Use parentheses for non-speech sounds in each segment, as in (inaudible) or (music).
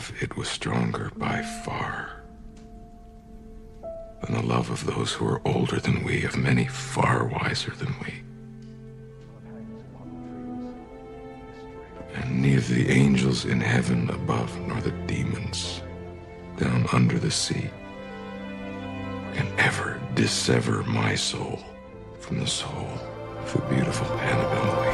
love, it was stronger by far than the love of those who are older than we, of many far wiser than we. And neither the angels in heaven above nor the demons down under the sea can ever dissever my soul from the soul of the beautiful Annabelle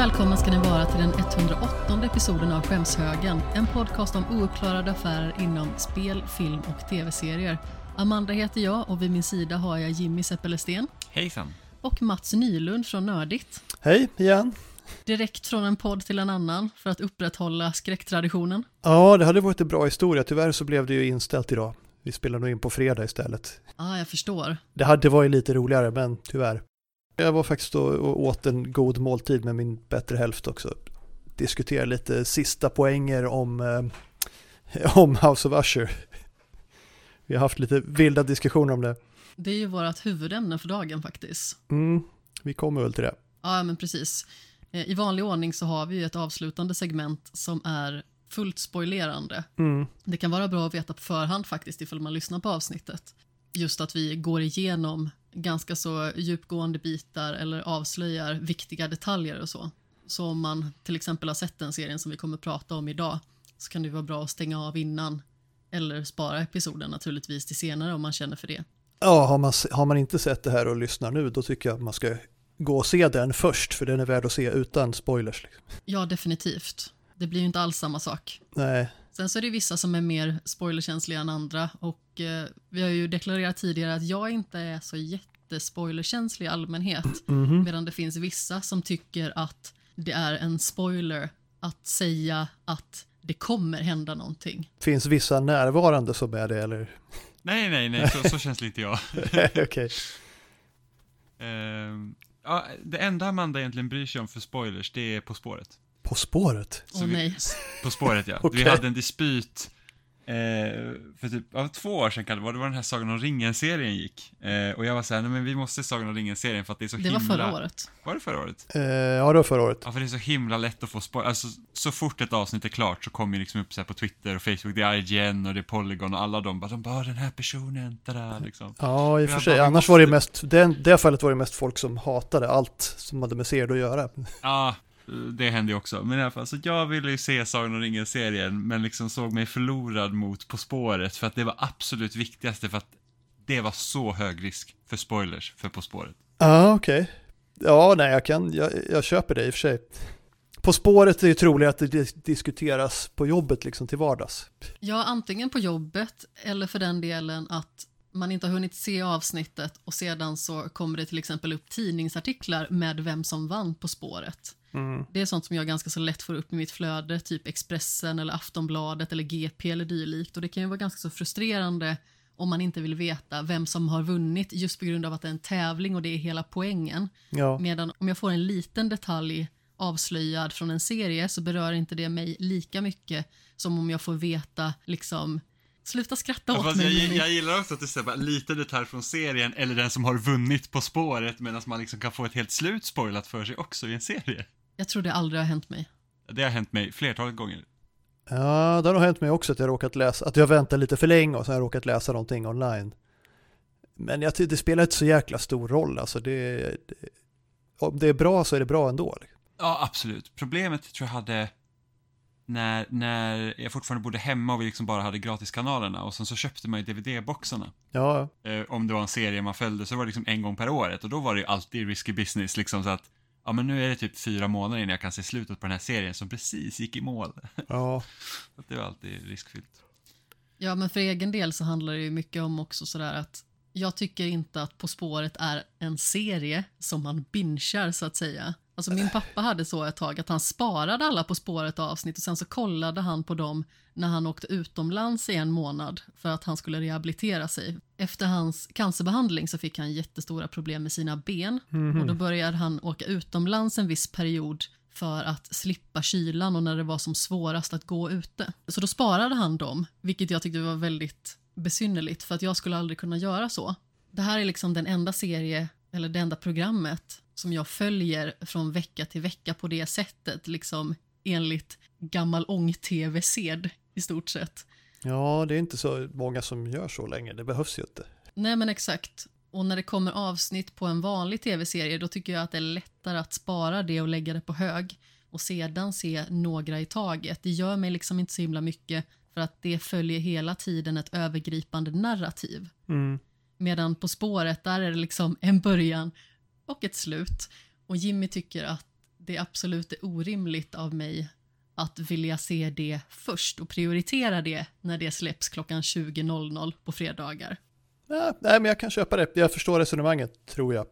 välkomna ska ni vara till den 108 episoden av Skämshögen. En podcast om ouppklarade affärer inom spel, film och tv-serier. Amanda heter jag och vid min sida har jag Jimmy Seppelesten Hejsan. och Mats Nylund från Nördigt. Hej igen. Direkt från en podd till en annan för att upprätthålla skräcktraditionen. Ja, det hade varit en bra historia. Tyvärr så blev det ju inställt idag. Vi spelar nog in på fredag istället. Ja, ah, jag förstår. Det hade varit lite roligare, men tyvärr. Jag var faktiskt och åt en god måltid med min bättre hälft också. Diskutera lite sista poänger om, eh, (laughs) om House of Usher. Vi har haft lite vilda diskussioner om det. Det är ju vårt huvudämne för dagen faktiskt. Mm, vi kommer väl till det. Ja, men precis. Eh, I vanlig ordning så har vi ju ett avslutande segment som är fullt spoilerande. Mm, Det kan vara bra att veta på förhand faktiskt ifall man lyssnar på avsnittet. Just att vi går igenom ganska så djupgående bitar eller avslöjar viktiga detaljer och så. Så om man till exempel har sett den serien som vi kommer att prata om idag så kan det vara bra att stänga av innan eller spara episoden naturligtvis till senare om man känner för det. Ja, har man, har man inte sett det här och lyssnar nu, då tycker jag att man ska gå och se den först, för den är värd att se utan spoilers. Liksom. Ja, definitivt. Det blir ju inte alls samma sak. Nej, Sen så är det vissa som är mer spoilerkänsliga än andra och eh, vi har ju deklarerat tidigare att jag inte är så jättespoilerkänslig i allmänhet. Medan det finns vissa som tycker att det är en spoiler att säga att det kommer hända någonting. finns vissa närvarande som är det, eller? Nej, nej, nej, så, så känns inte jag. (laughs) Okej. Ehm, ja, det enda Amanda egentligen bryr sig om för spoilers, det är På spåret. På spåret? Åh Så vi-. På spåret, ja. (laughs) Okej. Vi hade en dispyt eh, för typ, ja, två år sedan kan det vara, det var den här Sagan om ringen-serien gick. Eh, och jag var såhär, nej men vi måste Sagan om ringen-serien för att det är så Det himla... var förra året. Var det förra året? Eh, ja, det var förra året. Ja, för det är så himla lätt att få spoil. Alltså, så fort ett avsnitt är klart så kommer ju liksom upp så här på Twitter och Facebook, det är IGN och det är Polygon och alla de bara, de bara, den här personen, tada, liksom. Ja, i och för Jag sig. bara, Annars måste- var det mest, den, det fallet var det mest folk som hatade allt som hade med serier att göra. Ja, det hände ju också. Men i alla fall, så jag ville ju se Sagan om ringen-serien, men liksom såg mig förlorad mot På spåret, för att det var absolut viktigaste, för att det var så hög risk för spoilers för På spåret. Ja, okej. Ja, nej, jag kan, jag, jag köper det i och för sig. På spåret är det troligt att det dis- diskuteras på jobbet liksom till vardags. Ja, antingen på jobbet eller för den delen att man inte har hunnit se avsnittet och sedan så kommer det till exempel upp tidningsartiklar med vem som vann På spåret. Det är sånt som jag ganska så lätt får upp i mitt flöde, typ Expressen eller Aftonbladet eller GP eller dylikt och det kan ju vara ganska så frustrerande om man inte vill veta vem som har vunnit just på grund av att det är en tävling och det är hela poängen. Ja, Medan om jag får en liten detalj avslöjad från en serie så berör inte det mig lika mycket som om jag får veta liksom Sluta skratta åt mig. jag, jag gillar också att här bara lite detalj från serien, eller den som har vunnit På spåret, medan man liksom kan få ett helt slut spoilat för sig också i en serie. Jag tror det aldrig har hänt mig. Det har hänt mig flertalet gånger. ja det har nog hänt mig också att jag råkat läsa, att jag väntar lite för länge och sen har jag råkat läsa någonting online. Men jag tycker det spelar inte så jäkla stor roll, alltså det, det om det är bra så är det bra ändå. liksom. Ja, absolut. Problemet tror jag hade när, när jag fortfarande bodde hemma och vi liksom bara hade gratiskanalerna och sen så köpte man ju DVD-boxarna. Ja, Eh, om det var en serie man följde så var det liksom en gång per året och då var det ju alltid risky business liksom så att ja men nu är det typ fyra månader innan jag kan se slutet på den här serien som precis gick i mål. ja, (laughs) det var alltid riskfyllt. Ja, men för egen del så handlar det ju mycket om också sådär att jag tycker inte att På spåret är en serie som man bingear så att säga. Alltså min pappa hade så ett tag att han sparade alla På spåret avsnitt och sen så kollade han på dem när han åkte utomlands i en månad för att han skulle rehabilitera sig. Efter hans cancerbehandling så fick han jättestora problem med sina ben och då började han åka utomlands en viss period för att slippa kylan och när det var som svårast att gå ute. Så då sparade han dem, vilket jag tyckte var väldigt besynnerligt för att jag skulle aldrig kunna göra så. Det här är liksom den enda serie, eller det enda programmet som jag följer från vecka till vecka på det sättet, liksom enligt gammal ång-tv-sed i stort sett. Ja, det är inte så många som gör så länge. Det behövs ju inte. Nej men exakt. Och när det kommer avsnitt på en vanlig tv-serie då tycker jag att det är lättare att spara det och lägga det på hög och sedan se några i taget. Det gör mig liksom inte så himla mycket för att det följer hela tiden ett övergripande narrativ. Mm. Medan På spåret, där är det liksom en början och ett slut. Och Jimmy tycker att det absolut är orimligt av mig att vilja se det först och prioritera det när det släpps klockan 20.00 på fredagar. Ja, nej, men jag kan köpa det. Jag förstår resonemanget, tror jag.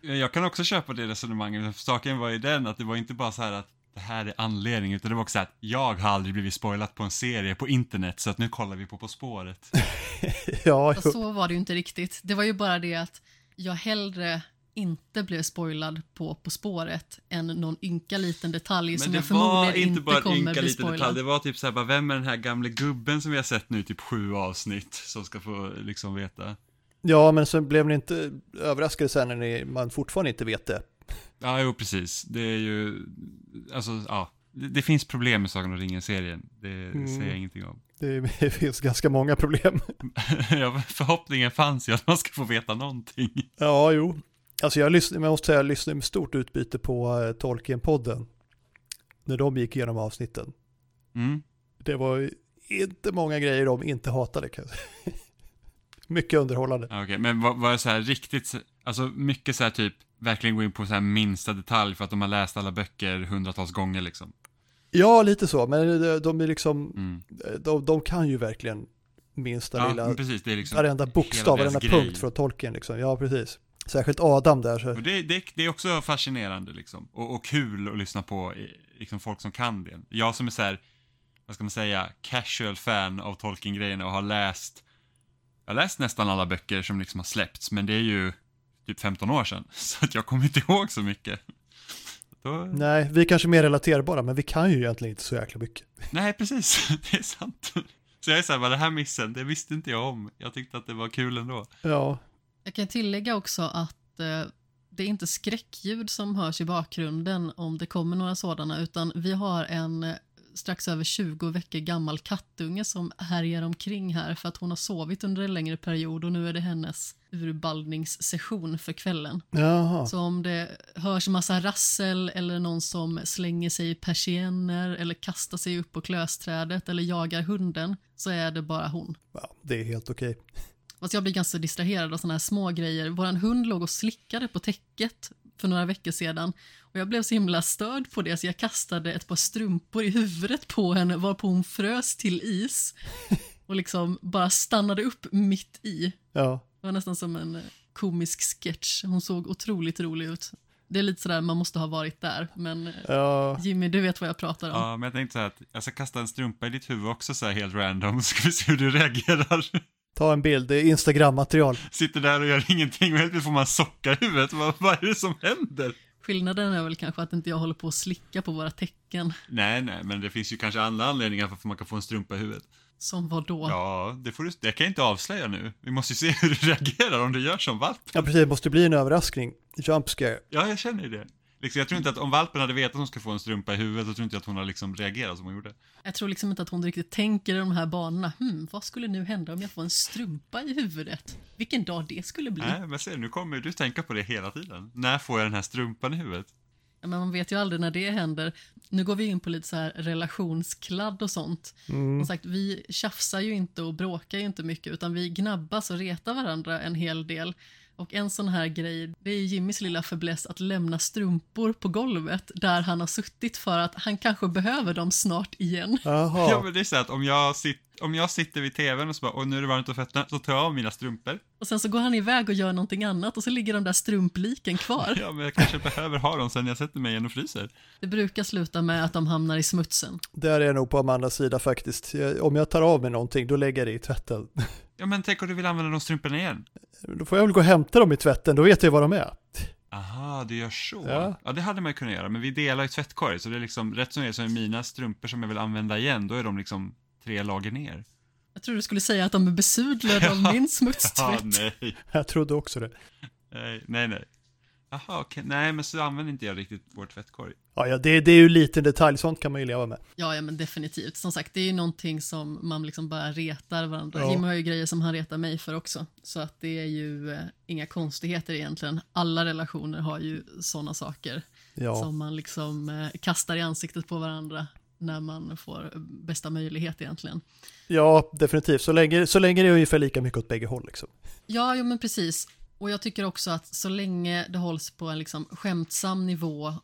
Jag kan också köpa det resonemanget. Saken var ju den att det var inte bara så här att det här är anledningen, utan det var också så att jag har aldrig blivit spoilat på en serie på internet, så att nu kollar vi på På spåret. (laughs) ja, så var det ju inte riktigt. Det var ju bara det att jag hellre inte blev spoilad på På spåret än någon ynka liten detalj som Men jag det var förmodligen inte inte bara kommer ynka bli liten spoilad. detalj, det var typ så här, bara, vem är den här gamle gubben som vi har sett nu typ sju avsnitt, som ska få liksom veta? ja, men så blev ni inte överraskade sen när ni, man fortfarande inte vet det. Ja, jo precis. Det är ju, alltså, ja. Det, det finns problem med Sagan om ringen-serien. Det Mm. säger jag ingenting om. Det finns ganska många problem. (laughs) ja, förhoppningen fanns ju att man ska få veta någonting. Ja, jo. Alltså jag, lyssnade, jag måste säga, jag lyssnade med stort utbyte på uh, Tolkien-podden. När de gick igenom avsnitten. Mm. Det var inte många grejer de inte hatade. (laughs) Mycket underhållande. Okej, men var, var det så här riktigt, alltså mycket så här typ, verkligen gå in på så här minsta detalj för att de har läst alla böcker hundratals gånger liksom? Ja, lite så, men de, de är liksom, Mm. de, de kan ju verkligen minsta Ja, lilla, precis, det är liksom varenda bokstav, varenda punkt från Tolkien liksom. Ja, precis. Särskilt Adam där. Så. Det, det, det är också fascinerande liksom. Och, och kul att lyssna på liksom, folk som kan det. Jag som är så här, vad ska man säga, casual fan av Tolkien-grejerna och har läst, jag har läst nästan alla böcker som liksom har släppts, men det är ju typ 15 år sedan. (laughs) Så att jag kommer inte ihåg så mycket. Då, Nej, vi är kanske mer relaterbara, men vi kan ju egentligen inte så jäkla mycket. (laughs) nej, precis. (laughs) Det är sant. Så jag är såhär, det här missen, det visste inte jag om. Jag tyckte att det var kul ändå. Ja, Jag kan tillägga också att eh, det är inte skräckljud som hörs i bakgrunden om det kommer några sådana, utan vi har en eh, strax över 20 veckor gammal kattunge som härjar omkring här för att hon har sovit under en längre period och nu är det hennes urballningssession för kvällen. jaha. Så om det hörs massa rassel eller någon som slänger sig i persienner eller kastar sig upp på klösträdet eller jagar hunden så är det bara hon. Ja, det är helt okej. Fast jag blir ganska distraherad av såna här små grejer. Våran hund låg och slickade på täcket för några veckor sedan och jag blev så himla störd på det så jag kastade ett par strumpor i huvudet på henne varpå hon frös till is och liksom bara stannade upp mitt i. Ja, Det var nästan som en eh, komisk sketch. Hon såg otroligt rolig ut. Det är lite sådär, man måste ha varit där, men eh, ja, Jimmy, du vet vad jag pratar om. Ja, men jag tänkte så här att jag ska kasta en strumpa i ditt huvud också så här helt random, så ska vi se hur du reagerar. Ta en bild, det är Instagram-material. Sitter där och gör ingenting och helt plötsligt får man socka i huvudet. Vad, vad är det som händer? Skillnaden är väl kanske att inte jag håller på att slicka på våra tecken. Nej, nej, men det finns ju kanske andra anledningar varför man kan få en strumpa i huvudet. Som vad då? Ja, det får du, det kan jag inte avslöja nu. Vi måste ju se (laughs) hur du reagerar om du gör som valp. Ja, precis, det måste bli en överraskning. Jump scare. Ja, jag känner ju det. Liksom, jag tror inte att om valpen hade vetat att hon ska få en strumpa i huvudet, så tror inte jag att hon har liksom reagerat som hon gjorde. Jag tror liksom inte att hon riktigt tänker i de här banorna. Hmm, vad skulle nu hända om jag får en strumpa i huvudet? Vilken dag det skulle bli. Nej, men se, nu kommer du tänka på det hela tiden. När får jag den här strumpan i huvudet? Men man vet ju aldrig när det händer. Nu går vi in på lite så här relationskladd och sånt. Mm. Som sagt, vi tjafsar ju inte och bråkar ju inte mycket utan vi gnabbas och retar varandra en hel del. Och en sån här grej, det är Jimmys lilla fäbless att lämna strumpor på golvet där han har suttit för att han kanske behöver dem snart igen. Ja, Jaha. men det är så att om jag sitter om jag sitter vid tvn och så bara, och nu är det varmt om fötterna, så tar jag av mina strumpor. Och sen så går han iväg och gör någonting annat och så ligger de där strumpliken kvar. Ja, men jag kanske behöver ha dem sen jag sätter mig igen och fryser. Det brukar sluta med att de hamnar i smutsen. Där är jag nog på Amandas sida faktiskt. Om jag tar av mig någonting, då lägger jag det i tvätten. (laughs) Ja, men tänk om du vill använda de strumporna igen? Då får jag väl gå och hämta dem i tvätten, då vet jag var de är. Aha, du gör så. Ja. Ja. det hade man ju kunnat göra, men vi delar ju tvättkorg, så det är liksom, rätt som det är så är mina strumpor som jag vill använda igen, då är de liksom tre lager ner. Jag tror du skulle säga att de är besudlade av min (laughs) Ja, smutstvätt. nej. Jag trodde också det. Nej, nej, nej. Jaha, okej. Nej, men så använder inte jag riktigt vår tvättkorg. Ja, ja det, det är ju lite detalj, sånt kan man ju leva med. Ja, ja, men definitivt. Som sagt, det är ju någonting som man liksom bara retar varandra. Ja. Jim har ju grejer som han retar mig för också. Så att det är ju eh, inga konstigheter egentligen. Alla relationer har ju sådana saker Ja, som man liksom eh, kastar i ansiktet på varandra när man får bästa möjlighet egentligen. ja definitivt. Så länge, så länge det är ungefär lika mycket åt bägge håll liksom. Ja, jo, men precis. Och jag tycker också att så länge det hålls på en liksom skämtsam nivå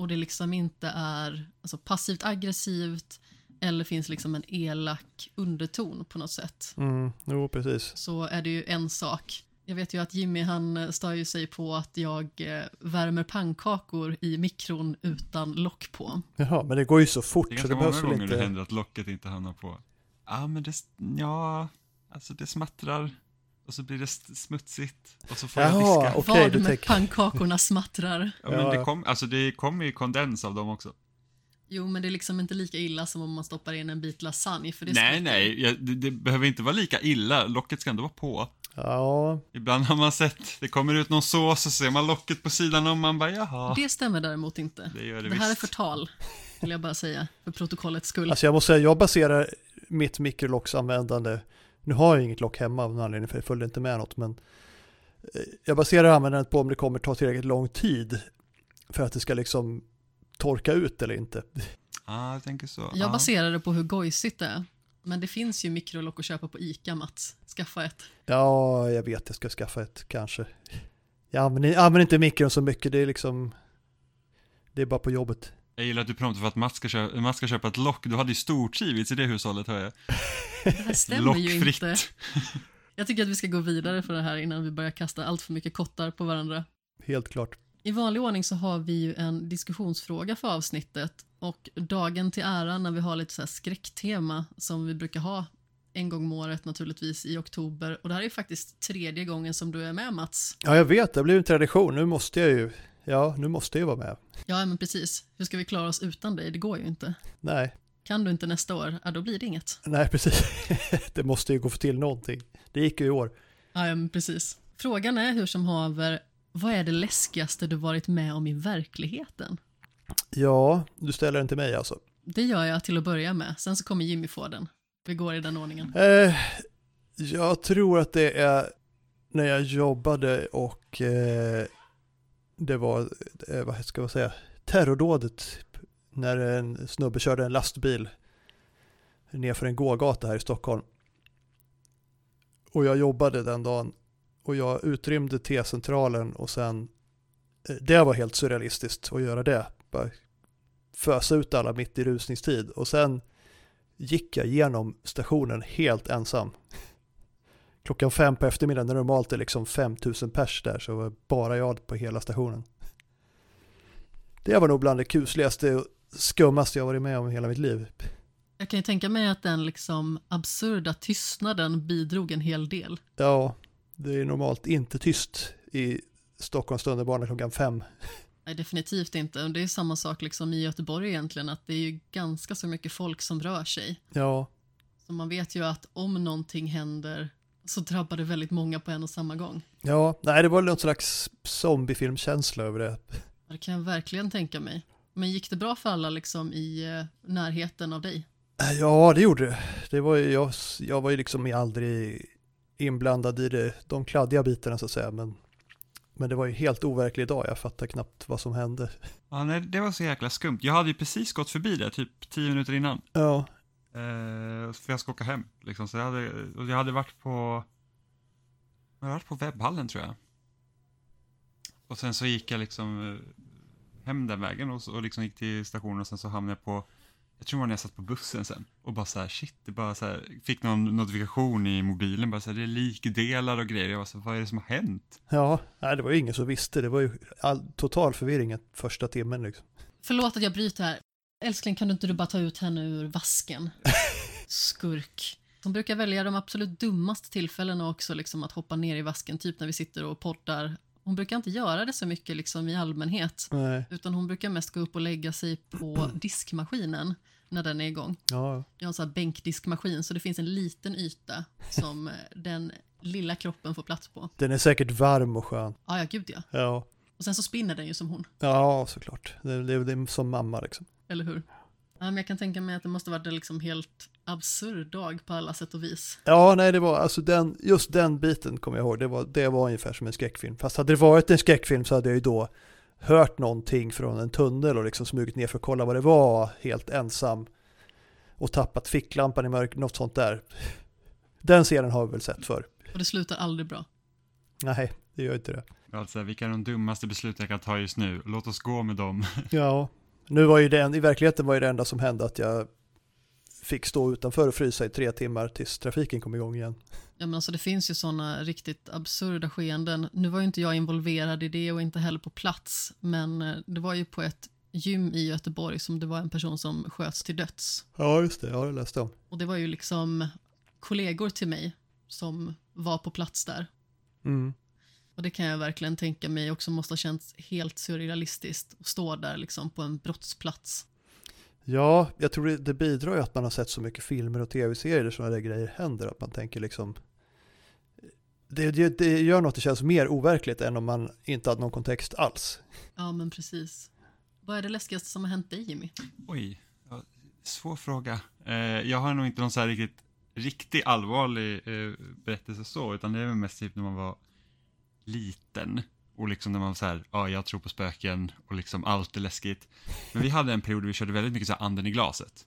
och det liksom inte är alltså, passivt aggressivt eller finns liksom en elak underton på något sätt Mm, jo, precis. så är det ju en sak. Jag vet ju att Jimmy han eh, stör ju sig på att jag eh, värmer pannkakor i mikron utan lock på. Jaha, men det går ju så fort Det är så ganska det många behövs väl gånger det inte... händer att locket inte hamnar på. Ja, men det, ja, alltså det smattrar. Och så blir det smutsigt. Och så får jag Jaha, diska. okej, Vad med tänker- pannkakorna smattrar. Ja, men det kom, alltså det kommer ju kondens av dem också. Jo, men det är liksom inte lika illa som om man stoppar in en bit lasagne. För det nej, spricker. nej, jag, det, det behöver inte vara lika illa. Locket ska ändå vara på. Ja, Ibland har man sett, det kommer ut någon sås och så ser man locket på sidan om man bara jaha. Det stämmer däremot inte. Det gör det Det här är visst. förtal, vill jag bara säga, för protokollets skull. alltså jag måste säga, jag baserar mitt mikrolocksanvändande, nu har jag inget lock hemma av någon anledning för det följde inte med något, men eh, jag baserar användandet på om det kommer ta tillräckligt lång tid för att det ska liksom torka ut eller inte. Ja, jag tänker så. Jag ja. baserar det på hur gojsigt det är. Men det finns ju mikrolock att köpa på ICA, Mats. Skaffa ett. Ja, jag vet, jag ska skaffa ett kanske. Jag använder, jag använder inte mikron så mycket, det är liksom, det är bara på jobbet. Jag gillar att du promptar för att Mats ska, köpa, Mats ska köpa ett lock. Du hade ju stortrivits i det hushållet hör jag. Det här stämmer ju Lockfritt. inte. Jag tycker att vi ska gå vidare för det här innan vi börjar kasta allt för mycket kottar på varandra. Helt klart. I vanlig ordning så har vi ju en diskussionsfråga för avsnittet och dagen till ära när vi har lite så här skräcktema som vi brukar ha en gång om året naturligtvis i oktober och det här är ju faktiskt tredje gången som du är med Mats. Ja, jag vet, det blir en tradition, nu måste jag ju, ja, nu måste jag ju vara med. Ja men precis, hur ska vi klara oss utan dig? Det går ju inte. Nej, Kan du inte nästa år, ja då blir det inget. nej precis. (laughs) det måste ju gå för till någonting. Det gick ju i år. Ja, men precis. Frågan är hur som haver, vad är det läskigaste du varit med om i verkligheten? Ja, du ställer den till mig alltså. Det gör jag till att börja med, sen så kommer Jimmy få den. Vi går i den ordningen. Eh, jag tror att det är när jag jobbade och eh, det var, eh, vad ska man säga, terrordådet typ, när en snubbe körde en lastbil nerför en gågata här i Stockholm. Och jag jobbade den dagen och jag utrymde T-centralen och sen, eh, det var helt surrealistiskt att göra det. Bara fösa ut alla mitt i rusningstid och sen gick jag genom stationen helt ensam. Klockan fem på eftermiddagen när normalt är liksom 5000 pers där så var bara jag på hela stationen. Det var nog bland det kusligaste och skummaste jag varit med om i hela mitt liv. Jag kan ju tänka mig att den liksom absurda tystnaden bidrog en hel del. Ja, det är normalt inte tyst i Stockholms tunnelbana klockan fem. Nej, definitivt inte. Och Det är samma sak liksom i Göteborg egentligen, att det är ju ganska så mycket folk som rör sig. Ja, Så man vet ju att om någonting händer så drabbar det väldigt många på en och samma gång. ja, nej det var någon slags zombiefilmkänsla över det. Det kan jag verkligen tänka mig. Men gick det bra för alla liksom i eh, närheten av dig? Ja, det gjorde det. Det var ju, jag, jag var ju liksom aldrig inblandad i det, de kladdiga bitarna så att säga, men, men det var ju helt overklig dag. Jag fattar knappt vad som hände. Ja, nej, det var så jäkla skumt. Jag hade ju precis gått förbi det, typ tio minuter innan. Ja, Eh, för jag ska åka hem, liksom. Så jag hade, och jag hade varit på, jag hade varit på webbhallen tror jag. Och sen så gick jag liksom eh, hem den vägen och, så, och liksom gick till stationen och sen så hamnade jag på jag tror det var när jag satt på bussen sen och bara så här, shit, det bara så här, fick någon notifikation i mobilen, bara så här, det är likdelar och grejer. Jag var så här, vad är det som har hänt? Ja, nej, det var ju ingen som visste. Det var ju all, total förvirring första timmen liksom. Förlåt att jag bryter här. Älskling, kan du inte du bara ta ut henne ur vasken? (laughs) Skurk. Hon brukar välja de absolut dummaste tillfällena också, liksom att hoppa ner i vasken, typ när vi sitter och poddar. Hon brukar inte göra det så mycket liksom i allmänhet, Nej, utan hon brukar mest gå upp och lägga sig på (clears throat) diskmaskinen när den är igång. ja, Jag har en sån här bänkdiskmaskin, så det finns en liten yta som eh, den lilla kroppen får plats på. den är säkert varm och skön. Ja, ja, gud ja. Ja, Och sen så spinner den ju som hon, ja såklart. Det, det, det är som mamma liksom. Eller hur? Ja, men jag kan tänka mig att det måste varit en liksom helt absurd dag på alla sätt och vis. Ja, nej, det var alltså den, just den biten kommer jag ihåg. Det var, det var ungefär som en skräckfilm. Fast hade det varit en skräckfilm så hade jag ju då hört någonting från en tunnel och liksom smugit ner för att kolla vad det var helt ensam och tappat ficklampan i mörkret, något sånt där. Den scenen har vi väl sett för. Och det slutar aldrig bra. Nej, det gör inte det. Alltså, vilka är de dummaste besluten jag kan ta just nu? Låt oss gå med dem. Ja, nu var ju det, i verkligheten var ju det enda som hände att jag fick stå utanför och frysa i tre timmar tills trafiken kom igång igen. Ja, men alltså, det finns ju såna riktigt absurda skeenden. Nu var ju inte jag involverad i det och inte heller på plats, men eh, det var ju på ett gym i Göteborg som det var en person som sköts till döds. Ja, just det, jag har läst om. Och det var ju liksom kollegor till mig som var på plats där. Mm. Och det kan jag verkligen tänka mig också måste ha känts helt surrealistiskt att stå där liksom på en brottsplats. Ja, jag tror det, det bidrar ju att man har sett så mycket filmer och tv-serier där sådana där grejer händer. Att man tänker liksom... Det, det, det gör något det känns mer overkligt än om man inte hade någon kontext alls. Ja, men precis. Vad är det läskigaste som har hänt dig, Jimmy? Oj, ja, svår fråga. Eh, jag har nog inte någon så här riktigt, riktigt allvarlig eh, berättelse så, utan det är väl mest typ när man var liten. Och liksom när man var så här, ja jag tror på spöken och liksom allt är läskigt. Men vi hade en period där vi körde väldigt mycket så här anden i glaset.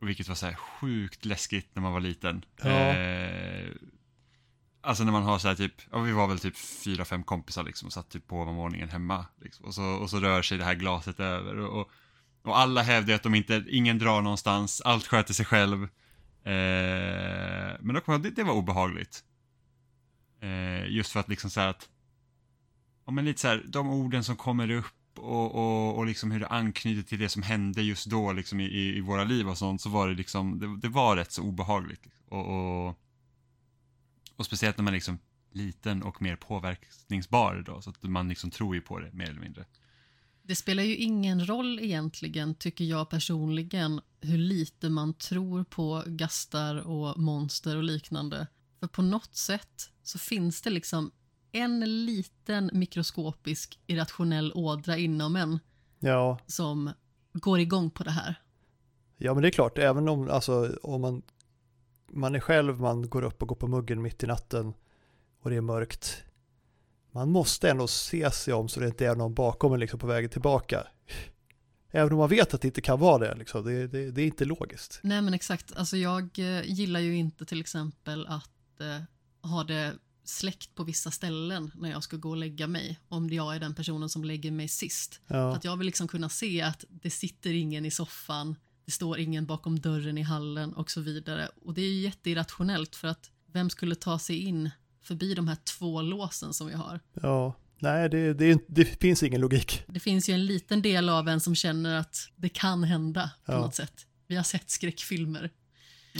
Och vilket var så här sjukt läskigt när man var liten. Ja. Eh, alltså när man har så här typ, ja vi var väl typ fyra, fem kompisar liksom och satt typ på ovanvåningen hemma. Liksom. Och, så, och så rör sig det här glaset över. Och, och, och alla hävdar att de inte, ingen drar någonstans, allt sköter sig själv. Eh, men då kom jag, det, det var obehagligt. Eh, just för att liksom så här att, ja men lite så här, de orden som kommer upp och, och, och liksom hur det anknyter till det som hände just då liksom i, i, våra liv och sånt, så var det liksom, det, det var rätt så obehagligt. Och, och, och speciellt när man är liksom liten och mer påverkningsbar då, så att man liksom tror ju på det mer eller mindre. Det spelar ju ingen roll egentligen, tycker jag personligen, hur lite man tror på gastar och monster och liknande. För på något sätt så finns det liksom en liten mikroskopisk irrationell ådra inom en Ja, som går igång på det här. ja men det är klart, även om, alltså, om man, man är själv, man går upp och går på muggen mitt i natten och det är mörkt. Man måste ändå se sig om så det inte är någon bakom en liksom på vägen tillbaka. Även om man vet att det inte kan vara det, liksom. det, det, det är inte logiskt. Nej men exakt, alltså jag eh, gillar ju inte till exempel att eh, ha det släckt på vissa ställen när jag ska gå och lägga mig, om jag är den personen som lägger mig sist. Ja, Att jag vill liksom kunna se att det sitter ingen i soffan, det står ingen bakom dörren i hallen och så vidare. Och det är ju jätteirrationellt för att vem skulle ta sig in förbi de här två låsen som vi har? ja. Nej, det, det, det finns ingen logik. Det finns ju en liten del av en som känner att det kan hända på Ja. något sätt. Vi har sett skräckfilmer.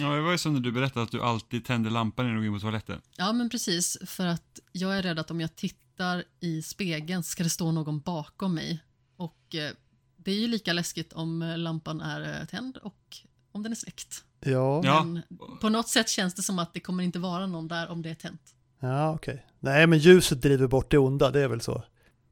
Ja, det var ju som när du berättade att du alltid tände lampan när du går in på toaletten. Ja, men precis. För att jag är rädd att om jag tittar i spegeln ska det stå någon bakom mig. Och eh, det är ju lika läskigt om eh, lampan är eh, tänd och om den är släckt. Ja, Ja. Men på något sätt känns det som att det kommer inte vara någon där om det är tänt. ja okej. Nej, men ljuset driver bort det onda, det är väl så.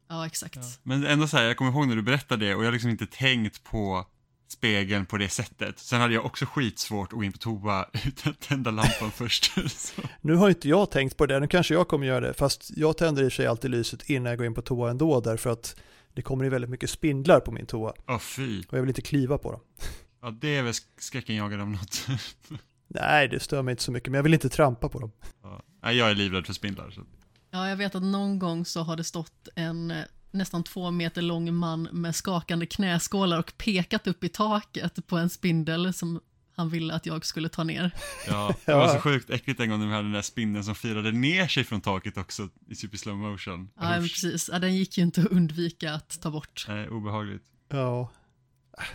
Ja, exakt. Men ändå så här, jag kommer ihåg när du berättade det och jag har liksom inte tänkt på spegeln på det sättet. Sen hade jag också skitsvårt att gå in på toa (laughs) utan att tända lampan (laughs) först. Så. Nu har inte jag tänkt på det, nu kanske jag kommer göra det, fast jag tänder i sig alltid lyset innan jag går in på toa ändå, därför att det kommer ju väldigt mycket spindlar på min toa Åh fy. och jag vill inte kliva på dem. (laughs) Ja, det är väl skräckenjagande om något. Nej, det stör mig inte så mycket, men jag vill inte trampa på dem. Ja. Jag är livrädd för spindlar. Så. Ja, jag vet att någon gång så har det stått en eh, nästan två meter lång man med skakande knäskålar och pekat upp i taket på en spindel som han ville att jag skulle ta ner. Ja, det var så sjukt äckligt en gång när vi hade den där spindeln som firade ner sig från taket också i super slow motion. Ja, men precis. Ja, den gick ju inte att undvika att ta bort. Nej, obehagligt. Ja.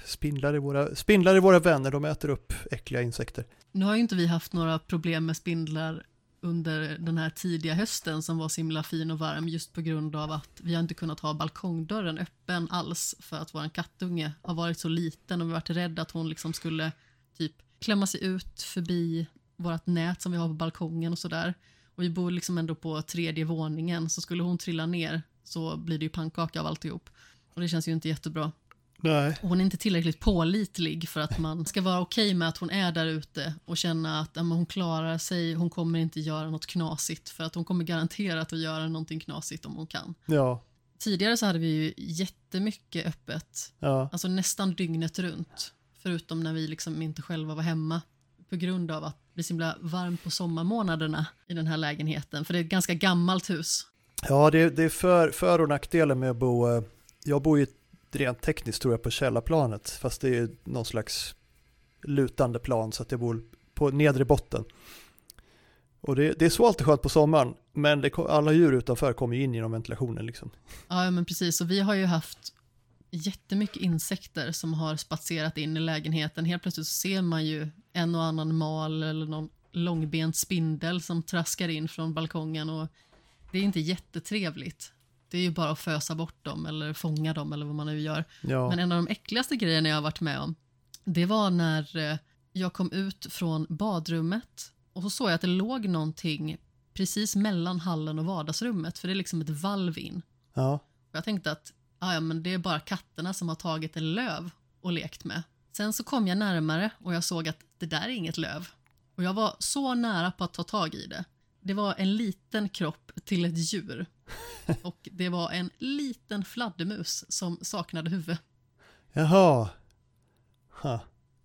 Spindlar är, våra, spindlar är våra vänner, de äter upp äckliga insekter. Nu har ju inte vi haft några problem med spindlar under den här tidiga hösten som var så himla fin och varm just på grund av att vi har inte kunnat ha balkongdörren öppen alls för att vår kattunge har varit så liten och vi har varit rädda att hon liksom skulle typ klämma sig ut förbi vårt nät som vi har på balkongen och sådär. Och vi bor liksom ändå på tredje våningen så skulle hon trilla ner så blir det ju pannkaka av alltihop. Och det känns ju inte jättebra. Nej. Hon är inte tillräckligt pålitlig för att man ska vara okej okay med att hon är där ute och känna att ja, hon klarar sig, hon kommer inte göra något knasigt för att hon kommer garanterat att göra någonting knasigt om hon kan. Ja. Tidigare så hade vi ju jättemycket öppet, Ja. alltså nästan dygnet runt, förutom när vi liksom inte själva var hemma på grund av att det blir så himla varmt på sommarmånaderna i den här lägenheten, för det är ett ganska gammalt hus. Ja, det, det är för, för och nackdelen med att bo, eh, jag bor ju rent tekniskt tror jag på källarplanet, fast det är någon slags lutande plan så att jag bor på nedre botten. Och det, det är så alltid skönt på sommaren, men det, alla djur utanför kommer ju in genom ventilationen liksom. Ja, ja, men precis. Och vi har ju haft jättemycket insekter som har spatserat in i lägenheten. Helt plötsligt så ser man ju en och annan mal eller någon långbent spindel som traskar in från balkongen och det är inte jättetrevligt. Det är ju bara att fösa bort dem eller fånga dem eller vad man nu gör. Ja, Men en av de äckligaste grejerna jag har varit med om, det var när eh, jag kom ut från badrummet och så såg jag att det låg någonting precis mellan hallen och vardagsrummet, för det är liksom ett valv in. ja, Och jag tänkte att ah, ja, men det är bara katterna som har tagit en löv och lekt med. Sen så kom jag närmare och jag såg att det där är inget löv. Och jag var så nära på att ta tag i det. Det var en liten kropp till ett djur. (laughs) Och det var en liten fladdermus som saknade huvud. jaha. Ha.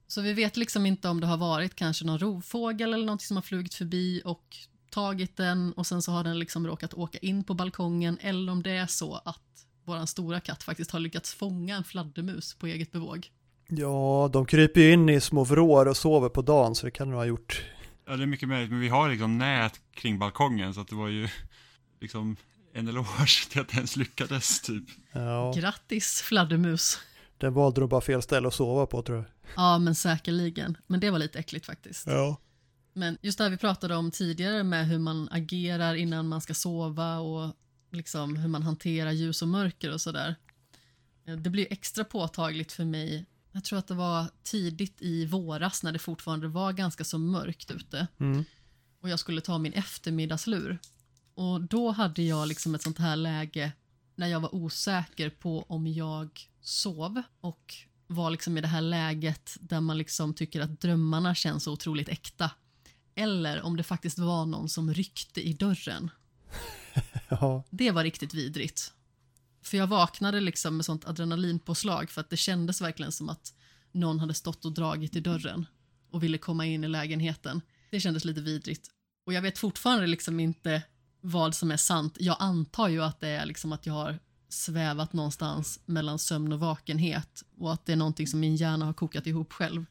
Så vi vet liksom inte om det har varit kanske någon rovfågel eller något som har flugit förbi och tagit den och sen så har den liksom råkat åka in på balkongen eller om det är så att våran stora katt faktiskt har lyckats fånga en fladdermus på eget bevåg. Ja, de kryper ju in i små vrår och sover på dagen så det kan de ha gjort. Ja, det är mycket möjligt, men vi har liksom nät kring balkongen så att det var ju (laughs) liksom en eloge till att det ens lyckades typ. Ja, Grattis fladdermus! den valde de bara fel ställe att sova på tror jag. Ja, men säkerligen. Men det var lite äckligt faktiskt. Ja. Men just det här vi pratade om tidigare med hur man agerar innan man ska sova och liksom hur man hanterar ljus och mörker och sådär. Eh, Det blir extra påtagligt för mig. Jag tror att det var tidigt i våras när det fortfarande var ganska så mörkt ute Mm. och jag skulle ta min eftermiddagslur. Och då hade jag liksom ett sånt här läge när jag var osäker på om jag sov och var liksom i det här läget där man liksom tycker att drömmarna känns så otroligt äkta. Eller om det faktiskt var någon som ryckte i dörren. (laughs) Ja, Det var riktigt vidrigt. För jag vaknade liksom med sånt adrenalinpåslag för att det kändes verkligen som att någon hade stått och dragit i dörren och ville komma in i lägenheten. Det kändes lite vidrigt. Och jag vet fortfarande liksom inte vad som är sant. Jag antar ju att det är liksom att jag har svävat någonstans mellan sömn och vakenhet och att det är någonting som min hjärna har kokat ihop själv.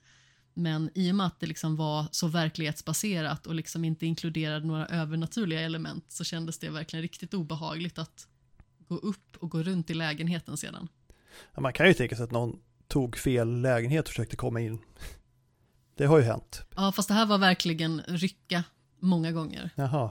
Men i och med att det liksom var så verklighetsbaserat och liksom inte inkluderade några övernaturliga element så kändes det verkligen riktigt obehagligt att gå upp och gå runt i lägenheten sedan. Ja, man kan ju tänka sig att någon tog fel lägenhet och försökte komma in. Det har ju hänt. Ja, fast det här var verkligen rycka många gånger. Jaha.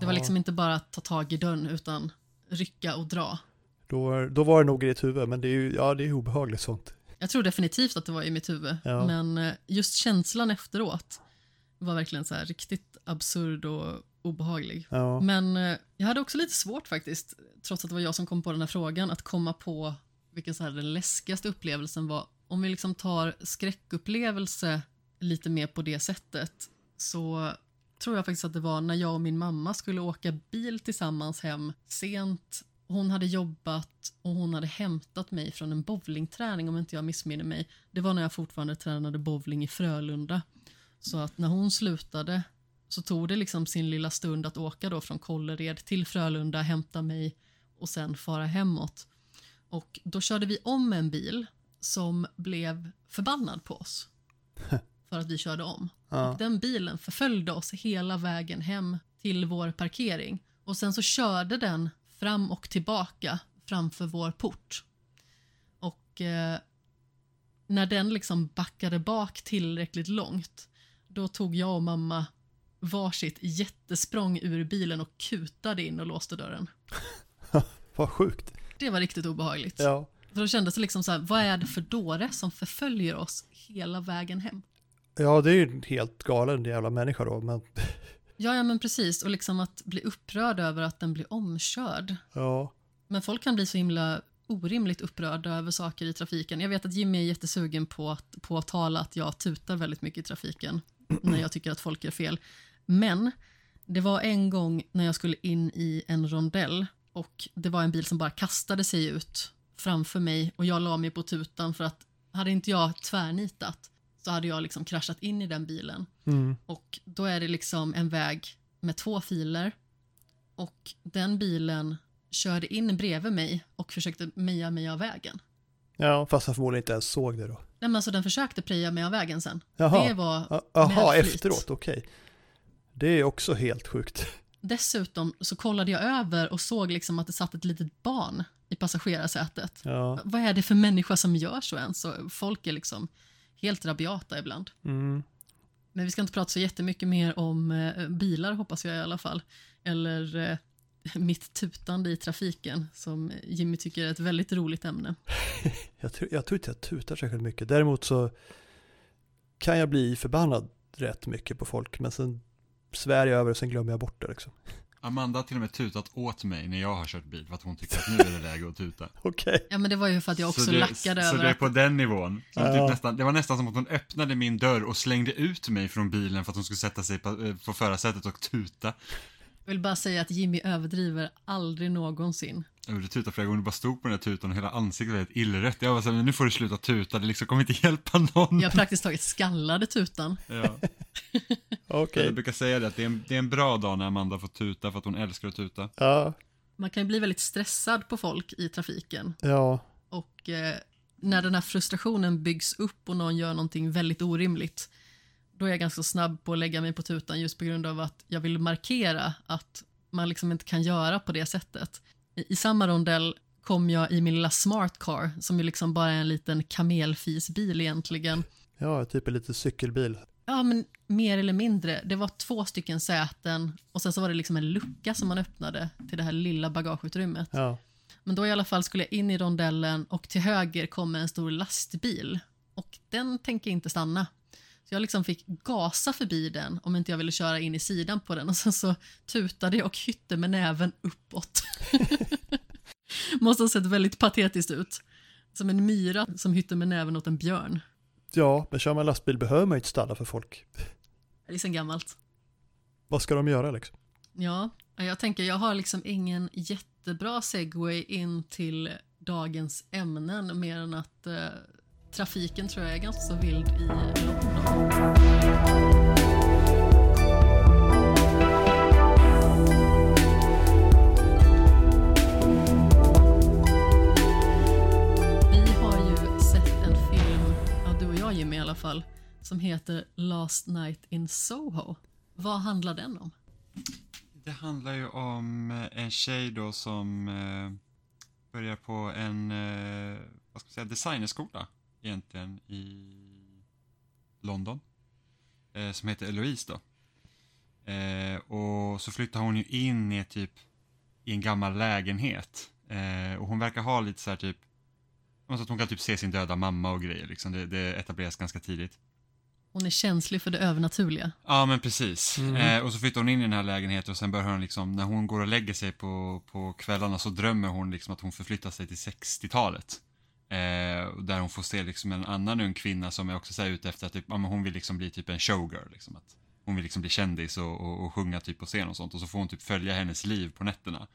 Det var Ja, liksom inte bara att ta tag i dörren utan rycka och dra. Då, då var det nog i ditt huvud, men det är ju ja, det är obehagligt sånt. Jag tror definitivt att det var i mitt huvud, Ja. men eh, just känslan efteråt var verkligen så här riktigt absurd och obehaglig. Ja, Men eh, jag hade också lite svårt faktiskt, trots att det var jag som kom på den här frågan, att komma på vilken så här den läskigaste upplevelsen var. Om vi liksom tar skräckupplevelse lite mer på det sättet så tror jag faktiskt att det var när jag och min mamma skulle åka bil tillsammans hem sent. Hon hade jobbat och hon hade hämtat mig från en bowlingträning om inte jag missminner mig. Det var när jag fortfarande tränade bowling i Frölunda. Så att när hon slutade så tog det liksom sin lilla stund att åka då från Kållered till Frölunda, hämta mig och sen fara hemåt. Och då körde vi om en bil som blev förbannad på oss (laughs) för att vi körde om. Ja. Och den bilen förföljde oss hela vägen hem till vår parkering. Och sen så körde den fram och tillbaka framför vår port. Och eh, när den liksom backade bak tillräckligt långt, då tog jag och mamma varsitt jättesprång ur bilen och kutade in och låste dörren. (laughs) Vad sjukt. Det var riktigt obehagligt. Ja. För då kändes det liksom så här, vad är det för dåre som förföljer oss hela vägen hem? Ja, det är ju helt galen jävla människa då, men (laughs) Ja, ja men precis. Och liksom att bli upprörd över att den blir omkörd. ja. Men folk kan bli så himla orimligt upprörda över saker i trafiken. Jag vet att Jimmy är jättesugen på att påtala att jag tutar väldigt mycket i trafiken (clears throat) när jag tycker att folk gör fel. Men det var en gång när jag skulle in i en rondell och det var en bil som bara kastade sig ut framför mig och jag la mig på tutan för att hade inte jag tvärnitat så hade jag liksom kraschat in i den bilen. Mm. Och då är det liksom en väg med två filer och den bilen körde in bredvid mig och försökte meja mig av vägen. Ja, fast han förmodligen inte ens såg det då. Nej, men alltså den försökte preja mig av vägen sen. Jaha. Det var Ja, Jaha, efteråt, okej. Det är också helt sjukt. Dessutom så kollade jag över och såg liksom att det satt ett litet barn i passagerarsätet. Ja. Vad är det för människa som gör så ens? Folk är liksom helt rabiata ibland. Mm. Men vi ska inte prata så jättemycket mer om eh, bilar hoppas jag i alla fall. Eller eh, (laughs) mitt tutande i trafiken som Jimmy tycker är ett väldigt roligt ämne. (laughs) Jag, tror, jag tror inte jag tutar särskilt mycket. Däremot så kan jag bli förbannad rätt mycket på folk, men sen svär jag över och sen glömmer jag bort det liksom. Amanda har till och med tutat åt mig när jag har kört bil för att hon tycker att nu är det läge att tuta. (laughs) Okej. Ja men det var ju för att jag också så det, lackade så över det är på den nivån. Så Ja. typ nästan, det var nästan som att hon öppnade min dörr och slängde ut mig från bilen för att hon skulle sätta sig på, eh, på förarsätet och tuta. Jag vill bara säga att Jimmy överdriver aldrig någonsin. Jag gjorde tuta flera gånger, du bara stod på den där tutan och hela ansiktet var helt illrött. Jag var såhär, nu får du sluta tuta, det liksom kommer inte (laughs) hjälpa någon. Jag praktiskt taget skallade tutan. Ja. (laughs) Okej. Jag brukar säga det, att det är, en, det är en bra dag när Amanda får tuta för att hon älskar att tuta. Ja. Man kan ju bli väldigt stressad på folk i trafiken. Ja. Och eh, när den här frustrationen byggs upp och någon gör någonting väldigt orimligt, då är jag ganska snabb på att lägga mig på tutan just på grund av att jag vill markera att man liksom inte kan göra på det sättet. I, samma rondell kom jag i min lilla smart car, som ju liksom bara är en liten kamelfisbil egentligen. Ja, typ en liten cykelbil. Ja, men mer eller mindre. Det var två stycken säten och sen så var det liksom en lucka som man öppnade till det här lilla bagageutrymmet. Ja. Men då i alla fall skulle jag in i rondellen och till höger kom en stor lastbil. Och den tänker inte stanna. Så jag liksom fick gasa förbi den om inte jag ville köra in i sidan på den och sen så tutade jag och hytte med näven uppåt. (laughs) Måste ha sett väldigt patetiskt ut. Som en myra som hytte med näven åt en björn. ja, men kör man lastbil behöver man ju inte stanna för folk. Det är sen gammalt. Vad ska de göra liksom? Ja, jag tänker jag har liksom ingen jättebra segway in till dagens ämnen mer än att eh, trafiken tror jag är ganska så vild i London. Vi har ju sett en film, ja du och jag Jimmy i alla fall, som heter Last Night in Soho. Vad handlar den om? Det handlar ju om eh, en tjej då som eh, börjar på en, eh, vad ska man säga, designerskola egentligen i London. Eh, som heter Eloise då. Eh, och så flyttar hon ju in i typ i en gammal lägenhet. Eh, och hon verkar ha lite så här typ, så att hon kan typ se sin döda mamma och grejer liksom. Det, det etableras ganska tidigt. Hon är känslig för det övernaturliga. Ja men precis. Mm. Eh, och så flyttar hon in i den här lägenheten och sen börjar hon liksom, när hon går och lägger sig på, på kvällarna så drömmer hon liksom att hon förflyttar sig till 60-talet. Eh, där hon får se liksom en annan ung kvinna som är också så här ute efter att typ, ja, men hon vill liksom bli typ en showgirl. Liksom, att hon vill liksom bli kändis och, och, och sjunga typ på scen och sånt. Och så får hon typ följa hennes liv på nätterna.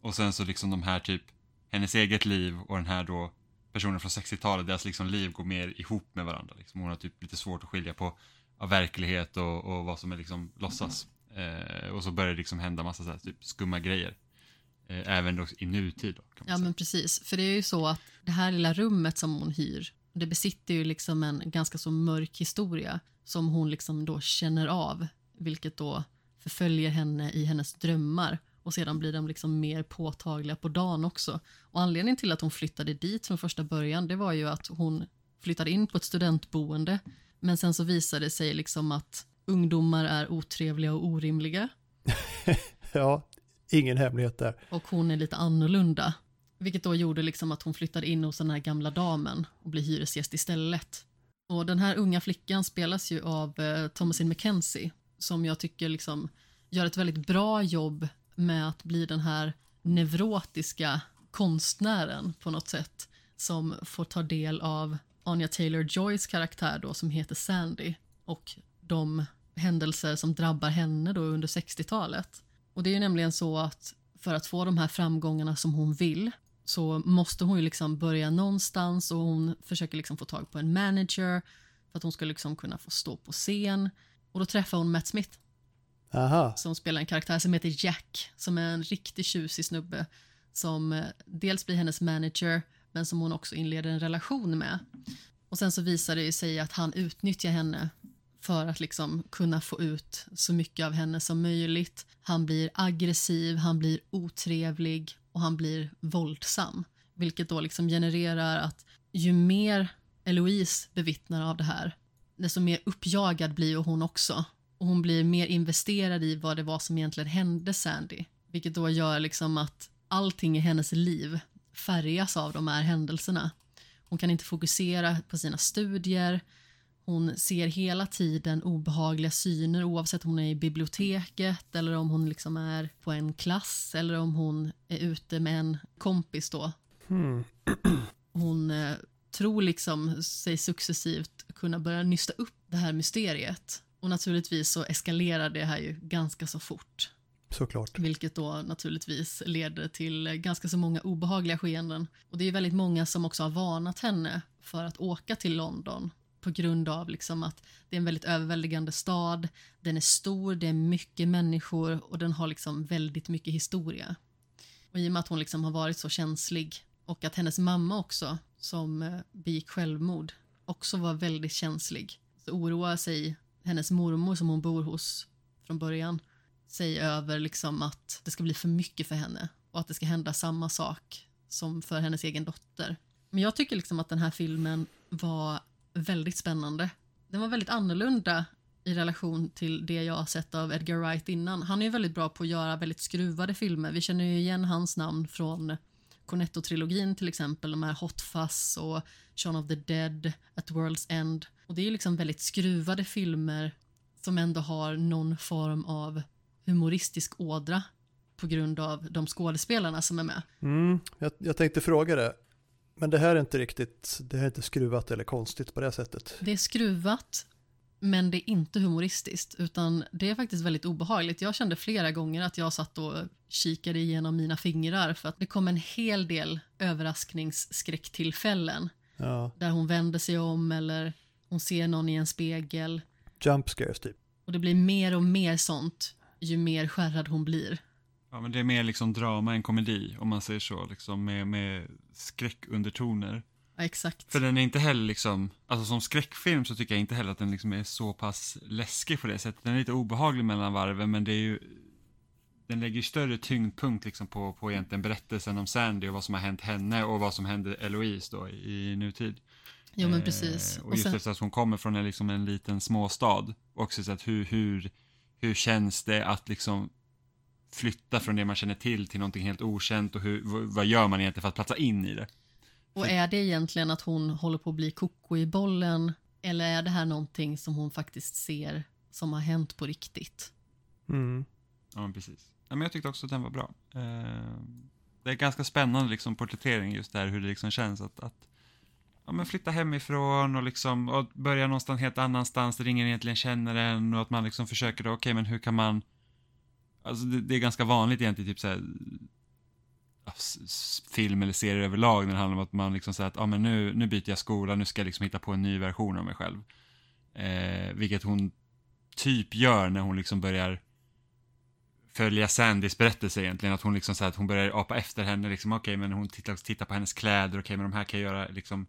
Och sen så liksom de här typ, hennes eget liv och den här då personen från 60-talet, deras liksom liv går mer ihop med varandra. Liksom. Hon har typ lite svårt att skilja på av verklighet och, och vad som är liksom låtsas. Eh, och så börjar det liksom hända massa så här, typ skumma grejer. Eh, även då i nutid. Då, kan man Ja säga. men precis, för det är ju så att det här lilla rummet som hon hyr, det besitter ju liksom en ganska så mörk historia som hon liksom då känner av, vilket då förföljer henne i hennes drömmar och sedan blir de liksom mer påtagliga på dagen också. Och anledningen till att hon flyttade dit från första början, det var ju att hon flyttade in på ett studentboende, men sen så visade det sig liksom att ungdomar är otrevliga och orimliga (laughs) Ja, ingen hemlighet där. och hon är lite annorlunda. Vilket då gjorde liksom att hon flyttade in hos den här gamla damen och blev hyresgäst istället. Och den här unga flickan spelas ju av eh, Thomasin McKenzie som jag tycker liksom gör ett väldigt bra jobb med att bli den här neurotiska konstnären på något sätt som får ta del av Anya Taylor-Joys karaktär då som heter Sandy och de händelser som drabbar henne då under 60-talet. Och det är ju nämligen så att för att få de här framgångarna som hon vill så måste hon ju liksom börja någonstans och hon försöker liksom få tag på en manager för att hon ska liksom kunna få stå på scen. Och då träffar hon Matt Smith Aha, som spelar en karaktär som heter Jack som är en riktigt tjusig snubbe som eh, dels blir hennes manager men som hon också inleder en relation med. Och sen så visar det sig att han utnyttjar henne för att liksom kunna få ut så mycket av henne som möjligt. Han blir aggressiv, han blir otrevlig och han blir våldsam. Vilket då liksom genererar att ju mer Eloise bevittnar av det här, desto mer uppjagad blir hon också. Och hon blir mer investerad i vad det var som egentligen hände Sandy. Vilket då gör liksom att allting i hennes liv färgas av de här händelserna. Hon kan inte fokusera på sina studier. Hon ser hela tiden obehagliga syner oavsett om hon är i biblioteket eller om hon liksom är på en klass eller om hon är ute med en kompis då. hmm. (clears throat) Hon eh, tror liksom sig successivt kunna börja nysta upp det här mysteriet. Och naturligtvis så eskalerar det här ju ganska så fort. såklart. Vilket då naturligtvis leder till ganska så många obehagliga skeenden. Och det är väldigt många som också har varnat henne för att åka till London på grund av liksom att det är en väldigt överväldigande stad, den är stor, det är mycket människor och den har liksom väldigt mycket historia. Och i och med att hon liksom har varit så känslig och att hennes mamma också, som eh, begick självmord, också var väldigt känslig, så oroar sig hennes mormor som hon bor hos från början sig över liksom att det ska bli för mycket för henne och att det ska hända samma sak som för hennes egen dotter. Men jag tycker liksom att den här filmen var väldigt spännande. Den var väldigt annorlunda i relation till det jag har sett av Edgar Wright innan. Han är ju väldigt bra på att göra väldigt skruvade filmer. Vi känner ju igen hans namn från Cornetto-trilogin till exempel, de här Hot Fuzz och Shaun of the Dead, At World's End. Och det är ju liksom väldigt skruvade filmer som ändå har någon form av humoristisk ådra på grund av de skådespelarna som är med. Mm, jag, jag tänkte fråga det. Men det här är inte riktigt, det här är inte skruvat eller konstigt på det sättet. Det är skruvat, men det är inte humoristiskt, utan det är faktiskt väldigt obehagligt. Jag kände flera gånger att jag satt och kikade igenom mina fingrar för att det kom en hel del överraskningsskräcktillfällen Ja, där hon vänder sig om eller hon ser någon i en spegel. jump scares typ. Och det blir mer och mer sånt ju mer skärrad hon blir. Ja, men det är mer liksom drama än komedi, om man säger så, liksom med, med skräckundertoner. Ja, exakt. För den är inte heller liksom, alltså som skräckfilm så tycker jag inte heller att den liksom är så pass läskig på det sättet. Den är lite obehaglig mellan varven, men det är ju, den lägger ju större tyngdpunkt liksom på, på egentligen berättelsen om Sandy och vad som har hänt henne och vad som hände Eloise då i, i nutid. Jo men Eh, precis. Och just efter att hon kommer från en, liksom en liten småstad. Och också så att hur, hur, hur känns det att liksom flytta från det man känner till till någonting helt okänt och hur, vad gör man egentligen för att platsa in i det? Och är det egentligen att hon håller på att bli koko i bollen eller är det här någonting som hon faktiskt ser som har hänt på riktigt? Mm. Ja, men precis. Ja, men jag tyckte också att den var bra. Eh, det är ganska spännande liksom porträttering just där hur det liksom känns att, att ja, men flytta hemifrån och liksom och börja någonstans helt annanstans där ingen egentligen känner en och att man liksom försöker, då, okej men hur kan man Alltså det, det är ganska vanligt egentligen typ så här, film eller serier överlag när det handlar om att man liksom säger att ah, men nu, nu byter jag skola, nu ska jag liksom hitta på en ny version av mig själv. Eh, vilket hon typ gör när hon liksom börjar följa Sandys berättelse egentligen. Att hon liksom så här, att hon börjar apa efter henne liksom, okej men hon tittar, tittar på hennes kläder, okej men de här kan jag göra liksom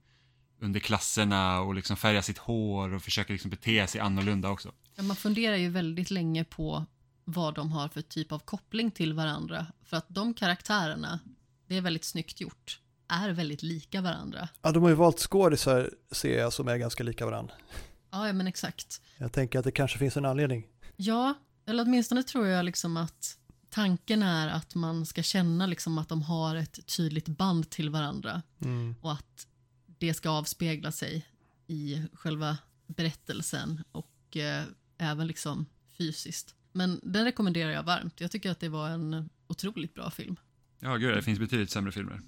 under klasserna och liksom färga sitt hår och försöka liksom bete sig annorlunda också. Ja, Man funderar ju väldigt länge på vad de har för typ av koppling till varandra. För att de karaktärerna, det är väldigt snyggt gjort, är väldigt lika varandra. Ja, de har ju valt skådisar ser jag som är ganska lika varandra. Ja, men exakt. Jag tänker att det kanske finns en anledning. Ja, eller åtminstone tror jag liksom att tanken är att man ska känna liksom att de har ett tydligt band till varandra Mm. och att det ska avspegla sig i själva berättelsen och eh, även liksom fysiskt. Men den rekommenderar jag varmt. Jag tycker att det var en otroligt bra film. Ja, gud, det finns betydligt sämre filmer.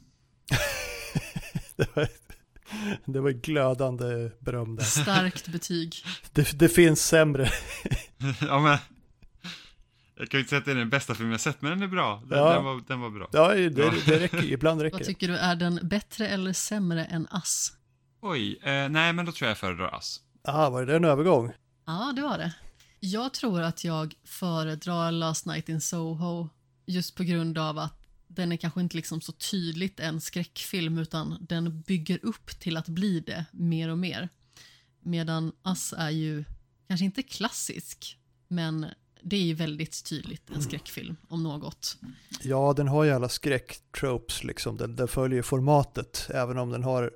(laughs) Det var, det var glödande beröm där. Starkt betyg. (laughs) Det, det finns sämre. (laughs) ja, men... Jag kan ju inte säga att det är den bästa filmen jag sett, men den är bra. Den, Ja. den, var, den var bra. Ja, det, det räcker. Ibland räcker Vad det. tycker du, är den bättre eller sämre än Ass? Oj, eh, nej men då tror jag jag föredrar Ass. Aha, var det en övergång? Ja, det var det. Jag tror att jag föredrar Last Night in Soho just på grund av att den är kanske inte liksom så tydligt en skräckfilm utan den bygger upp till att bli det mer och mer. Medan Us är ju kanske inte klassisk, men det är ju väldigt tydligt en skräckfilm om något. Ja, den har ju alla skräcktropes liksom. Den, den följer formatet, även om den har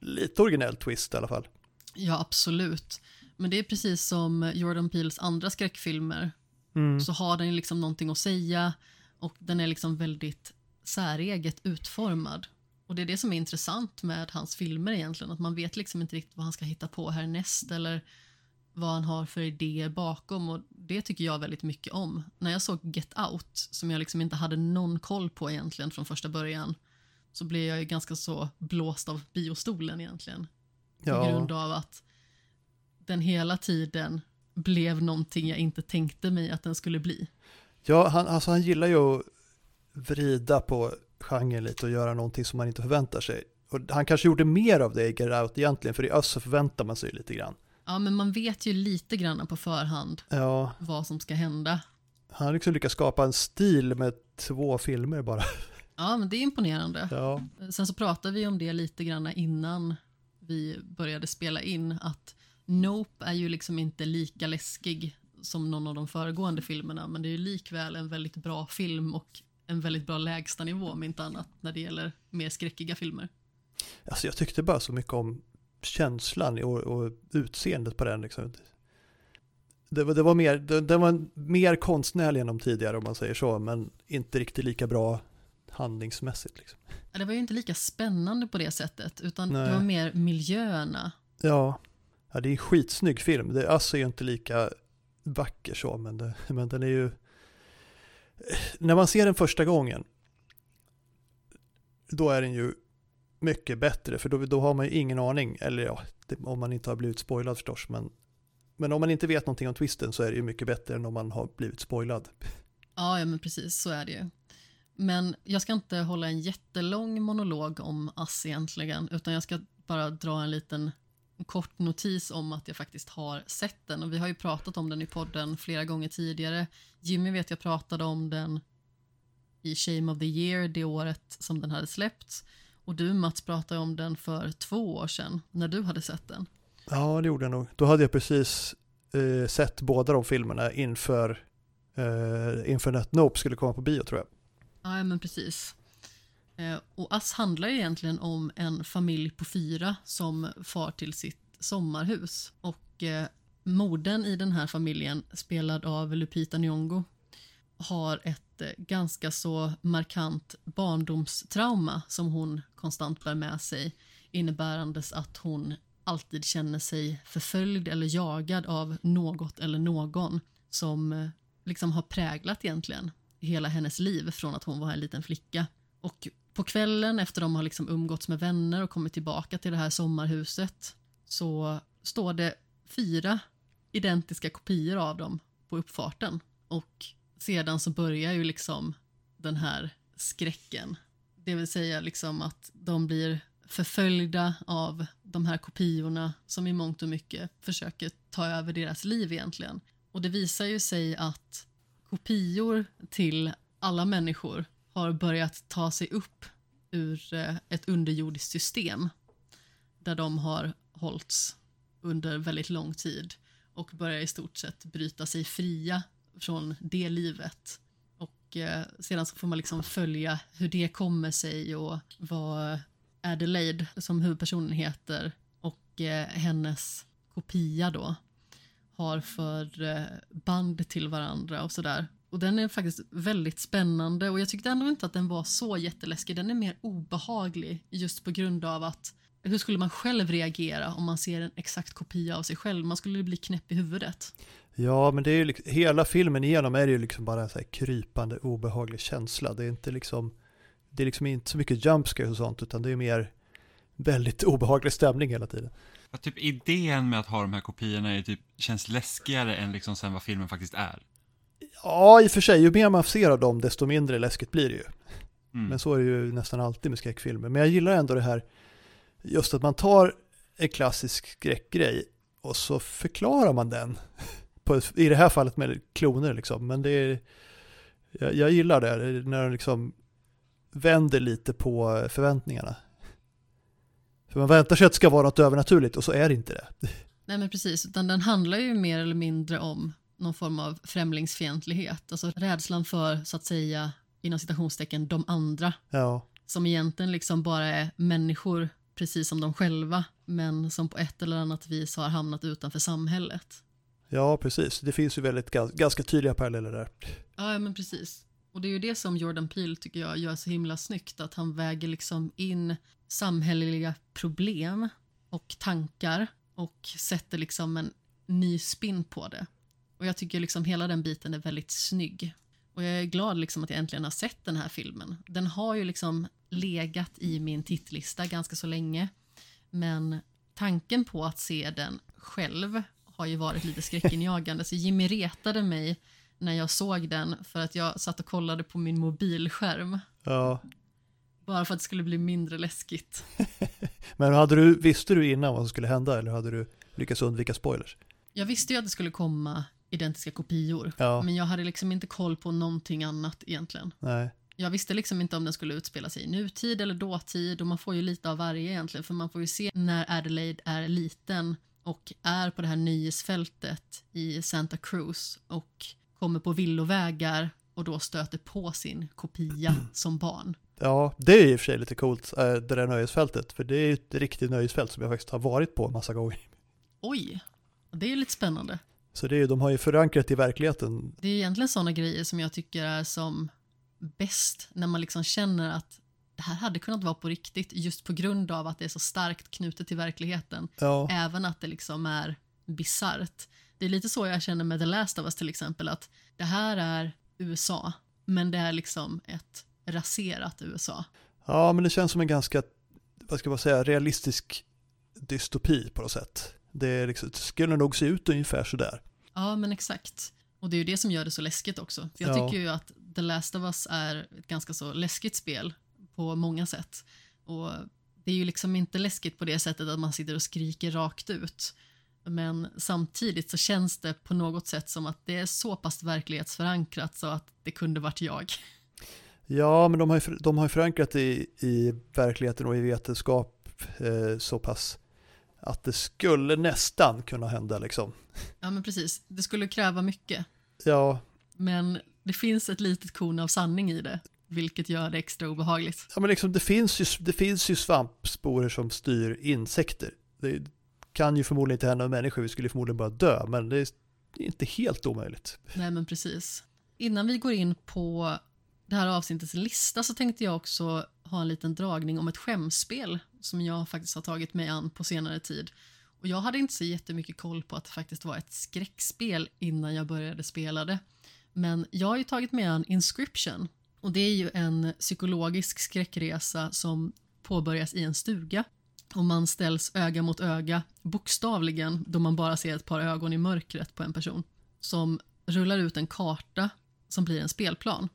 lite originell twist i alla fall. Ja, absolut. Men det är precis som Jordan Peels andra skräckfilmer Mm. så har den liksom någonting att säga och den är liksom väldigt säreget utformad. Och det är det som är intressant med hans filmer egentligen, att man vet liksom inte riktigt vad han ska hitta på härnäst eller vad han har för idéer bakom och det tycker jag väldigt mycket om. När jag såg Get Out, som jag liksom inte hade någon koll på egentligen från första början, så blev jag ju ganska så blåst av biostolen egentligen. På Ja. grund av att den hela tiden blev någonting jag inte tänkte mig att den skulle bli. Ja, han, alltså han gillar ju att vrida på genren lite och göra någonting som man inte förväntar sig. Och han kanske gjorde mer av det i Get Out egentligen, för i Öss så förväntar man sig lite grann. Ja, men man vet ju lite grann på förhand Ja, vad som ska hända. han har liksom lyckats skapa en stil med två filmer bara. Ja, men det är imponerande. Ja, Sen så pratade vi om det lite grann innan vi började spela in, att Nope är ju liksom inte lika läskig som någon av de föregående filmerna, men det är ju likväl en väldigt bra film och en väldigt bra lägstanivå om inte annat när det gäller mer skräckiga filmer. alltså jag tyckte bara så mycket om känslan och, och utseendet på den liksom. Det var, det var mer, det, det var mer konstnärlig än de tidigare om man säger så, men inte riktigt lika bra handlingsmässigt liksom. Det var ju inte lika spännande på det sättet, utan Nej. det var mer miljöerna. Ja, ja det är en skitsnygg film. Det, är ju inte lika vacker så, men, det, men den är ju... När man ser den första gången, då är den ju mycket bättre, för då, då har man ju ingen aning, eller ja, det, om man inte har blivit spoilad förstås, men, men om man inte vet någonting om twisten så är det ju mycket bättre än om man har blivit spoilad. Ja, ja men precis, så är det ju. Men jag ska inte hålla en jättelång monolog om Ass egentligen, utan jag ska bara dra en liten kort notis om att jag faktiskt har sett den. Och vi har ju pratat om den i podden flera gånger tidigare. Jimmy vet jag pratade om den i Shame of the Year det året som den hade släppts. Och du Mats pratade om den för två år sedan när du hade sett den. Ja, det gjorde jag nog. Då hade jag precis eh, sett båda de filmerna inför, eh, inför att Nope skulle komma på bio tror jag. Ja, men precis. Eh, och Ass handlar ju egentligen om en familj på fyra som far till sitt sommarhus. Och eh, modern i den här familjen, spelad av Lupita Nyong'o, har ett eh, ganska så markant barndomstrauma som hon konstant bär med sig innebärandes att hon alltid känner sig förföljd eller jagad av något eller någon som eh, liksom har präglat egentligen hela hennes liv från att hon var en liten flicka. Och på kvällen efter de har liksom umgåtts med vänner och kommit tillbaka till det här sommarhuset så står det fyra identiska kopior av dem på uppfarten. Och sedan så börjar ju liksom den här skräcken. Det vill säga liksom att de blir förföljda av de här kopiorna som i mångt och mycket försöker ta över deras liv egentligen. Och det visar ju sig att kopior till alla människor har börjat ta sig upp ur eh, ett underjordiskt system där de har hållits under väldigt lång tid och börjar i stort sett bryta sig fria från det livet. Och eh, sedan så får man liksom följa hur det kommer sig och vad Adelaide, som huvudpersonen heter, och eh, hennes kopia då har för eh, band till varandra och sådär. Och den är faktiskt väldigt spännande och jag tyckte ändå inte att den var så jätteläskig. Den är mer obehaglig just på grund av att hur skulle man själv reagera om man ser en exakt kopia av sig själv? Man skulle bli knäpp i huvudet. Ja, men det är ju liksom, hela filmen igenom är det ju liksom bara en så här krypande obehaglig känsla. Det är inte liksom, det är liksom inte så mycket jumpscares och sånt, utan det är mer väldigt (laughs) obehaglig stämning hela tiden. Ja, typ idén med att ha de här kopiorna är typ, känns läskigare än liksom sen vad filmen faktiskt är. Ja, i och för sig, ju mer man ser av dem, desto mindre läskigt blir det ju. Mm. Men så är det ju nästan alltid med skräckfilmer. Men jag gillar ändå det här, just att man tar en klassisk skräckgrej och så förklarar man den. (laughs) På, I det här fallet med kloner liksom. Men det är, jag, jag gillar det, när de liksom vänder lite på förväntningarna. För man väntar sig att det ska vara något övernaturligt och så är det inte det. (laughs) Nej men precis, utan den handlar ju mer eller mindre om någon form av främlingsfientlighet. Alltså rädslan för, så att säga, inom citationstecken, de andra. Ja, Som egentligen liksom bara är människor, precis som de själva, men som på ett eller annat vis har hamnat utanför samhället. ja precis. Det finns ju väldigt gans- ganska tydliga paralleller där. Ja, men precis. Och det är ju det som Jordan Peele tycker jag gör så himla snyggt, att han väger liksom in samhälleliga problem och tankar och sätter liksom en ny spin på det. Och jag tycker liksom hela den biten är väldigt snygg. Och jag är glad liksom att jag äntligen har sett den här filmen. Den har ju liksom legat i min tittlista ganska så länge. Men tanken på att se den själv har ju varit lite skräckinjagande. Så Jimmy retade mig när jag såg den för att jag satt och kollade på min mobilskärm. Ja, Bara för att det skulle bli mindre läskigt. (laughs) men hade du, visste du innan vad som skulle hända eller hade du lyckats undvika spoilers? Jag visste ju att det skulle komma identiska kopior. Ja. Men jag hade liksom inte koll på någonting annat egentligen. Nej. Jag visste liksom inte om den skulle utspela sig i nutid eller dåtid och man får ju lite av varje egentligen för man får ju se när Adelaide är liten och är på det här nöjesfältet i Santa Cruz och kommer på villovägar och då stöter på sin kopia (clears throat) som barn. Ja, det är i och för sig lite coolt, eh, det där nöjesfältet. För det är ju ett riktigt nöjesfält som jag faktiskt har varit på en massa gånger. Oj, det är ju lite spännande. Så det är ju, de har ju förankrat i verkligheten. Det är egentligen sådana grejer som jag tycker är som bäst när man liksom känner att det här hade kunnat vara på riktigt just på grund av att det är så starkt knutet till verkligheten. Ja, Även att det liksom är bisarrt. Det är lite så jag känner med The Last of Us till exempel, att det här är USA, men det är liksom ett raserat USA. ja, men det känns som en ganska, vad ska man säga, realistisk dystopi på något sätt. Det, liksom, det skulle nog se ut ungefär sådär. Ja, men exakt. Och det är ju det som gör det så läskigt också. För jag Ja. tycker ju att The Last of Us är ett ganska så läskigt spel på många sätt. Och det är ju liksom inte läskigt på det sättet att man sitter och skriker rakt ut. Men samtidigt så känns det på något sätt som att det är så pass verklighetsförankrat så att det kunde varit jag. Ja, men de har ju, de har förankrat i, i verkligheten och i vetenskap eh, så pass att det skulle nästan kunna hända liksom. Ja, men precis. Det skulle kräva mycket. Ja, Men det finns ett litet korn av sanning i det, vilket gör det extra obehagligt. ja men liksom det finns ju, det finns ju svampsporer som styr insekter. Det kan ju förmodligen inte hända med människor, vi skulle förmodligen bara dö, men det är inte helt omöjligt. Nej, men precis. Innan vi går in på det här avsnittets lista så tänkte jag också ha en liten dragning om ett skämspel som jag faktiskt har tagit mig an på senare tid. Och jag hade inte så jättemycket koll på att det faktiskt var ett skräckspel innan jag började spela det. Men jag har ju tagit mig an Inscription och det är ju en psykologisk skräckresa som påbörjas i en stuga och man ställs öga mot öga, bokstavligen, då man bara ser ett par ögon i mörkret på en person som rullar ut en karta som blir en spelplan.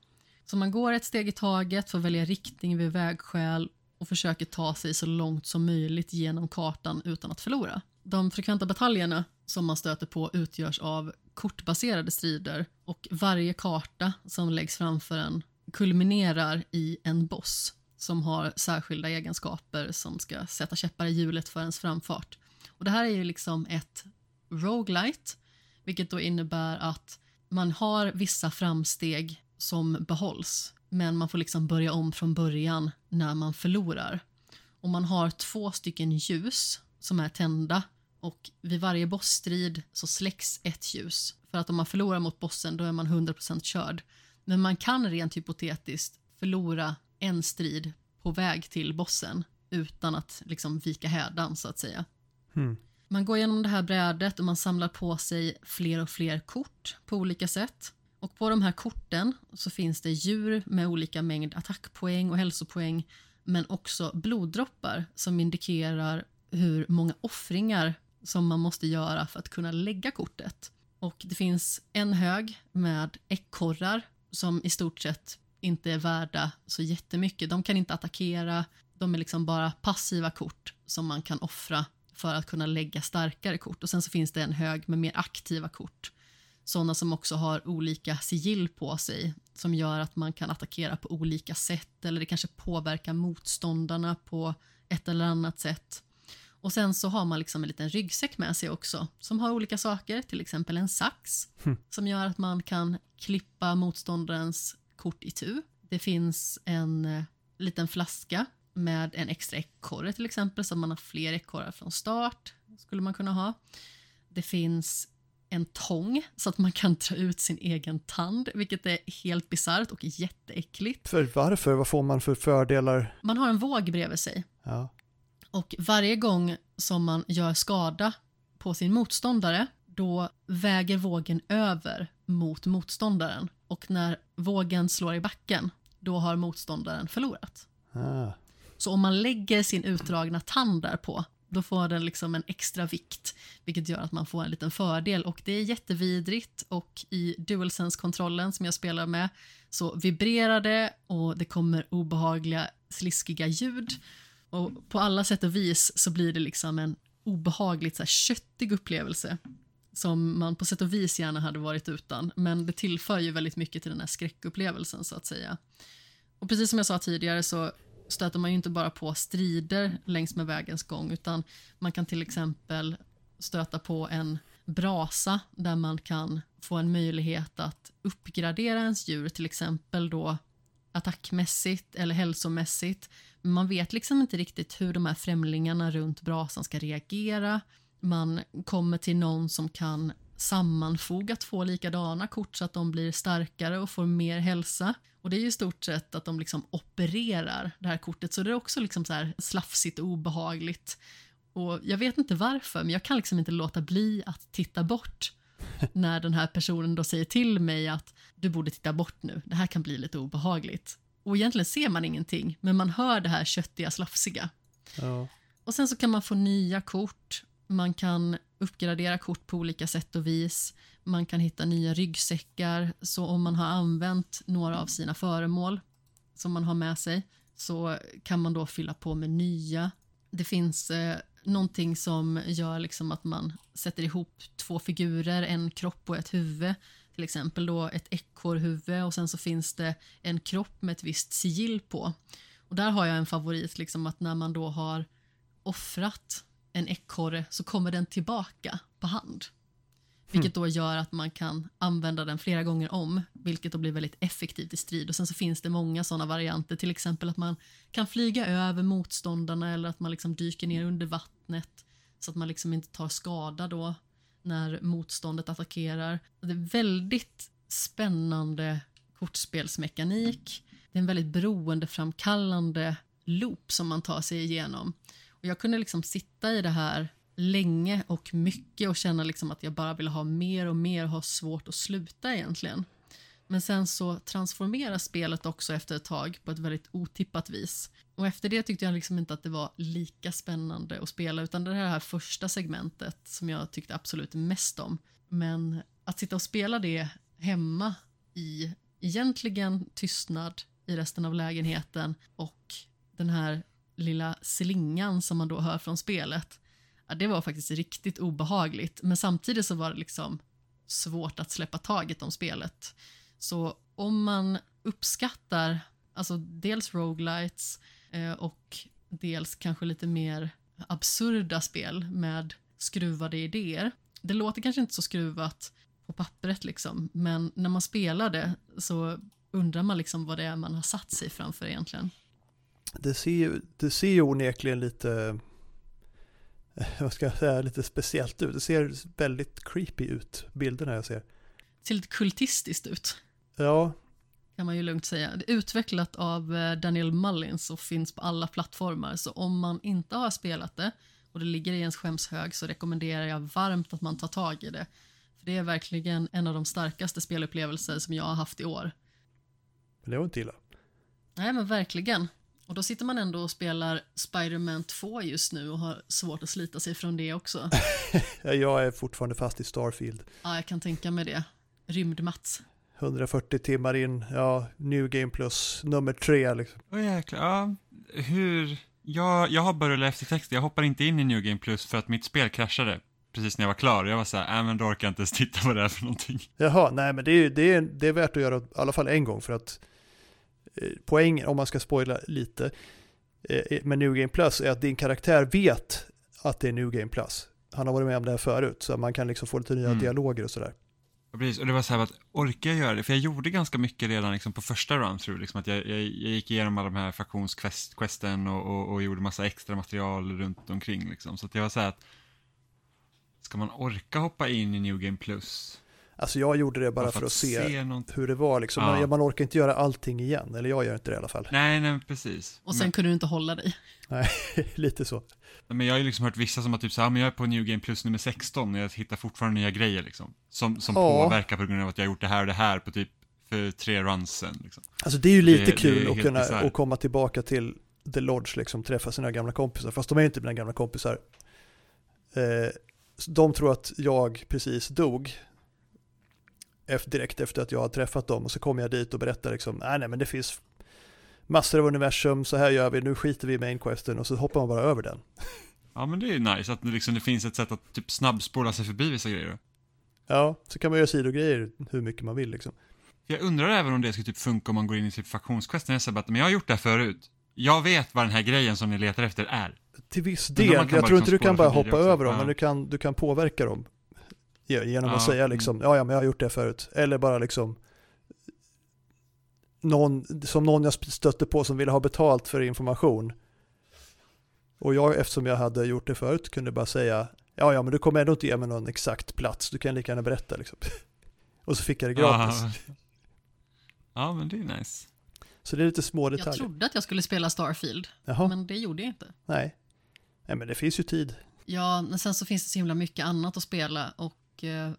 Så man går ett steg i taget får välja riktning vid vägskäl och försöker ta sig så långt som möjligt genom kartan utan att förlora. De frekventa bataljerna som man stöter på utgörs av kortbaserade strider och varje karta som läggs framför en kulminerar i en boss som har särskilda egenskaper som ska sätta käppar i hjulet för ens framfart. Och det här är ju liksom ett roguelite, vilket då innebär att man har vissa framsteg som behålls, men man får liksom börja om från början när man förlorar. Och man har två stycken ljus som är tända och vid varje bossstrid så släcks ett ljus. För att om man förlorar mot bossen då är man 100% körd. Men man kan rent hypotetiskt förlora en strid på väg till bossen utan att liksom vika hädan så att säga. Hmm. Man går igenom det här brädet och man samlar på sig fler och fler kort på olika sätt. Och på de här korten så finns det djur med olika mängd attackpoäng och hälsopoäng men också bloddroppar som indikerar hur många offringar som man måste göra för att kunna lägga kortet. Och det finns en hög med ekorrar som i stort sett inte är värda så jättemycket. De kan inte attackera, de är liksom bara passiva kort som man kan offra för att kunna lägga starkare kort. Och sen så finns det en hög med mer aktiva kort. Sådana som också har olika sigill på sig som gör att man kan attackera på olika sätt eller det kanske påverkar motståndarna på ett eller annat sätt. Och sen så har man liksom en liten ryggsäck med sig också som har olika saker, till exempel en sax Hmm. som gör att man kan klippa motståndarens kort i tu. Det finns en eh, liten flaska med en extra ekorre till exempel så att man har fler ekorrar från start. skulle man kunna ha. Det finns en tång så att man kan dra ut sin egen tand, vilket är helt bisarrt och jätteäckligt. För varför? Vad får man för fördelar? Man har en våg bredvid sig Ja. och varje gång som man gör skada på sin motståndare då väger vågen över mot motståndaren och när vågen slår i backen då har motståndaren förlorat. Ah. Så om man lägger sin utdragna tand där på då får den liksom en extra vikt vilket gör att man får en liten fördel. Och det är jättevidrigt och i DualSense-kontrollen som jag spelar med så vibrerar det och det kommer obehagliga sliskiga ljud. Och på alla sätt och vis så blir det liksom en obehagligt så här, köttig upplevelse som man på sätt och vis gärna hade varit utan. Men det tillför ju väldigt mycket till den här skräckupplevelsen så att säga. Och precis som jag sa tidigare så stöter man ju inte bara på strider längs med vägens gång utan man kan till exempel stöta på en brasa där man kan få en möjlighet att uppgradera ens djur till exempel då attackmässigt eller hälsomässigt. Men man vet liksom inte riktigt hur de här främlingarna runt brasan ska reagera. Man kommer till någon som kan sammanfoga två likadana kort så att de blir starkare och får mer hälsa. Och det är ju stort sett att de liksom opererar det här kortet så det är också liksom så här slafsigt och obehagligt. Och jag vet inte varför men jag kan liksom inte låta bli att titta bort (laughs) när den här personen då säger till mig att du borde titta bort nu, det här kan bli lite obehagligt. Och egentligen ser man ingenting men man hör det här köttiga slafsiga. Ja. Och sen så kan man få nya kort, man kan uppgradera kort på olika sätt och vis. Man kan hitta nya ryggsäckar, så om man har använt några av sina föremål som man har med sig så kan man då fylla på med nya. Det finns eh, någonting som gör liksom att man sätter ihop två figurer, en kropp och ett huvud. Till exempel då ett ekorrhuvud och sen så finns det en kropp med ett visst sigill på. Och där har jag en favorit, liksom att när man då har offrat en ekorre så kommer den tillbaka på hand. Vilket då gör att man kan använda den flera gånger om, vilket då blir väldigt effektivt i strid. Och Sen så finns det många sådana varianter, till exempel att man kan flyga över motståndarna eller att man liksom dyker ner under vattnet så att man liksom inte tar skada då när motståndet attackerar. Det är väldigt spännande kortspelsmekanik. Det är en väldigt beroendeframkallande loop som man tar sig igenom. Och jag kunde liksom sitta i det här länge och mycket och känna liksom att jag bara ville ha mer och mer och ha svårt att sluta egentligen. Men sen så transformeras spelet också efter ett tag på ett väldigt otippat vis. Och efter det tyckte jag liksom inte att det var lika spännande att spela utan det här första segmentet som jag tyckte absolut mest om. Men att sitta och spela det hemma i egentligen tystnad i resten av lägenheten och den här lilla slingan som man då hör från spelet. Ja, det var faktiskt riktigt obehagligt men samtidigt så var det liksom svårt att släppa taget om spelet. Så om man uppskattar alltså dels roguelites eh, och dels kanske lite mer absurda spel med skruvade idéer. Det låter kanske inte så skruvat på pappret liksom, men när man spelar det så undrar man liksom vad det är man har satt sig framför egentligen. Det ser ju, det ser ju onekligen lite, (laughs) vad ska jag säga, lite speciellt ut. Det ser väldigt creepy ut, bilderna jag ser. Det ser lite kultistiskt ut. Ja. Kan man ju lugnt säga. Det är utvecklat av eh, Daniel Mullins och finns på alla plattformar. Så om man inte har spelat det och det ligger i ens skämshög så rekommenderar jag varmt att man tar tag i det. För Det är verkligen en av de starkaste spelupplevelser som jag har haft i år. Men det var inte illa. Nej men verkligen. Och då sitter man ändå och spelar Spider-Man 2 just nu och har svårt att slita sig från det också. (laughs) Jag är fortfarande fast i Starfield. Ja, jag kan tänka mig det. Rymd-Mats. 140 timmar in, ja, New Game Plus nummer tre liksom. Åh jäklar, ja. Hur... Jag, jag har börjat läsa eftertexter, jag hoppar inte in i New Game Plus för att mitt spel kraschade precis när jag var klar. Jag var så här, äh, men då orkar jag inte ens (laughs) titta vad det är för någonting. Jaha, nej men det är, det är, det är värt att göra i alla fall en gång för att poängen, om man ska spoila lite, eh, med New Game Plus är att din karaktär vet att det är New Game Plus. Han har varit med om det här förut, så man kan liksom få lite nya Mm. dialoger och sådär. Ja, precis, och det var så här att orkar jag göra det? För jag gjorde ganska mycket redan liksom på första run-through, liksom att jag, jag, jag gick igenom alla de här fraktionsquesten och, och, och gjorde massa extra material runt omkring liksom. Så att jag var så här att, ska man orka hoppa in i New Game Plus? Alltså jag gjorde det bara för att se något... hur det var liksom. Ja. Man, man orkar inte göra allting igen, eller jag gör inte det i alla fall. Nej, nej, precis. Och sen kunde du inte hålla dig. (laughs) lite så. Men, men jag har ju liksom hört vissa som har typ så här, men jag är på New Game Plus nummer 16 och jag hittar fortfarande nya grejer liksom. Som, som Ja. påverkar på grund av att jag har gjort det här och det här på typ för tre runs sen. Liksom. Alltså det är ju lite Det- det kul är att kunna att komma tillbaka till The Lodge, liksom träffa sina gamla kompisar. Fast de är ju inte mina gamla kompisar. Eh, de tror att jag precis dog. Efter, direkt efter att jag har träffat dem. Och så kommer jag dit och berättar liksom, nej nej men det finns massor av universum, så här gör vi, nu skiter vi i main questen och så hoppar man bara över den. Ja, men det är ju nice att det, liksom, det finns ett sätt att typ snabbspola sig förbi vissa grejer. Ja, så kan man göra sidogrejer hur mycket man vill liksom. Jag undrar även om det skulle typ funka om man går in i typ faktionsquesten. Jag säger att, men jag har gjort det här förut. Jag vet vad den här grejen som ni letar efter är. Till viss del, jag tror inte liksom du kan bara hoppa över dem, men du kan, du kan påverka dem. Ge- Genom att Ja, säga mm. liksom, ja ja men jag har gjort det förut. Eller bara liksom någon, som någon jag stötte på som ville ha betalt för information. Och jag, eftersom jag hade gjort det förut, kunde bara säga, ja ja men du kommer ändå inte ge mig någon exakt plats, du kan lika gärna berätta liksom. (laughs) Och så fick jag det gratis. Ja. ja, men det är nice. Så det är lite små Jag detaljer. trodde att jag skulle spela Starfield, Jaha, men det gjorde jag inte. nej. Nej men det finns ju tid. Ja, men sen så finns det så himla mycket annat att spela och eh,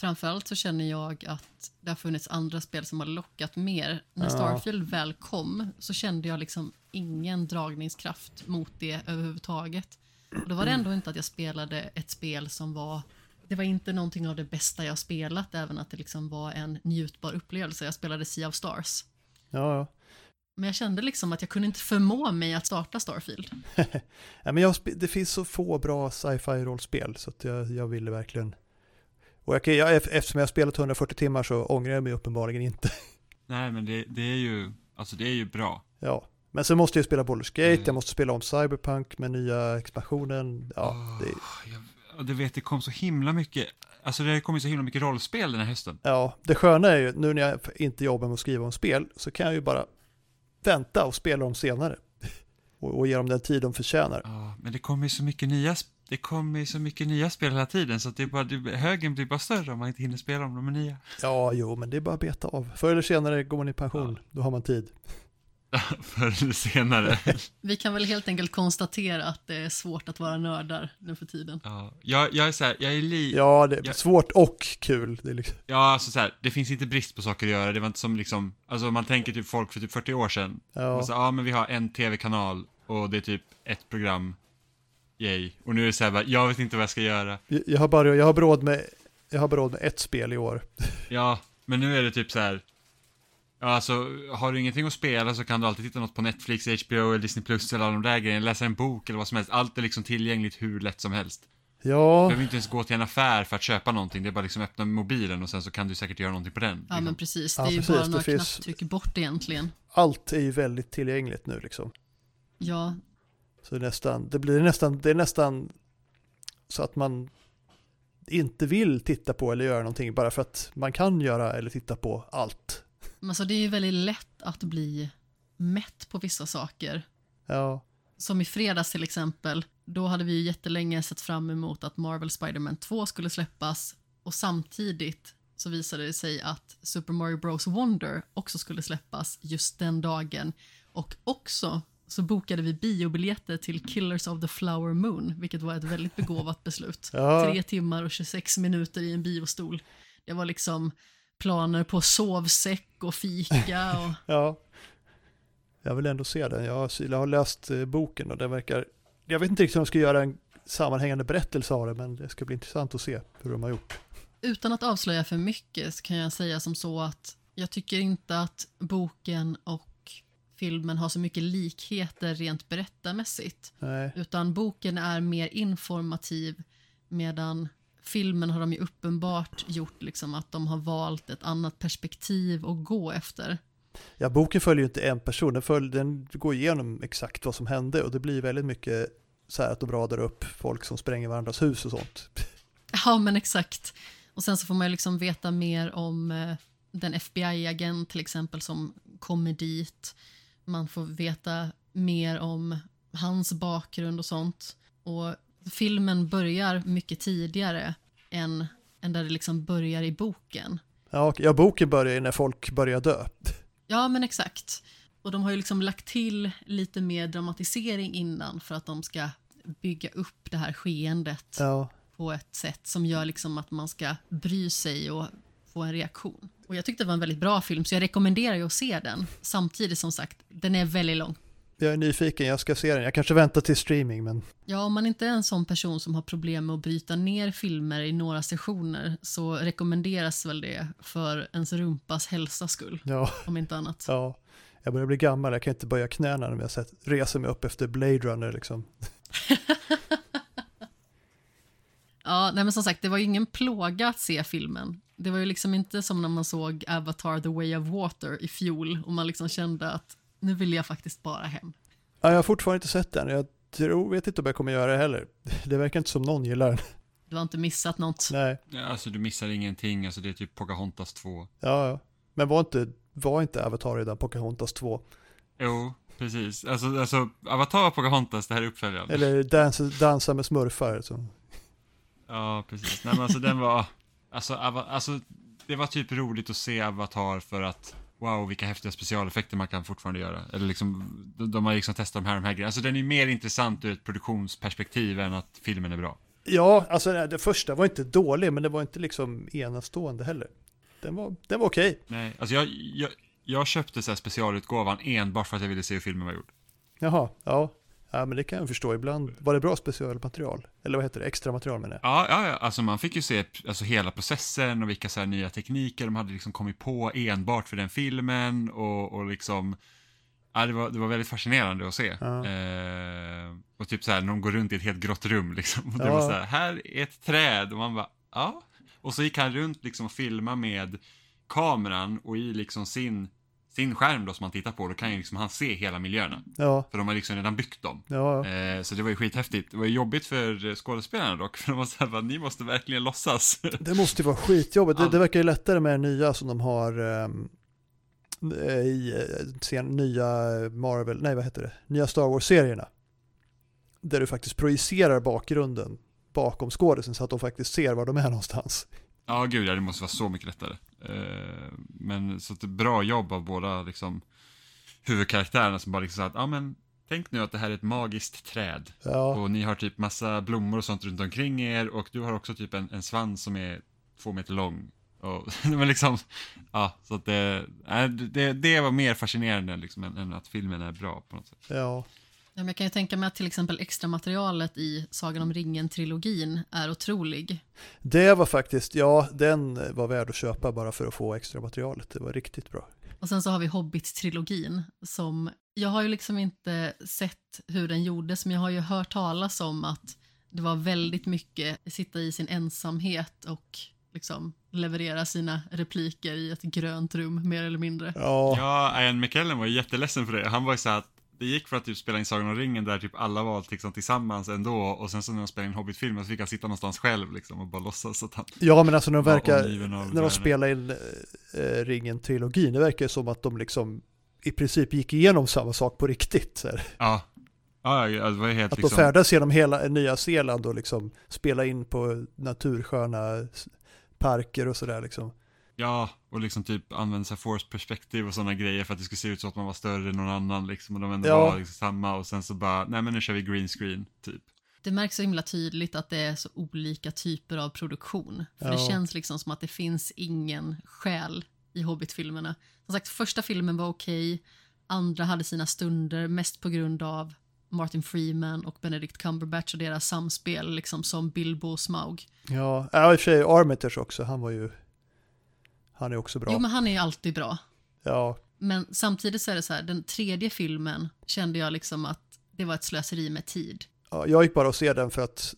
framförallt så känner jag att det har funnits andra spel som har lockat mer. När Ja. Starfield väl kom så kände jag liksom ingen dragningskraft mot det överhuvudtaget. Och då var det ändå inte att jag spelade ett spel som var det var inte någonting av det bästa jag spelat, även att det liksom var en njutbar upplevelse. Jag spelade Sea of Stars. Ja, ja. Men jag kände liksom att jag kunde inte förmå mig att starta Starfield. (laughs) Ja, men jag, det finns så få bra sci-fi rollspel så jag, jag ville verkligen... Och jag, jag, eftersom jag har spelat 140 timmar så ångrar jag mig uppenbarligen inte. (laughs) Nej, men det, det är ju, alltså det är ju bra. Ja, men sen måste jag spela Baldur's Gate, Mm. jag måste spela om Cyberpunk med nya expansionen. Ja, Åh, det, jag, du vet, det kom så himla mycket, alltså det har kommit så himla mycket rollspel den här hösten. ja, det sköna är ju nu när jag inte jobbar med att skriva om spel så kan jag ju bara vänta och spela dem senare. (laughs) Och, och ge dem den tid de förtjänar. Ja, men det kommer ju så mycket nya, sp- det kommer ju så mycket nya spel hela tiden så att det är bara, det, högen blir bara större om man inte hinner spela om de är nya. Ja, jo, men det är bara att beta av. Förr eller senare går man i pension, då har man tid. (laughs) Förr eller senare. (laughs) Vi kan väl helt enkelt konstatera att det är svårt att vara nördar nu för tiden. ja, jag, jag är så här, jag är li... Ja, det är Ja. svårt och kul. Det är liksom, Ja, alltså så här, det finns inte brist på saker att göra. Det var inte som liksom, alltså om man tänker typ folk för typ 40 år sedan. ja. Och så, ja, men vi har en tv-kanal och det är typ ett program. Yay. Och nu är det så här, bara, jag vet inte vad jag ska göra. Jag- Jag har bara, jag har bara råd med, jag har bara råd med ett spel i år. (laughs) Ja, men nu är det typ så här. Ja, alltså, har du ingenting att spela så kan du alltid titta något på Netflix, HBO eller Disney Plus eller alla de där grejerna, läsa en bok eller vad som helst. Allt är liksom tillgängligt hur lätt som helst. Du Ja, behöver inte ens gå till en affär för att köpa någonting. Det är bara liksom öppna mobilen och sen så kan du säkert göra någonting på den. Ja, liksom. men precis. Det Ja, är ju precis. bara Det några finns- knapptryck bort egentligen. allt är ju väldigt tillgängligt nu liksom. Ja, Så det nästan, det blir nästan, det är nästan så att man inte vill titta på eller göra någonting bara för att man kan göra eller titta på allt. men alltså det är ju väldigt lätt att bli mätt på vissa saker. Ja, Som i fredags till exempel, då hade vi ju jättelänge sett fram emot att Marvel Spider-Man 2 skulle släppas och samtidigt så visade det sig att Super Mario Bros Wonder också skulle släppas just den dagen och också så bokade vi biobiljetter till Killers of the Flower Moon, vilket var ett väldigt begåvat (laughs) beslut. Ja. Tre timmar och 26 minuter i en biostol. Det var liksom planer på sovsäck och fika och (laughs) ja. Jag vill ändå se den. Jag har, läst eh, boken och den verkar, jag vet inte riktigt om de ska göra en sammanhängande berättelse av det, men det ska bli intressant att se hur de har gjort. Utan att avslöja för mycket så kan jag säga som så att jag tycker inte att boken och filmen har så mycket likheter rent berättarmässigt. Nej, Utan boken är mer informativ medan filmen har de ju uppenbart gjort liksom att de har valt ett annat perspektiv att gå efter. ja, boken följer ju inte en person, den, följer, den går igenom exakt vad som hände och det blir väldigt mycket så här att de radar upp folk som spränger varandras hus och sånt. (laughs) Ja, men exakt. Och sen så får man ju liksom veta mer om eh, den FBI-agent till exempel som kommer dit. Man får veta mer om hans bakgrund och sånt. Och filmen börjar mycket tidigare än, än där det liksom börjar i boken. Ja, ja, boken börjar ju när folk börjar dö. Ja, men exakt. Och de har ju liksom lagt till lite mer dramatisering innan för att de ska bygga upp det här skeendet Ja, på ett sätt som gör liksom att man ska bry sig och få en reaktion. Och jag tyckte det var en väldigt bra film så jag rekommenderar ju att se den. Samtidigt som sagt, den är väldigt lång. jag är nyfiken, jag ska se den. Jag kanske väntar till streaming, men Ja, om man inte är en sån person som har problem med att bryta ner filmer i några sessioner så rekommenderas väl det för ens rumpas hälsas skull, ja, om inte annat. ja. Jag börjar bli gammal, jag kan inte böja knäna när jag reser mig upp efter Blade Runner liksom. (laughs) Ja, nej men som sagt, det var ju ingen plåga att se filmen. Det var ju liksom inte som när man såg Avatar The Way of Water i fjol och man liksom kände att nu vill jag faktiskt bara hem. Ja, jag har fortfarande inte sett den, jag tror, vet inte om jag kommer göra det heller. (laughs) Det verkar inte som någon gillar den. Du har inte missat något. Nej, Ja, alltså du missar ingenting, alltså det är typ Pocahontas 2. ja, ja. Men var inte, var inte Avatar redan Pocahontas 2? Jo, precis. Alltså, alltså Avatar och Pocahontas, det här är uppföljaren. Eller dansa, dansa med smurfar. Så. Ja, precis. Nej men alltså den var, alltså, alltså det var typ roligt att se Avatar för att Wow, vilka häftiga specialeffekter man kan fortfarande göra. Eller liksom, de, de har liksom testat de här, de här grejerna. Alltså den är mer intressant ur ett produktionsperspektiv än att filmen är bra. Ja, alltså det första var inte dålig, men det var inte liksom enastående heller. Den var, den var okej. Nej, alltså jag, jag, jag köpte så specialutgåvan enbart för att jag ville se hur filmen var gjord. Jaha, ja. Ja, men det kan jag förstå. Ibland var det bra specialmaterial. Eller vad heter det? Extra material menar jag. Ja, ja, ja, alltså man fick ju se alltså, hela processen och vilka så här nya tekniker de hade liksom kommit på enbart för den filmen och, och liksom Ja, det var, det var väldigt fascinerande att se. Ja. Eh, och typ så här, när de går runt i ett helt grått rum liksom. Och det Ja. var så här, här är ett träd och man bara, ja. Och så gick han runt liksom och filmade med kameran och i liksom sin, sin skärm då som man tittar på, då kan ju liksom han se hela miljöerna. Ja, För de har liksom redan byggt dem. ja, ja. Eh, så det var ju skithäftigt. Det var ju jobbigt för skådespelarna dock, (laughs) för de var såhär, bara, ni måste verkligen låtsas. (laughs) Det måste ju vara skitjobbigt. Det, det verkar ju lättare med den nya som de har ehm, i eh, sen, nya Marvel, nej vad heter det, nya Star Wars-serierna. Där du faktiskt projicerar bakgrunden bakom skådisen så att de faktiskt ser var de är någonstans. Ja, gud ja, det måste vara så mycket lättare. Eh, men så att det är bra jobb av båda liksom huvudkaraktärerna som bara liksom sa att, ja men, tänk nu att det här är ett magiskt träd. Ja, Och ni har typ massa blommor och sånt runt omkring er och du har också typ en, en svans som är två meter lång. Och, (laughs) men liksom, ja, så att det, det, det var mer fascinerande liksom, än, än att filmen är bra på något sätt. ja, Jag kan ju tänka mig att till exempel extra materialet i Sagan om ringen-trilogin är otrolig. det var faktiskt, ja den var värd att köpa bara för att få extra materialet. Det var riktigt bra. Och sen så har vi Hobbit-trilogin som, jag har ju liksom inte sett hur den gjordes men jag har ju hört talas om att Det var väldigt mycket sitta i sin ensamhet och liksom leverera sina repliker i ett grönt rum mer eller mindre. Ja, Ja, Ian McKellen var ju jätteledsen för det. Han var ju så att det gick för att typ spela in Sagan om ringen där typ alla var liksom tillsammans ändå och sen så när de spelade in Hobbit-filmen så fick han sitta någonstans själv liksom och bara låtsas att han ja men alltså när de verkar, när de spelar in äh, Ringen-trilogin, det verkar ju som att de liksom i princip gick igenom samma sak på riktigt. Så här. Ja. Ja, det var helt Att de liksom... färdas genom hela Nya Zeeland och liksom spela in på natursköna parker och sådär liksom. Ja, och liksom typ använda sig force perspektiv och sådana grejer för att det skulle se ut som att man var större än någon annan liksom och de ändå Ja. var liksom samma och sen så bara, nej men nu kör vi green screen, typ. Det märks så himla tydligt att det är så olika typer av produktion. För det Ja. känns liksom som att det finns ingen själ i Hobbit-filmerna. Som sagt, första filmen var okej, andra hade sina stunder, mest på grund av Martin Freeman och Benedict Cumberbatch och deras samspel liksom som Bilbo och Smaug. Ja, ja i och för sig Armitage också, han var ju, han är också bra. Jo, men han är ju alltid bra. Ja, Men samtidigt så är det så här, den tredje filmen kände jag liksom att det var ett slöseri med tid. ja, jag gick bara och se den för att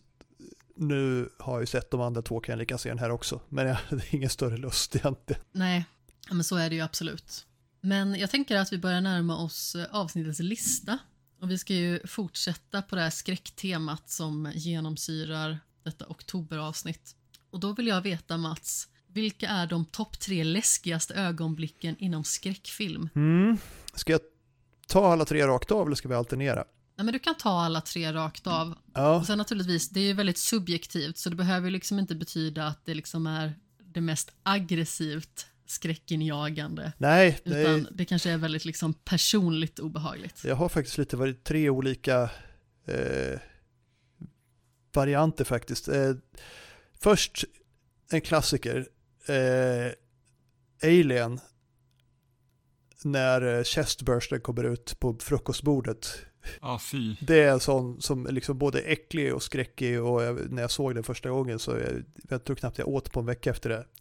nu har jag ju sett de andra två kan jag lika se den här också. Men jag (laughs) hade ingen större lust egentligen. Nej, men så är det ju absolut. Men jag tänker att vi börjar närma oss eh, avsnittets lista. Och vi ska ju fortsätta på det här skräcktemat som genomsyrar detta oktoberavsnitt. Och då vill jag veta Mats, vilka är de topp tre läskigaste ögonblicken inom skräckfilm? Mm. Ska jag ta alla tre rakt av eller ska vi alternera? Nej, men du kan ta alla tre rakt av. Ja, Och sen naturligtvis, det är ju väldigt subjektivt så det behöver liksom inte betyda att det liksom är det mest aggressivt skräckinjagande. nej, Utan nej, det kanske är väldigt liksom personligt obehagligt. jag har faktiskt lite varit tre olika eh, varianter faktiskt. Eh, först en klassiker, eh, Alien, när eh, chestbursten kommer ut på frukostbordet. Ja, fy. Det är en sån som är liksom både äcklig och skräckig och jag, när jag såg den första gången så jag, jag tror knappt jag åt på en vecka efter det. (laughs)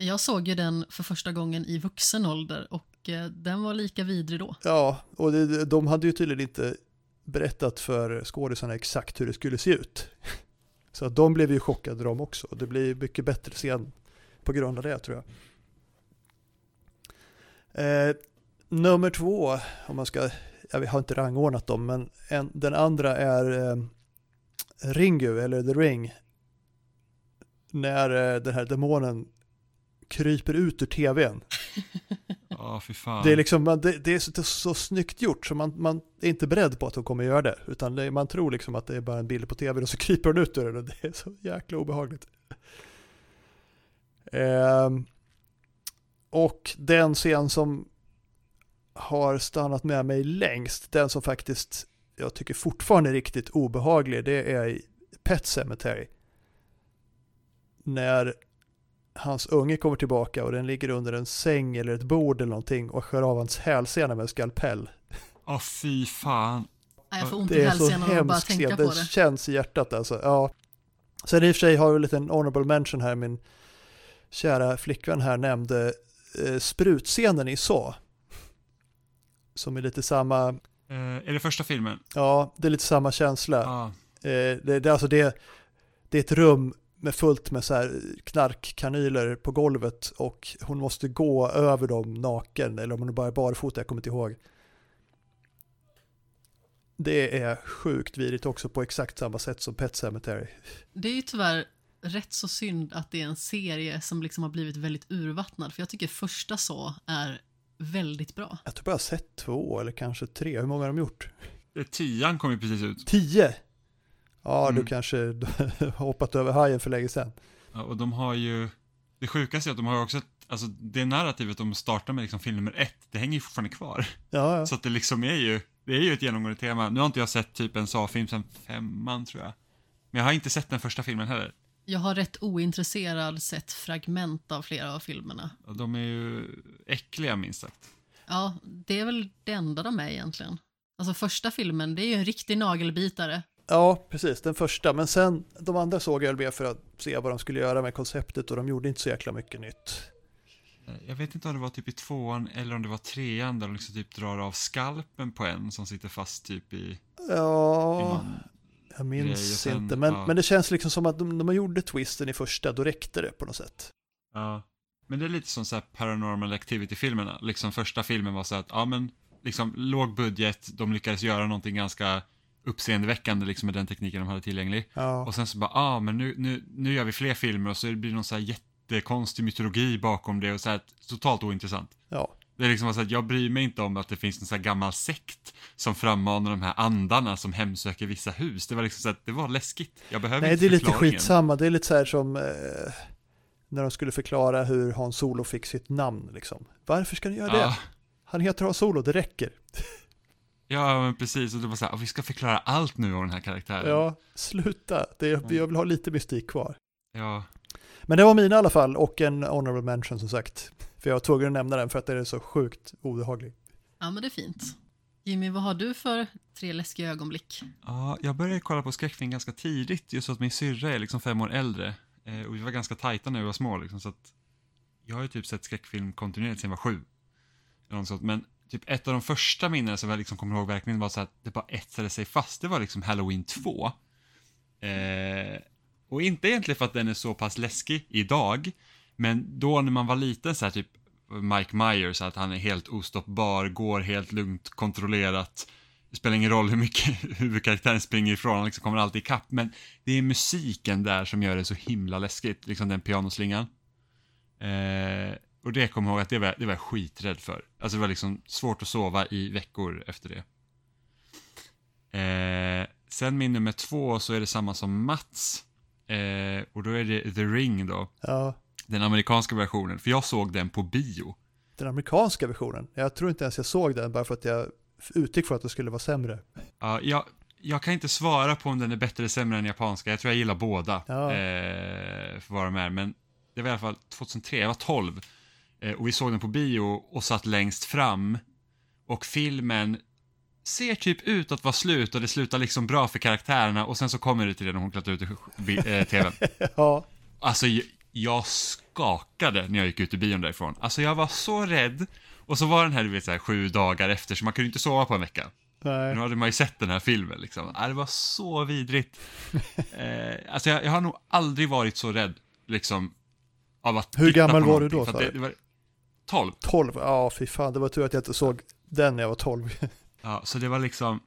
Jag såg ju den för första gången i vuxen ålder och eh, den var lika vidrig då. Ja, och det, de hade ju tydligen inte berättat för skådisarna exakt hur det skulle se ut. (laughs) Så att de blev ju chockade de också. Det blir mycket bättre scen på grund av det tror jag. Eh, nummer två, om man ska, jag har inte rangordnat dem, men en, den andra är eh, Ringu, eller The Ring. När eh, den här demonen kryper ut ur tvn. (laughs) Fan. Det är, liksom, det, det, är så, det är så snyggt gjort så man, man är inte beredd på att de kommer göra det. Utan det, man tror liksom att det är bara en bild på tv och så (laughs) kryper den ut ur den och det är så jäkla obehagligt. Ehm, och den scen som har stannat med mig längst, den som faktiskt jag tycker fortfarande är riktigt obehaglig, det är i Pet Cemetery. När hans unge kommer tillbaka och den ligger under en säng eller ett bord eller någonting och skär av hans hälsena med en skalpell. Ja, fy fan. Nej, Jag får ont i Det är så hälsenan av att bara hemskt tänka scen, på det det. känns i hjärtat alltså. Ja. Sen i och för sig har vi en liten honorable mention här, min kära flickvän här nämnde eh, sprutscenen i Så. Som är lite samma, Eh, är det första filmen? ja, det är lite samma känsla. Ja. Eh, det, det, är alltså det, det är ett rum med fullt med så här knarkkanyler på golvet och hon måste gå över dem naken eller om hon bara är barfota, jag kommer inte ihåg. Det är sjukt vidrigt också på exakt samma sätt som Pet Cemetery. Det är ju tyvärr rätt så synd att det är en serie som liksom har blivit väldigt urvattnad. För jag tycker första så är väldigt bra. Jag tror bara jag har sett två eller kanske tre. Hur många har de gjort? Eh, Tian kom ju precis ut. Tio! Ja, Mm. du kanske har (laughs) hoppat över hajen för länge sedan. Ja, och de har ju, det sjukaste är att de har också, ett- alltså det narrativet de startar med liksom film nummer ett, det hänger ju fortfarande kvar. Ja, ja. Så att det liksom är ju, det är ju ett genomgående tema. Nu har inte jag sett typ en Saw-film sedan femman tror jag. Men jag har inte sett den första filmen heller. Jag har rätt ointresserad sett fragment av flera av filmerna. De är ju äckliga minst sagt. Ja, det är väl det enda de är egentligen. Alltså första filmen, det är ju en riktig nagelbitare. Ja, precis, den första. Men sen, de andra såg jag mer för att se vad de skulle göra med konceptet och de gjorde inte så jäkla mycket nytt. Jag vet inte om det var typ i tvåan eller om det var trean där de liksom typ drar av skalpen på en som sitter fast typ i, Ja. Jag minns sen- inte, men, ja. men det känns liksom som att de, när man gjorde twisten i första, då räckte det på något sätt. Ja. Men det är lite som så paranormal activity-filmerna. Liksom första filmen var så att, ja men, liksom låg budget, de lyckades göra någonting ganska uppseendeväckande liksom med den tekniken de hade tillgänglig. Ja, Och sen så bara, ah men nu, nu, nu gör vi fler filmer och så blir det någon så här jättekonstig mytologi bakom det och så här totalt ointressant. ja. Det är liksom så att jag bryr mig inte om att det finns en sån här gammal sekt som frammanar de här andarna som hemsöker vissa hus. Det var liksom så att det var läskigt. Jag behöver Nej, inte det är lite skitsamma. Det är lite så här som eh, när de skulle förklara hur Hans Solo fick sitt namn. Liksom. Varför ska ni göra det? Ja, Han heter Hans Solo, det räcker. ja, men precis. Och det var så här, "Ah, vi ska förklara allt nu om den här karaktären. Ja, sluta. Det, jag vill ha lite mystik kvar. ja. Men det var mina i alla fall och en honorable mention som sagt. För jag var tvungen att nämna den för att den är så sjukt obehaglig. Ja, men det är fint. Jimmy, vad har du för tre läskiga ögonblick? Ja, jag började kolla på skräckfilm ganska tidigt, just så att min syrra är liksom fem år äldre. Eh, och vi var ganska tajta när vi var små, liksom, så att jag har ju typ sett skräckfilm kontinuerligt sedan jag var sju. Eller något sånt. Men typ ett av de första minnen som jag liksom kommer ihåg verkligen var så att det bara etsade sig fast. Det var liksom Halloween 2. Eh, och inte egentligen för att den är så pass läskig idag, men då när man var liten så här typ Mike Myers, att han är helt ostoppbar, går helt lugnt, kontrollerat. Det spelar ingen roll hur mycket (laughs) huvudkaraktären springer ifrån, han liksom kommer alltid ikapp. Men det är musiken där som gör det så himla läskigt, liksom den pianoslingan. Eh, och det kommer jag ihåg att det var, det var jag skiträdd för. Alltså det var liksom svårt att sova i veckor efter det. Eh, sen min nummer två så är det samma som Mats. Eh, och då är det The Ring då, Ja, den amerikanska versionen. För jag såg den på bio. den amerikanska versionen. Jag tror inte ens jag såg den bara för att jag utgick från att det skulle vara sämre. Ja, jag, jag kan inte svara på om den är bättre eller sämre än japanska. Jag tror jag gillar båda. Ja. Eh, för vad de är. Men det var i alla fall 2003, jag var 12. Eh, och vi såg den på bio och satt längst fram. Och filmen ser typ ut att vara slut och det slutar liksom bra för karaktärerna. Och sen så kommer det till det när hon klättrar ut ur bi- eh, tvn. (laughs) Ja, Alltså, jag, skakade när jag gick ut ur bion därifrån. Alltså, jag var så rädd. Och så var den här, du vet, så här, sju dagar efter, så man kunde inte sova på en vecka. nej. Nu hade man ju sett den här filmen liksom. Det var så vidrigt. (laughs) eh, alltså jag, jag har nog aldrig varit så rädd, liksom, av att Hur gammal var du då, för det, det var 12. 12, ja fy fan, det var tur att jag inte såg den när jag var 12. Ja, så det var liksom,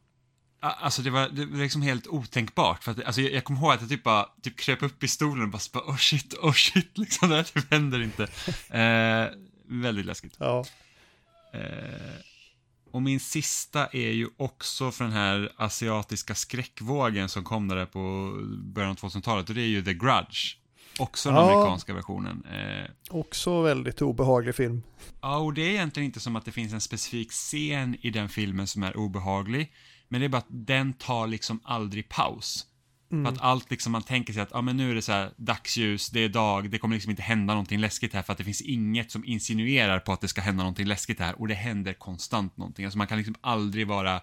alltså det var, det var liksom helt otänkbart. För att, alltså jag, jag kommer ihåg att jag typ bara, typ kröp upp i stolen och bara, oh shit, oh shit, (laughs) liksom det här typ händer inte. Eh, väldigt läskigt. Ja, Eh, och min sista är ju också från den här asiatiska skräckvågen som kom där på början av 2000-talet och det är ju The Grudge. Också den Ja. amerikanska versionen. Eh, också väldigt obehaglig film. ja, och det är egentligen inte som att det finns en specifik scen i den filmen som är obehaglig. Men det är bara att den tar liksom aldrig paus. För att allt liksom, man tänker sig att, ja men nu är det så här dagsljus, det är dag, det kommer liksom inte hända någonting läskigt här för att det finns inget som insinuerar på att det ska hända någonting läskigt här och det händer konstant någonting. Alltså man kan liksom aldrig vara,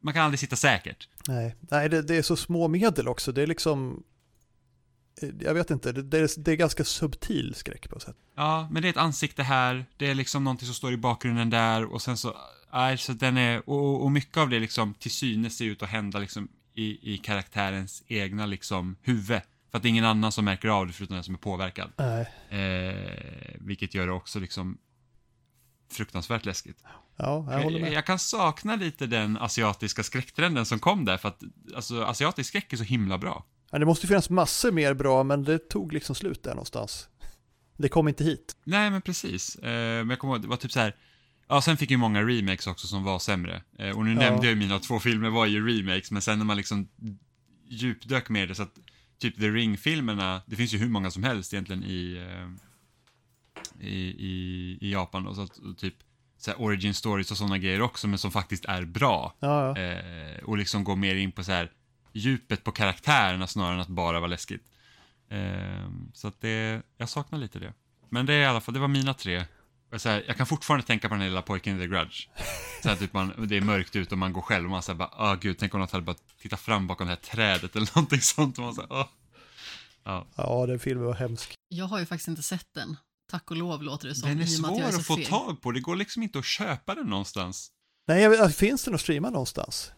man kan aldrig sitta säkert. Nej, Nej det, det är så små medel också. Det är liksom, jag vet inte, det, är, det är ganska subtil skräck på ett sätt. Ja, men det är ett ansikte här, det är liksom någonting som står i bakgrunden där och sen så, nej, så den är, och, och mycket av det liksom till synes ser ut att hända liksom i, i karaktärens egna liksom huvud. För att det är ingen annan som märker av det förutom den som är påverkad. Nej, Eh, vilket gör det också liksom fruktansvärt läskigt. ja, jag håller Jag, med. jag kan sakna lite den asiatiska skräcktrenden som kom där för att alltså, asiatisk skräck är så himla bra. Ja, det måste finnas massor mer bra, men det tog liksom slut där någonstans. Det kom inte hit. Nej, men precis. Eh, men jag kommer ihåg, det var typ så här. Ja, sen fick ju många remakes också som var sämre. Eh, och nu Ja. nämnde jag ju mina två filmer var ju remakes, men sen när man liksom djupdök med det så att typ The Ring-filmerna, det finns ju hur många som helst egentligen i, eh, i, i, i Japan då, så att och typ så origin stories och sådana grejer också, men som faktiskt är bra. Ja, ja. Och liksom gå mer in på så här djupet på karaktärerna snarare än att bara vara läskigt. Eh, så att det, jag saknar lite det. Men det är i alla fall, det var mina tre. Så här, jag kan fortfarande tänka på den här lilla pojken i The Grudge. Så här, typ man, det är mörkt ute och man går själv och man säger bara, åh gud, tänk om något hade bara tittat fram bakom det här trädet eller någonting sånt. Och man säger, åh. Ja. ja, den filmen var hemsk. Jag har ju faktiskt inte sett den. Tack och lov låter det som. Den är med att jag svår så att få feg. tag på, det går liksom inte att köpa den någonstans. Nej, jag vet, finns det något streama någonstans?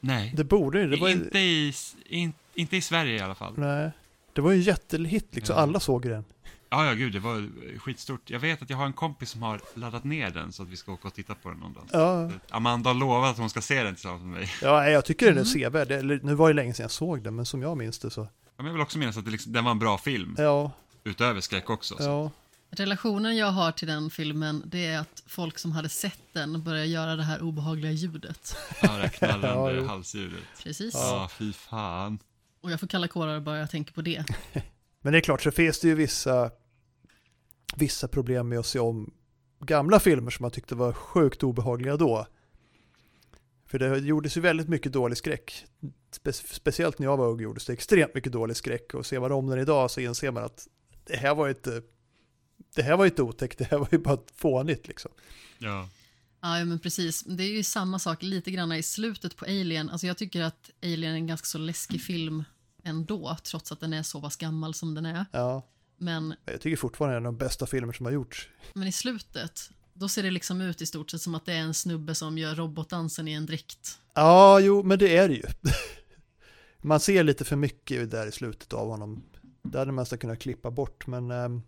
Nej. Det borde det. var ju, Inte, i, in, inte i Sverige i alla fall. Nej. Det var ju en jättehit liksom. Ja. Alla såg den. Ja, ja, gud, det var skitstort. Jag vet att jag har en kompis som har laddat ner den så att vi ska åka och titta på den någon dag. Ja, Amanda har lovat att hon ska se den tillsammans med mig. ja jag tycker den är Mm. sevärd. Eller, Nu var det länge sedan jag såg den, men som jag minns det så. Ja, men Jag vill också minnas att det liksom, den var en bra film, Ja, utöver skräck också. Så. ja. Relationen jag har till den filmen det är att folk som hade sett den började göra det här obehagliga ljudet. (laughs) Ja, det här Ja, knallande jo. halsljudet. Precis. Ja, fy fan. Och jag får kalla kårar bara jag tänker på det. (laughs) Men det är klart så finns det ju vissa, vissa problem med att se om gamla filmer som man tyckte var sjukt obehagliga då. För det gjordes ju väldigt mycket dålig skräck. Spe speciellt när jag var ung gjordes det extremt mycket dålig skräck. Och ser man om den idag så inser man att det här var inte, det här var inte otäckt, det här var ju bara fånigt liksom. Ja. Ja, men precis. Det är ju samma sak lite grann i slutet på Alien. Alltså jag tycker att Alien är en ganska så läskig film ändå, trots att den är så pass gammal som den är. Ja, Men, jag tycker fortfarande det är en av de bästa filmer som har gjorts. men i slutet, då ser det liksom ut i stort sett som att det är en snubbe som gör robotdansen i en dräkt. Ja, jo, men det är det ju. (laughs) Man ser lite för mycket där i slutet av honom. Det hade man nästan kunnat klippa bort, men, ehm,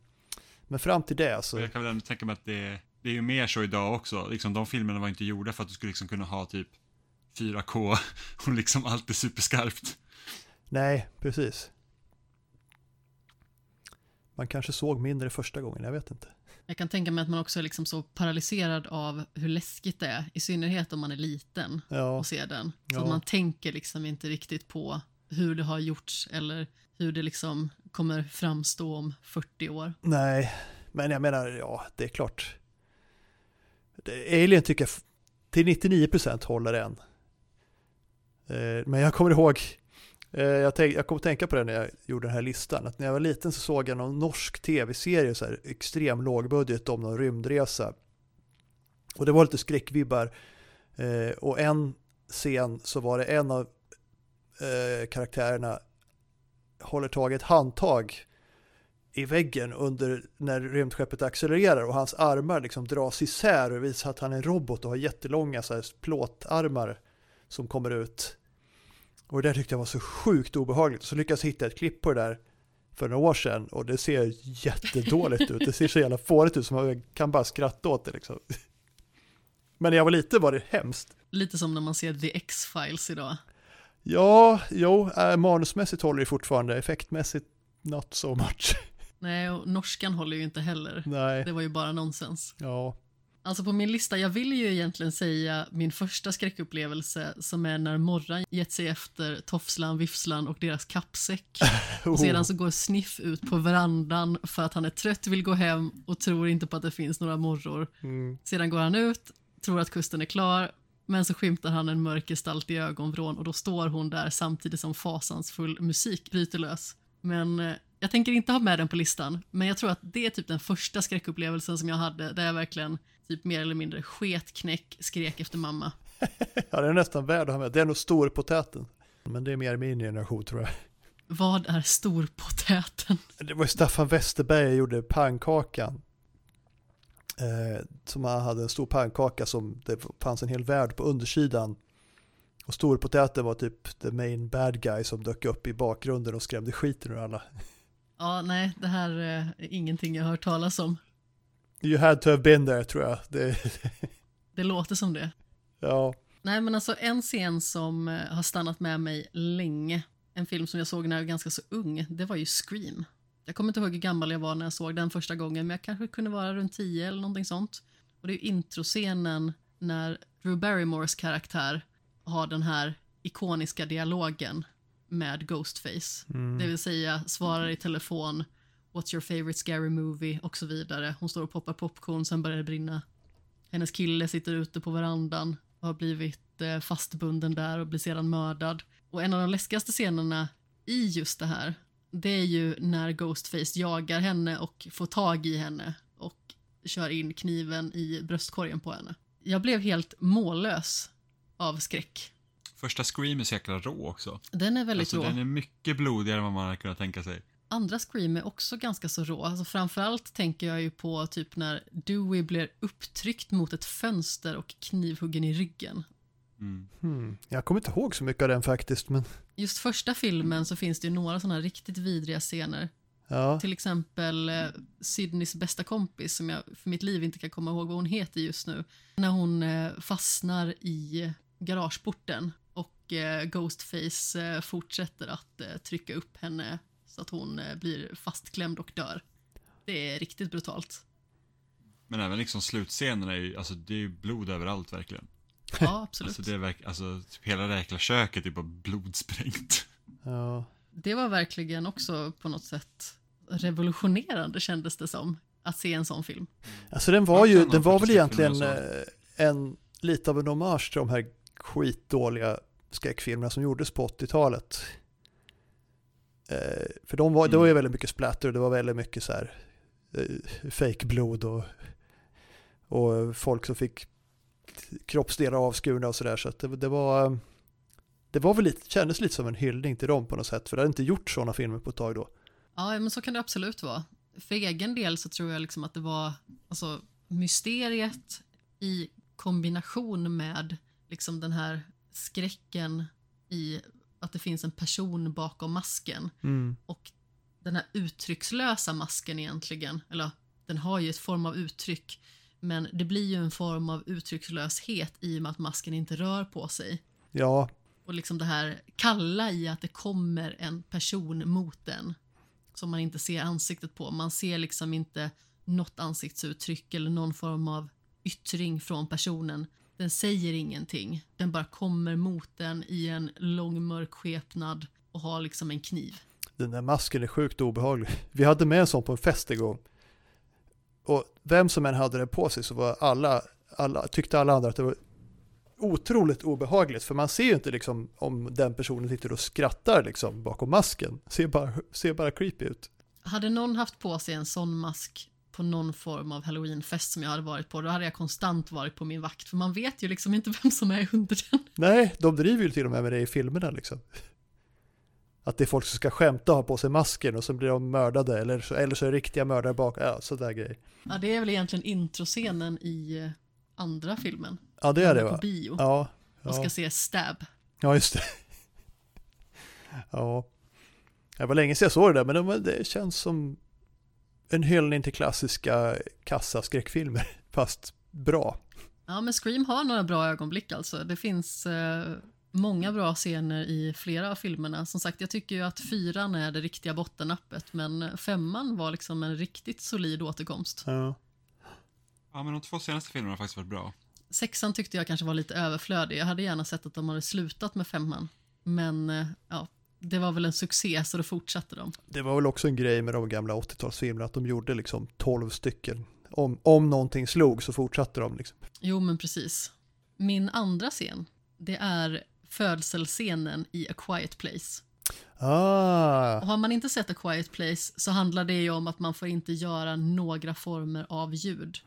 men fram till det så... Jag kan väl ändå tänka mig att det, det är ju mer så idag också. Liksom, de filmerna var inte gjorda för att du skulle liksom kunna ha typ 4K (laughs) och liksom allt är superskarpt. Nej, precis. Man kanske såg mindre första gången, jag vet inte. Jag kan tänka mig att man också är liksom så paralyserad av hur läskigt det är, i synnerhet om man är liten Ja, och ser den. Så Ja. att man tänker liksom inte riktigt på hur det har gjorts eller hur det liksom kommer framstå om 40 år. nej, men jag menar, ja, det är klart. Alien tycker jag till 99% håller än. Eh, men jag kommer ihåg, eh, jag, tänk, jag kom att tänka på det när jag gjorde den här listan, att när jag var liten så såg jag någon norsk tv-serie, så här, extrem lågbudget om någon rymdresa. Och det var lite skräckvibbar. Eh, och en scen så var det en av karaktärerna håller tag i ett handtag i väggen under när rymdskeppet accelererar och hans armar liksom dras isär och visar att han är en robot och har jättelånga så här, plåtarmar som kommer ut. Och det där tyckte jag var så sjukt obehagligt. Så lyckades jag hitta ett klipp på det där för några år sedan och det ser jättedåligt ut. Det ser så jävla fårigt ut som man kan bara skratta åt det liksom. Men när jag var liten var det hemskt. Lite som när man ser The X-Files idag. Ja, jo, äh, manusmässigt håller det fortfarande, effektmässigt not so much. (laughs) Nej, och norskan håller ju inte heller. Nej, Det var ju bara nonsens. ja. Alltså på min lista, jag vill ju egentligen säga min första skräckupplevelse som är när Morran gett sig efter Tofslan, Vifslan och deras kappsäck. (laughs) Och sedan så går Sniff ut på verandan för att han är trött, vill gå hem och tror inte på att det finns några morror. Mm. Sedan går han ut, tror att kusten är klar, men så skymtar han en mörk gestalt i ögonvrån och då står hon där samtidigt som fasansfull musik bryter lös. Men eh, jag tänker inte ha med den på listan, men jag tror att det är typ den första skräckupplevelsen som jag hade där jag verkligen typ mer eller mindre sketknäck skrek efter mamma. (laughs) Ja, det är nästan värd att ha med. Det är nog storpotäten. Men det är mer min generation tror jag. Vad är storpotäten? Det var ju Staffan Westerberg som gjorde pannkakan. Eh, som hade en stor pannkaka som det fanns en hel värld på undersidan. Och storpotäten var typ the main bad guy som dök upp i bakgrunden och skrämde skiten ur alla. Ja, nej, det här eh, är ingenting jag har hört talas om. You had to have been there tror jag. Det, (laughs) Det låter som det. ja, Nej, men alltså en scen som eh, har stannat med mig länge, en film som jag såg när jag var ganska så ung, det var ju Scream. Jag kommer inte ihåg hur gammal jag var när jag såg den första gången, men jag kanske kunde vara runt 10 eller någonting sånt. Och det är introscenen när Drew Barrymores karaktär har den här ikoniska dialogen med Ghostface. Det vill säga svarar i telefon, what's your favorite scary movie och så vidare. Hon står och poppar popcorn, sen börjar det brinna. Hennes kille sitter ute på verandan och har blivit eh, fastbunden där och blir sedan mördad. Och en av de läskigaste scenerna i just det här, det är ju när Ghostface jagar henne och får tag i henne och kör in kniven i bröstkorgen på henne. Jag blev helt mållös av skräck. Första Scream är så jäkla rå också. Den är väldigt Alltså, rå. den är mycket blodigare än vad man hade kunnat tänka sig. Andra Scream är också ganska så rå. Alltså framförallt tänker jag ju på typ när Dewey blir upptryckt mot ett fönster och knivhuggen i ryggen. Mm. Hmm. Jag kommer inte ihåg så mycket av den faktiskt, men Just första filmen så finns det ju några sådana riktigt vidriga scener. ja. Till exempel eh, Sydneys bästa kompis som jag för mitt liv inte kan komma ihåg vad hon heter just nu. När hon eh, fastnar i garageporten och eh, Ghostface eh, fortsätter att eh, trycka upp henne så att hon eh, blir fastklämd och dör. Det är riktigt brutalt. Men även liksom slutscenerna är ju, alltså det är ju blod överallt verkligen. Ja, (laughs) absolut. Alltså det är verk, alltså typ hela det jäkla köket är bara blodsprängt. ja. Det var verkligen också på något sätt revolutionerande kändes det som. Att se en sån film. Alltså den var ju, den var väl egentligen filmer eh, en, lite av en hommage till de här skitdåliga skräckfilmerna som gjordes på 80-talet. Eh, för de var, det var ju Mm. väldigt mycket splatter och det var väldigt mycket så här eh, fake-blod och, och folk som fick kroppsdelar avskurna och sådär. Så det, det var, det var väl lite, kändes lite som en hyllning till dem på något sätt. För det hade inte gjort sådana filmer på ett tag då. Ja, men så kan det absolut vara. För egen del så tror jag liksom att det var alltså, mysteriet i kombination med liksom den här skräcken i att det finns en person bakom masken och den här uttryckslösa masken egentligen, eller den har ju ett form av uttryck, men det blir ju en form av uttryckslöshet i och med att masken inte rör på sig. Ja, Och liksom det här kalla i att det kommer en person mot den som man inte ser ansiktet på. Man ser liksom inte något ansiktsuttryck eller någon form av yttring från personen. Den säger ingenting. Den bara kommer mot den i en lång mörk skepnad och har liksom en kniv. Den där masken är sjukt obehaglig. Vi hade med en sån på en fest en gång. Och vem som än hade den på sig så var alla, alla, tyckte alla andra att det var otroligt obehagligt. För man ser ju inte liksom om den personen sitter och skrattar liksom bakom masken. Ser bara, ser bara creepy ut. Hade någon haft på sig en sån mask på någon form av halloweenfest som jag hade varit på, då hade jag konstant varit på min vakt. För man vet ju liksom inte (laughs) vem som är under den. Nej, de driver ju till och med med det i filmerna liksom. Att det är folk som ska skämta och ha på sig masken och så blir de mördade eller så, eller så är det riktiga mördare bak, ja sådär grejer. Ja, det är väl egentligen introscenen i andra filmen. Ja det är det På va? bio. Ja, Och ska ja. se Stab. ja just det. (laughs) Ja. Det var länge sedan jag såg det där men det, det känns som en hyllning till klassiska kassaskräckfilmer (laughs) fast bra. Ja, men Scream har några bra ögonblick alltså. Det finns eh, många bra scener i flera av filmerna. Som sagt, jag tycker ju att fyran är det riktiga bottennappet, men femman var liksom en riktigt solid återkomst. Ja. Ja men de två senaste filmerna har faktiskt varit bra. Sexan tyckte jag kanske var lite överflödig. Jag hade gärna sett att de hade slutat med femman. Men eh, ja, det var väl en succé så då fortsatte de. Det var väl också en grej med de gamla 80-talsfilmerna att de gjorde liksom 12 stycken. Om, om någonting slog så fortsatte de liksom. Jo, men precis. Min andra scen, det är födselscenen i A Quiet Place. Ah, Och har man inte sett A Quiet Place så handlar det ju om att man får inte göra några former av ljud.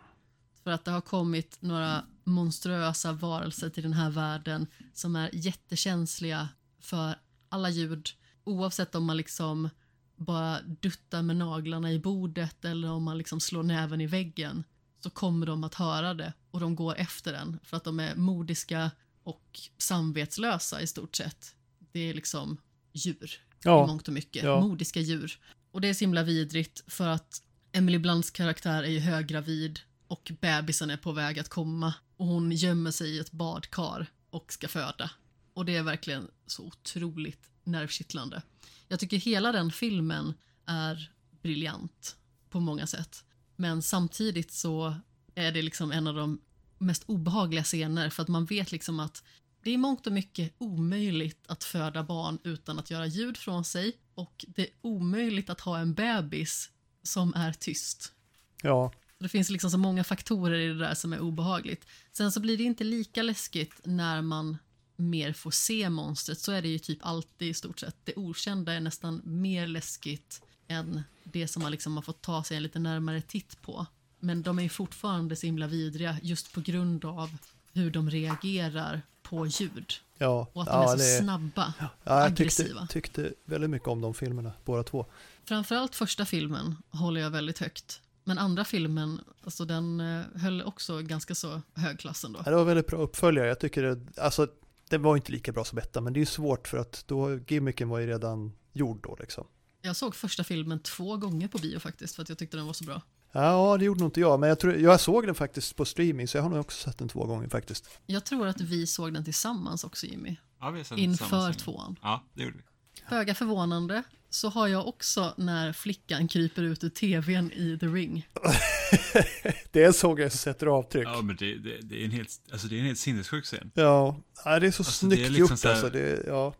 För att det har kommit några monstruösa varelser till den här världen som är jättekänsliga för alla ljud. Oavsett om man liksom bara duttar med naglarna i bordet eller om man liksom slår näven i väggen så kommer de att höra det och de går efter den för att de är modiska och samvetslösa i stort sett. Det är liksom djur i ja, mångt och mycket. Ja. Modiska djur. Och det är så himla vidrigt för att Emily Blunts karaktär är ju höggravid och bebisen är på väg att komma och hon gömmer sig i ett badkar och ska föda. Och det är verkligen så otroligt nervkittlande. Jag tycker hela den filmen är briljant på många sätt. Men samtidigt så är det liksom en av de mest obehagliga scener för att man vet liksom att det är mångt och mycket omöjligt att föda barn utan att göra ljud från sig och det är omöjligt att ha en bebis som är tyst. ja, Det finns liksom så många faktorer i det där som är obehagligt. Sen så blir det inte lika läskigt när man mer får se monstret. Så är det ju typ alltid i stort sett. Det okända är nästan mer läskigt än det som man liksom har fått ta sig en lite närmare titt på. Men de är fortfarande så himla vidriga just på grund av hur de reagerar på ljud. ja. Och att de ja, är så det- snabba. Ja, jag tyckte, aggressiva. tyckte väldigt mycket om de filmerna, båda två. Framförallt första filmen håller jag väldigt högt. Men andra filmen, alltså den eh, höll också ganska så hög klass ändå. Ja, Det var väldigt bra uppföljare. Jag tycker det, alltså, den var inte lika bra som ettan, men det är ju svårt för att då, gimmicken var ju redan gjord då liksom. Jag såg första filmen två gånger på bio faktiskt för att jag tyckte den var så bra. Ja, det gjorde nog inte jag, men jag, tror, jag såg den faktiskt på streaming, så jag har nog också sett den två gånger faktiskt. Jag tror att vi såg den tillsammans också Jimmy. Ja, vi har sett Inför tvåan. Ja, det gjorde vi. Föga förvånande så har jag också när flickan kryper ut ur tvn i The Ring. (laughs) Det är en såg jag som sätter avtryck. Ja, men det, det, det, är en helt, alltså det är en helt sinnessjuk scen. Ja, ja det är så Alltså, det är snyggt liksom gjort så här- alltså. Det, ja.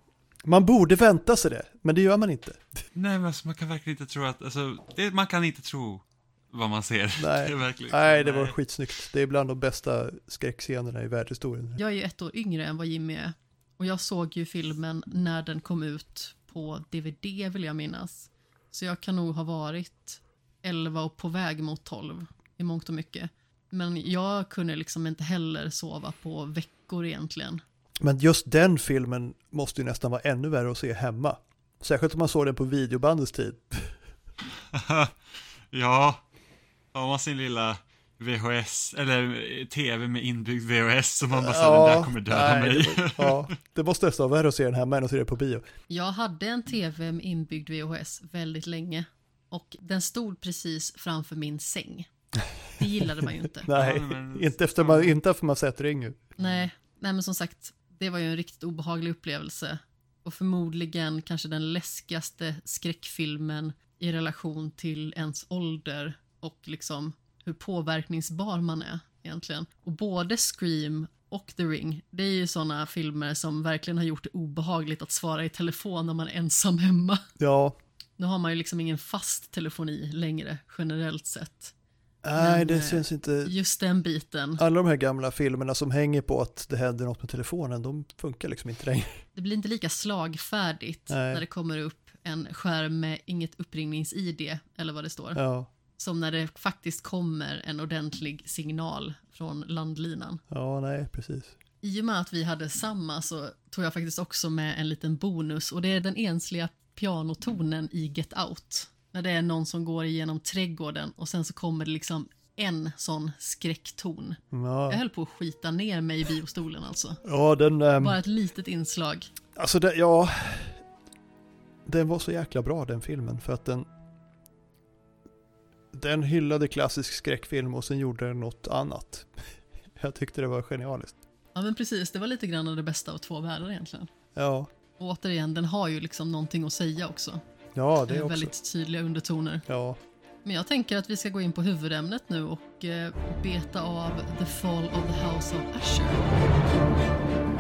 Man borde vänta sig det, men det gör man inte. Nej, men alltså, man kan verkligen inte tro att, alltså, det, man kan inte tro vad man ser. (laughs) Nej. Det verkligen, Nej, det var skitsnyggt. Det är bland de bästa skräckscenerna i världshistorien. Jag är ju ett år yngre än vad Jimmy är. Och jag såg ju filmen när den kom ut på DVD vill jag minnas. Så jag kan nog ha varit 11 och på väg mot 12 i mångt och mycket. Men jag kunde liksom inte heller sova på veckor egentligen. Men just den filmen måste ju nästan vara ännu värre att se hemma. Särskilt om man såg den på videobandets tid. (laughs) ja, har man sin lilla VHS, eller TV med inbyggd VHS som man bara säger den där kommer döda nej, mig. Det, var- ja, det måste vara värre att se den hemma än att se den på bio. Jag hade en TV med inbyggd VHS väldigt länge. Och den stod precis framför min säng. Det gillade man ju inte. (laughs) Nej, Ja, men- inte efter man, inte efter man sett Ringu. Nej, nej men som sagt, det var ju en riktigt obehaglig upplevelse. Och förmodligen kanske den läskigaste skräckfilmen i relation till ens ålder och liksom hur påverkningsbar man är egentligen. Och både Scream och The Ring, det är ju sådana filmer som verkligen har gjort det obehagligt att svara i telefon när man är ensam hemma. Ja, Nu har man ju liksom ingen fast telefoni längre, generellt sett. nej Men, det eh, känns inte... Just den biten. Alla de här gamla filmerna som hänger på att det händer något med telefonen, de funkar liksom inte längre. (laughs) Det blir inte lika slagfärdigt Nej. när det kommer upp en skärm med inget uppringnings-id, eller vad det står, Ja, som när det faktiskt kommer en ordentlig signal från landlinan. ja nej, precis. I och med att vi hade samma så tog jag faktiskt också med en liten bonus och det är den ensliga pianotonen i Get Out. När det är någon som går igenom trädgården och sen så kommer det liksom en sån skräckton. Jag Ja, höll på att skita ner mig i biostolen alltså. ja den... ehm, Bara ett litet inslag. Alltså, det, ja... Den var så jäkla bra den filmen för att den... Den hyllade klassisk skräckfilm och sen gjorde den något annat. (laughs) Jag tyckte det var genialiskt. Ja men precis, det var lite grann av det bästa av två världar egentligen. Ja, Och återigen, den har ju liksom någonting att säga också. ja det Eh, också. Väldigt tydliga undertoner. Ja, Men jag tänker att vi ska gå in på huvudämnet nu och eh, beta av The Fall of the House of Usher.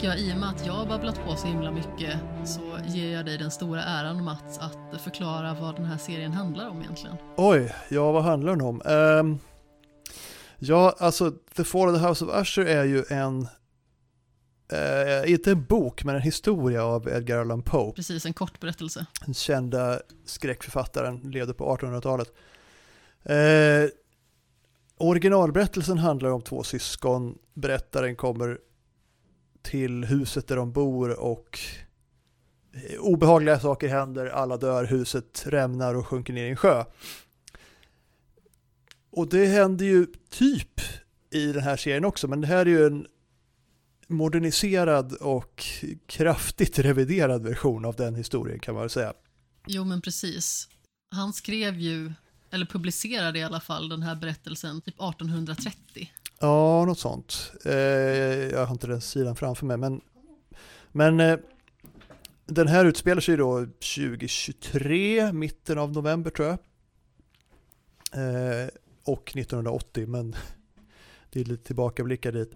Tänker jag, i och med att jag har babblat på så himla mycket så ger jag dig den stora äran Mats att förklara vad den här serien handlar om egentligen. oj, ja vad handlar den om? Ehm, ja, alltså The Fall of the House of Usher är ju en... eh, inte en bok, men en historia av Edgar Allan Poe. Precis, en kort berättelse. den kända skräckförfattaren, levde på 1800-talet. Eh, originalberättelsen handlar om två syskon. Berättaren kommer till huset där de bor och eh, obehagliga saker händer. Alla dör, huset rämnar och sjunker ner i en sjö. Och det händer ju typ i den här serien också, men det här är ju en moderniserad och kraftigt reviderad version av den historien kan man väl säga. Jo men precis. Han skrev ju, eller publicerade i alla fall den här berättelsen typ 1830. Ja, något sånt. Eh, jag har inte den sidan framför mig, men, men eh, den här utspelar sig då 2023, mitten av november tror jag. Eh, och 1980, men det är lite tillbakablickar dit.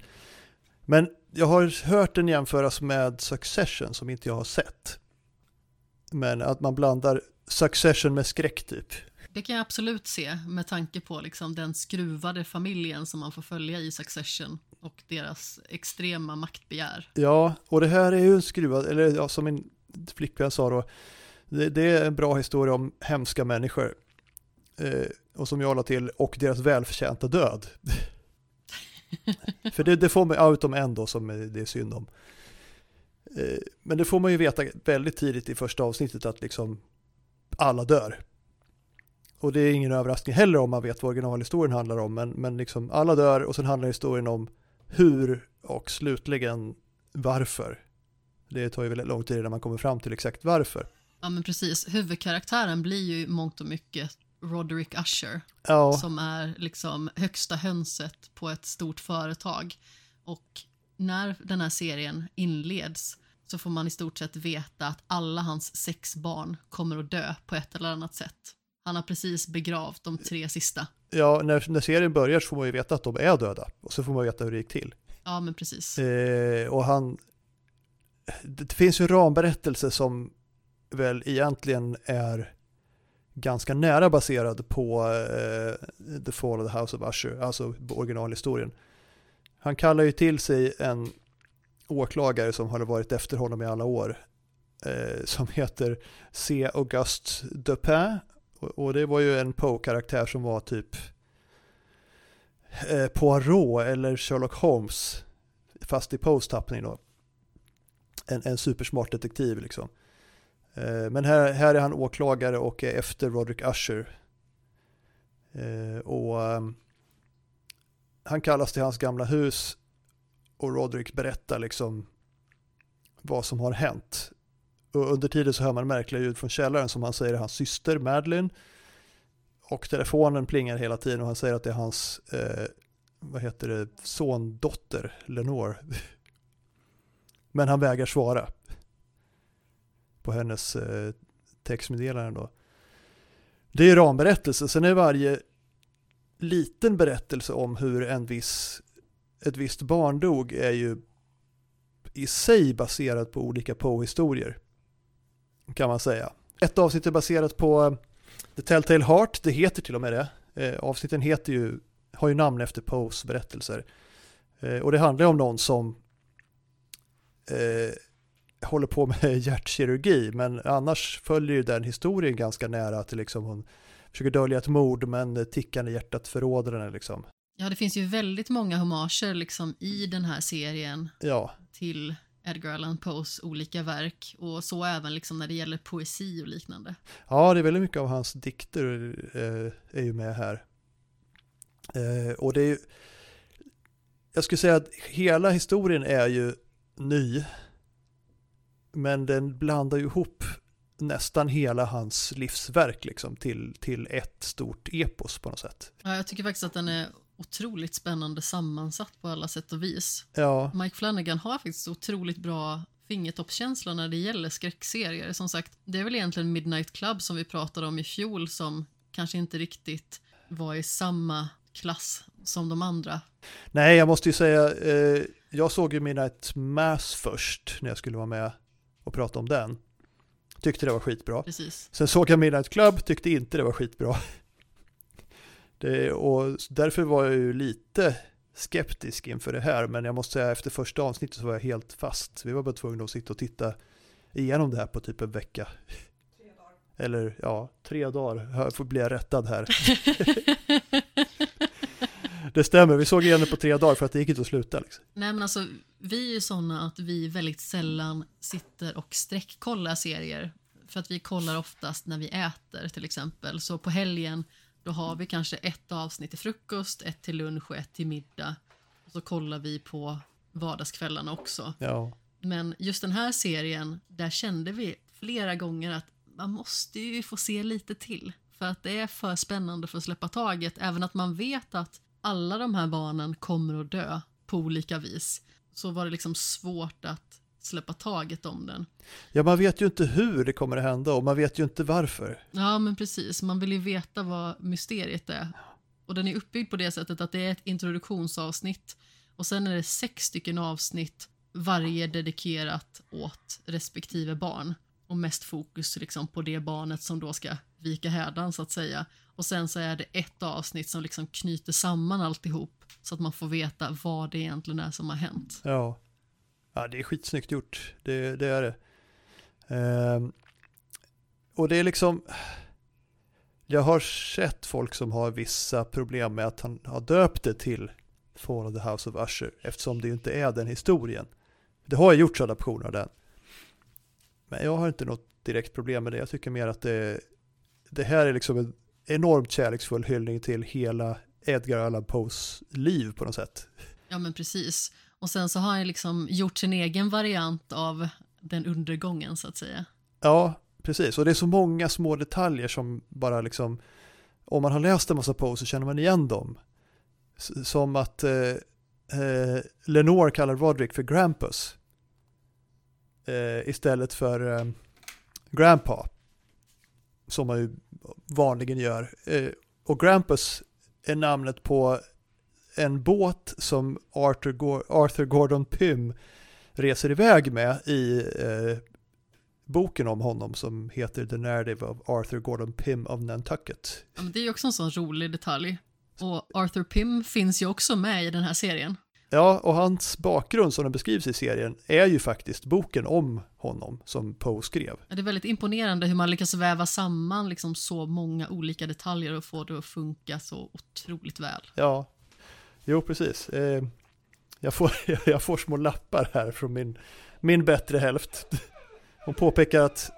Men jag har hört den jämföras med Succession som inte jag har sett. Men att man blandar Succession med skräck typ. Det kan jag absolut se med tanke på liksom den skruvade familjen som man får följa i Succession och deras extrema maktbegär. Ja, och det här är ju en skruvad, eller ja, som min flickvän sa då, det, det är en bra historia om hemska människor. Eh, och som jag la till, och deras välförtjänta död. (laughs) För det, det får man, ja, utom en då som det är synd om. Eh, men det får man ju veta väldigt tidigt i första avsnittet att liksom alla dör. Och det är ingen överraskning heller om man vet vad originalhistorien handlar om, men, men liksom alla dör och sen handlar historien om hur och slutligen varför. Det tar ju väldigt lång tid innan man kommer fram till exakt varför. Ja men precis, huvudkaraktären blir ju mångt och mycket Roderick Usher Ja, som är liksom högsta hönset på ett stort företag. Och när den här serien inleds så får man i stort sett veta att alla hans sex barn kommer att dö på ett eller annat sätt. Han har precis begravt de tre sista. ja när, när serien börjar så får man ju veta att de är döda och så får man veta hur det gick till. Ja men precis. Eh, och han, det finns ju en ramberättelse som väl egentligen är ganska nära baserad på eh, The Fall of the House of Usher, alltså originalhistorien. Han kallar ju till sig en åklagare som har varit efter honom i alla år, eh, som heter C. Auguste Dupin. Och, och det var ju en Poe-karaktär som var typ eh, Poirot eller Sherlock Holmes, fast i Poes tappning då. En, en supersmart detektiv liksom. Eh, Men här, här är han åklagare och är efter Roderick Usher. Eh, Och ehm, han kallas till hans gamla hus och Roderick berättar liksom vad som har hänt. Och under tiden så hör man märkliga ljud från källaren som han säger är hans syster Madeline. Och telefonen plingar hela tiden och han säger att det är hans, eh, vad heter det, sondotter Lenore. (laughs) Men han vägrar svara på hennes eh, textmeddelande då. Det är ramberättelse, sen är varje liten berättelse om hur en viss, ett visst barn dog är ju i sig baserat på olika Poe-historier. Kan man säga. Ett avsnitt är baserat på eh, The Telltale Heart, det heter till och med det. Eh, avsnitten heter ju, har ju namn efter Poes berättelser. Eh, och det handlar om någon som eh, håller på med (laughs) hjärtkirurgi, men annars följer ju den historien ganska nära att liksom hon försöker dölja ett mord, men tickande hjärtat förråder henne liksom. Ja, det finns ju väldigt många homager liksom i den här serien Ja, till Edgar Allan Poes olika verk och så även liksom när det gäller poesi och liknande. ja det är väldigt mycket av hans dikter eh, är ju med här. Eh, och det är ju, jag skulle säga att hela historien är ju ny, men den blandar ju ihop nästan hela hans livsverk liksom till, till ett stort epos på något sätt. Ja, jag tycker faktiskt att den är otroligt spännande sammansatt på alla sätt och vis. Ja, Mike Flanagan har faktiskt otroligt bra fingertoppskänsla när det gäller skräckserier. Som sagt, det är väl egentligen Midnight Club som vi pratade om i fjol som kanske inte riktigt var i samma klass som de andra. nej jag måste ju säga, eh, jag såg ju Midnight Mass först när jag skulle vara med och prata om den. Tyckte det var skitbra. Precis. Sen såg jag Midnight Club, tyckte inte det var skitbra. Det, och därför var jag ju lite skeptisk inför det här, men jag måste säga efter första avsnittet så var jag helt fast. Vi var bara tvungna att sitta och titta igenom det här på typ en vecka. (laughs) Eller ja, tre dagar. Jag får bli rättad här. (laughs) Det stämmer, vi såg igen det på tre dagar för att det gick inte att sluta. Liksom. Nej men alltså, vi är ju sådana att vi väldigt sällan sitter och sträckkollar serier. För att vi kollar oftast när vi äter till exempel. Så på helgen då har vi kanske ett avsnitt till frukost, ett till lunch och ett till middag. Och så kollar vi på vardagskvällarna också. Ja. Men just den här serien, där kände vi flera gånger att man måste ju få se lite till. För att det är för spännande för att släppa taget. Även att man vet att alla de här barnen kommer att dö på olika vis. Så var det liksom svårt att släppa taget om den. ja, man vet ju inte hur det kommer att hända och man vet ju inte varför. Ja, men precis. Man vill ju veta vad mysteriet är. Och den är uppbyggd på det sättet att det är ett introduktionsavsnitt och sen är det sex stycken avsnitt, varje dedikerat åt respektive barn. och mest fokus liksom på det barnet som då ska vika hädan så att säga. Och sen så är det ett avsnitt som liksom knyter samman alltihop så att man får veta vad det egentligen är som har hänt. Ja, ja det är skitsnyggt gjort. Det, det är det. Ehm, och det är liksom, jag har sett folk som har vissa problem med att han har döpt det till Fall of the House of Usher eftersom det ju inte är den historien. Det har ju gjorts adaptioner av den. Men jag har inte något direkt problem med det. Jag tycker mer att det, det här är liksom en enormt kärleksfull hyllning till hela Edgar Allan Poes liv på något sätt. Ja men precis. Och sen så har han liksom gjort sin egen variant av den undergången så att säga. Ja, precis. Och det är så många små detaljer som bara liksom, om man har läst en massa Poe så känner man igen dem. Som att eh, eh, Lenore kallar Roderick för Grampus. Eh, istället för eh, Grandpa. Som man ju vanligen gör. Eh, och Grampus är namnet på en båt som Arthur, Arthur Gordon Pym reser iväg med i eh, boken om honom som heter The Narrative of Arthur Gordon Pym of Nantucket. Ja, men det är ju också en sån rolig detalj. Och Arthur Pym finns ju också med i den här serien. Ja, och hans bakgrund som den beskrivs i serien är ju faktiskt boken om honom som Poe skrev. Det är väldigt imponerande hur man lyckas väva samman liksom så många olika detaljer och få det att funka så otroligt väl. Ja, jo precis. Eh, jag, får, (laughs) jag får små lappar här från min, min bättre hälft. Hon påpekar att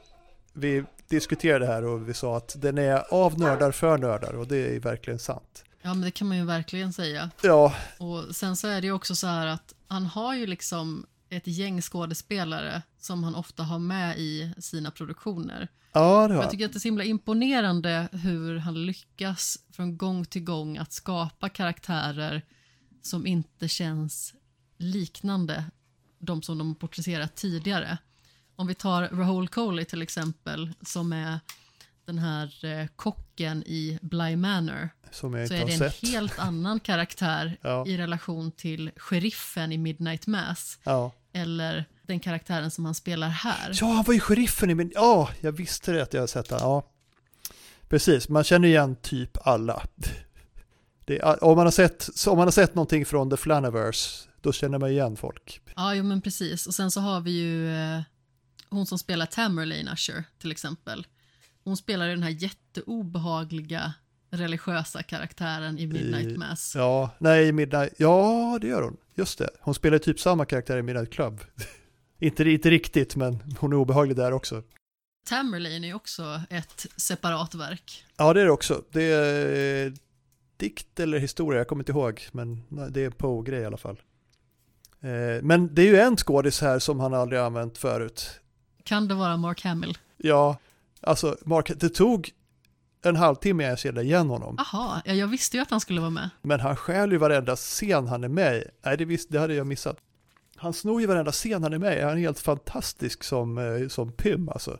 vi diskuterade det här och vi sa att den är av nördar för nördar och det är verkligen sant. Ja, men det kan man ju verkligen säga. Ja, Och sen så är det ju också så här att han har ju liksom ett gäng skådespelare som han ofta har med i sina produktioner. ja det har Jag tycker att det är så himla imponerande hur han lyckas från gång till gång att skapa karaktärer som inte känns liknande de som de porträtterat tidigare. Om vi tar Rahul Kohli till exempel, som är den här eh, kocken i Bly Manor, så är det en sett. helt annan karaktär (laughs) Ja. i relation till sheriffen i Midnight Mass, Ja. eller den karaktären som han spelar här. ja, han var ju sheriffen i min... Ja, jag visste det att jag har sett det. Ja, precis. Man känner igen typ alla. Det om, man har sett, om man har sett någonting från The Flaniverse, då känner man igen folk. Ja, jo, men precis. Och sen så har vi ju eh, hon som spelar Tamerlane Usher till exempel. Hon spelar den här jätteobehagliga religiösa karaktären i Midnight I- Mass. Ja, nej, Midnight... Ja, det gör hon. Just det. Hon spelar typ samma karaktär i Midnight Club. (laughs) inte, inte riktigt, men hon är obehaglig där också. Tamerlane är också ett separat verk. Ja, det är det också. Det är dikt eller historia, jag kommer inte ihåg, men det är en Poe-grej i alla fall. Eh, Men det är ju en skådis här som han aldrig använt förut. Kan det vara Mark Hamill? Ja, alltså Mark, det tog en halvtimme jag kände igen honom. Aha, ja, jag visste ju att han skulle vara med. Men han stjäl ju varenda scen han är med i. Nej, det, visst, det hade jag missat. Han snor ju varenda scen han är med i. Han är helt fantastisk som, eh, som Pym alltså.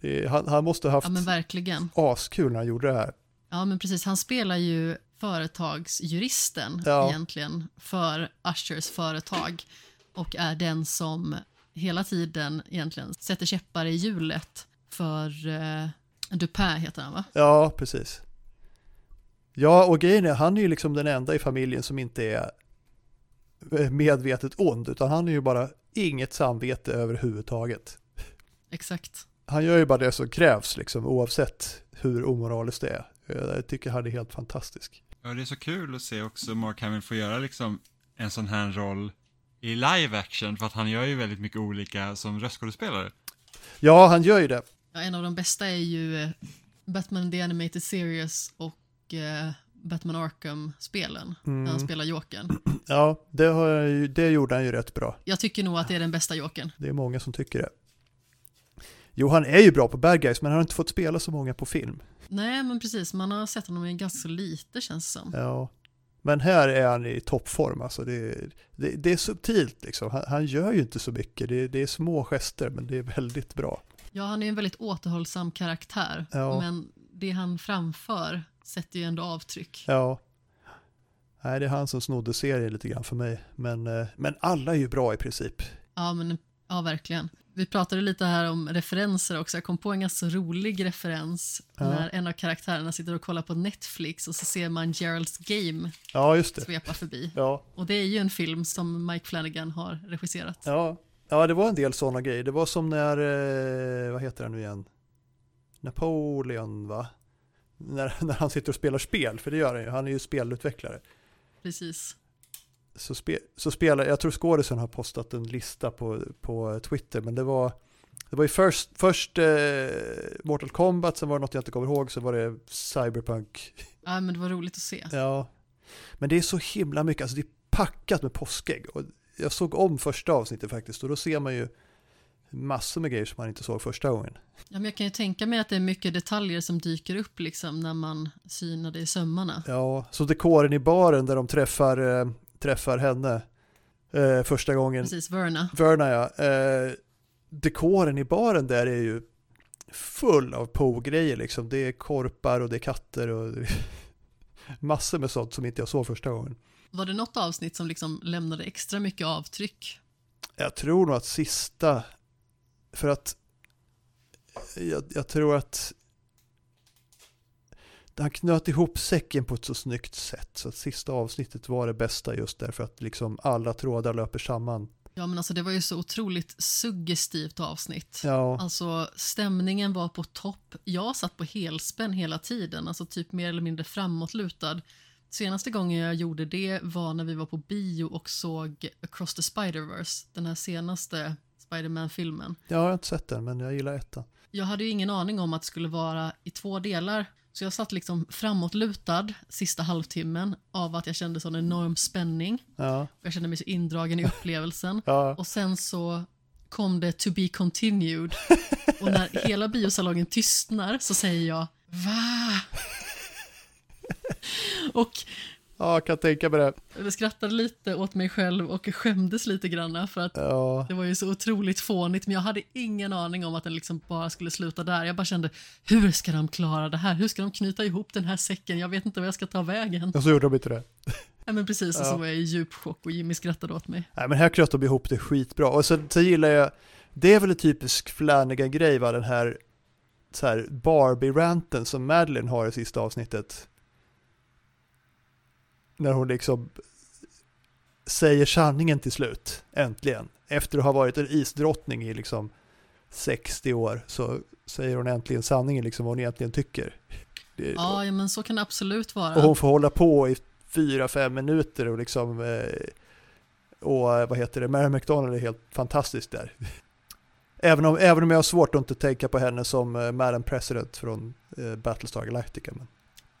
Det är, han, han måste ha haft Ja, men verkligen. askul när han gjorde det här. Ja, men precis. Han spelar ju företagsjuristen Ja. egentligen för Ushers företag och är den som hela tiden egentligen sätter käppar i hjulet för eh, Dupin heter han va? Ja, precis. Ja, och grejen är, han är ju liksom den enda i familjen som inte är eh, medvetet ond, utan han är ju bara inget samvete överhuvudtaget. Exakt. Han gör ju bara det som krävs, liksom, oavsett hur omoraliskt det är. Jag tycker han är helt fantastisk. Ja, det är så kul att se också Mark Hamill få göra liksom en sån här roll i live action, för att han gör ju väldigt mycket olika som röstskådespelare. Ja, han gör ju det. Ja, en av de bästa är ju eh, Batman The Animated Series och eh, Batman Arkham-spelen, där han spelar Jokern. (clears throat) Ja, det, har jag ju, det gjorde han ju rätt bra. Jag tycker nog att det är den bästa Jokern. Det är många som tycker det. Jo, han är ju bra på bad guys, men han har inte fått spela så många på film. Nej, men precis. Man har sett honom i ganska lite känns det som. Ja. Men här är han i toppform, alltså det, det, det är subtilt liksom. Han, han gör ju inte så mycket, det, det är små gester, men det är väldigt bra. Ja, han är en väldigt återhållsam karaktär, Ja. men det han framför sätter ju ändå avtryck. Ja. Nej, det är han som snodde serien lite grann för mig. Men, eh, men alla är ju bra i princip. Ja, men ja, verkligen. Vi pratade lite här om referenser också. Jag kom på en ganska rolig referens Ja. när en av karaktärerna sitter och kollar på Netflix och så ser man Geralds Game Ja, just det. svepa förbi. Ja, Och det är ju en film som Mike Flanagan har regisserat. ja. ja, det var en del sådana grejer. Det var som när, eh, vad heter han nu igen? Napoleon, va? När, (laughs) när han sitter och spelar spel, för det gör han ju. Han är ju spelutvecklare. Precis. Så, spe, så spelar, jag tror skådisen har postat en lista på, på Twitter, men det var, det var ju först, först eh, Mortal Kombat, sen var det något jag inte kommer ihåg, sen var det Cyberpunk. Ja, men det var roligt att se. Ja, men det är så himla mycket, alltså det är packat med påskägg. Och jag såg om första avsnittet faktiskt, och då ser man ju massor med grejer som man inte såg första gången. Ja, men jag kan ju tänka mig att det är mycket detaljer som dyker upp liksom när man synar det i sömmarna. Ja, så dekoren i baren där de träffar, eh, träffar henne eh, första gången. Precis, Verna. Verna ja. Eh, dekoren i baren där är ju full av po-grejer liksom. Det är korpar och det är katter och (laughs) massor med sånt som inte jag såg första gången. Var det något avsnitt som liksom lämnade extra mycket avtryck? Jag tror nog att sista, för att jag, jag tror att han knöt ihop säcken på ett så snyggt sätt. Så att sista avsnittet var det bästa just därför att liksom alla trådar löper samman. Ja, men alltså det var ju så otroligt suggestivt avsnitt. Ja, Alltså stämningen var på topp. Jag satt på helspänn hela tiden, alltså typ mer eller mindre framåtlutad. Senaste gången jag gjorde det var när vi var på bio och såg Across the Spider-Verse, den här senaste Spider-Man-filmen. jag har inte sett den men jag gillar ettan. Jag hade ju ingen aning om att det skulle vara i två delar, så jag satt liksom framåtlutad sista halvtimmen av att jag kände sån enorm spänning. Ja, Jag kände mig så indragen i (laughs) upplevelsen. ja. Och sen så kom det to be continued. (laughs) Och när hela biosalongen tystnar så säger jag va? (laughs) Och ja jag kan tänka mig det. jag skrattade lite åt mig själv och skämdes lite granna för att Ja, det var ju så otroligt fånigt men jag hade ingen aning om att den liksom bara skulle sluta där. Jag bara kände hur ska de klara det här? Hur ska de knyta ihop den här säcken? Jag vet inte vad jag ska ta vägen. och så gjorde de inte det. Ja, men precis, och Ja. så var jag i djup chock och Jimmy skrattade åt mig. Nej men här knöt de ihop det skitbra. Och sen, sen gillar jag, det är väl en typisk Flanagan-grej va, den här, så här Barbie-ranten som Madeline har i sista avsnittet. När hon liksom säger sanningen till slut, äntligen. Efter att ha varit en isdrottning i liksom 60 år så säger hon äntligen sanningen, liksom vad hon egentligen tycker. Det, Ja, men så kan det absolut vara. och hon får hålla på i fyra, fem minuter och liksom eh, och eh, vad heter det, Mary McDonald är helt fantastisk där. (laughs) Även om, även om jag har svårt att inte tänka på henne som eh, Madam President från Battlestar Galactica. Men,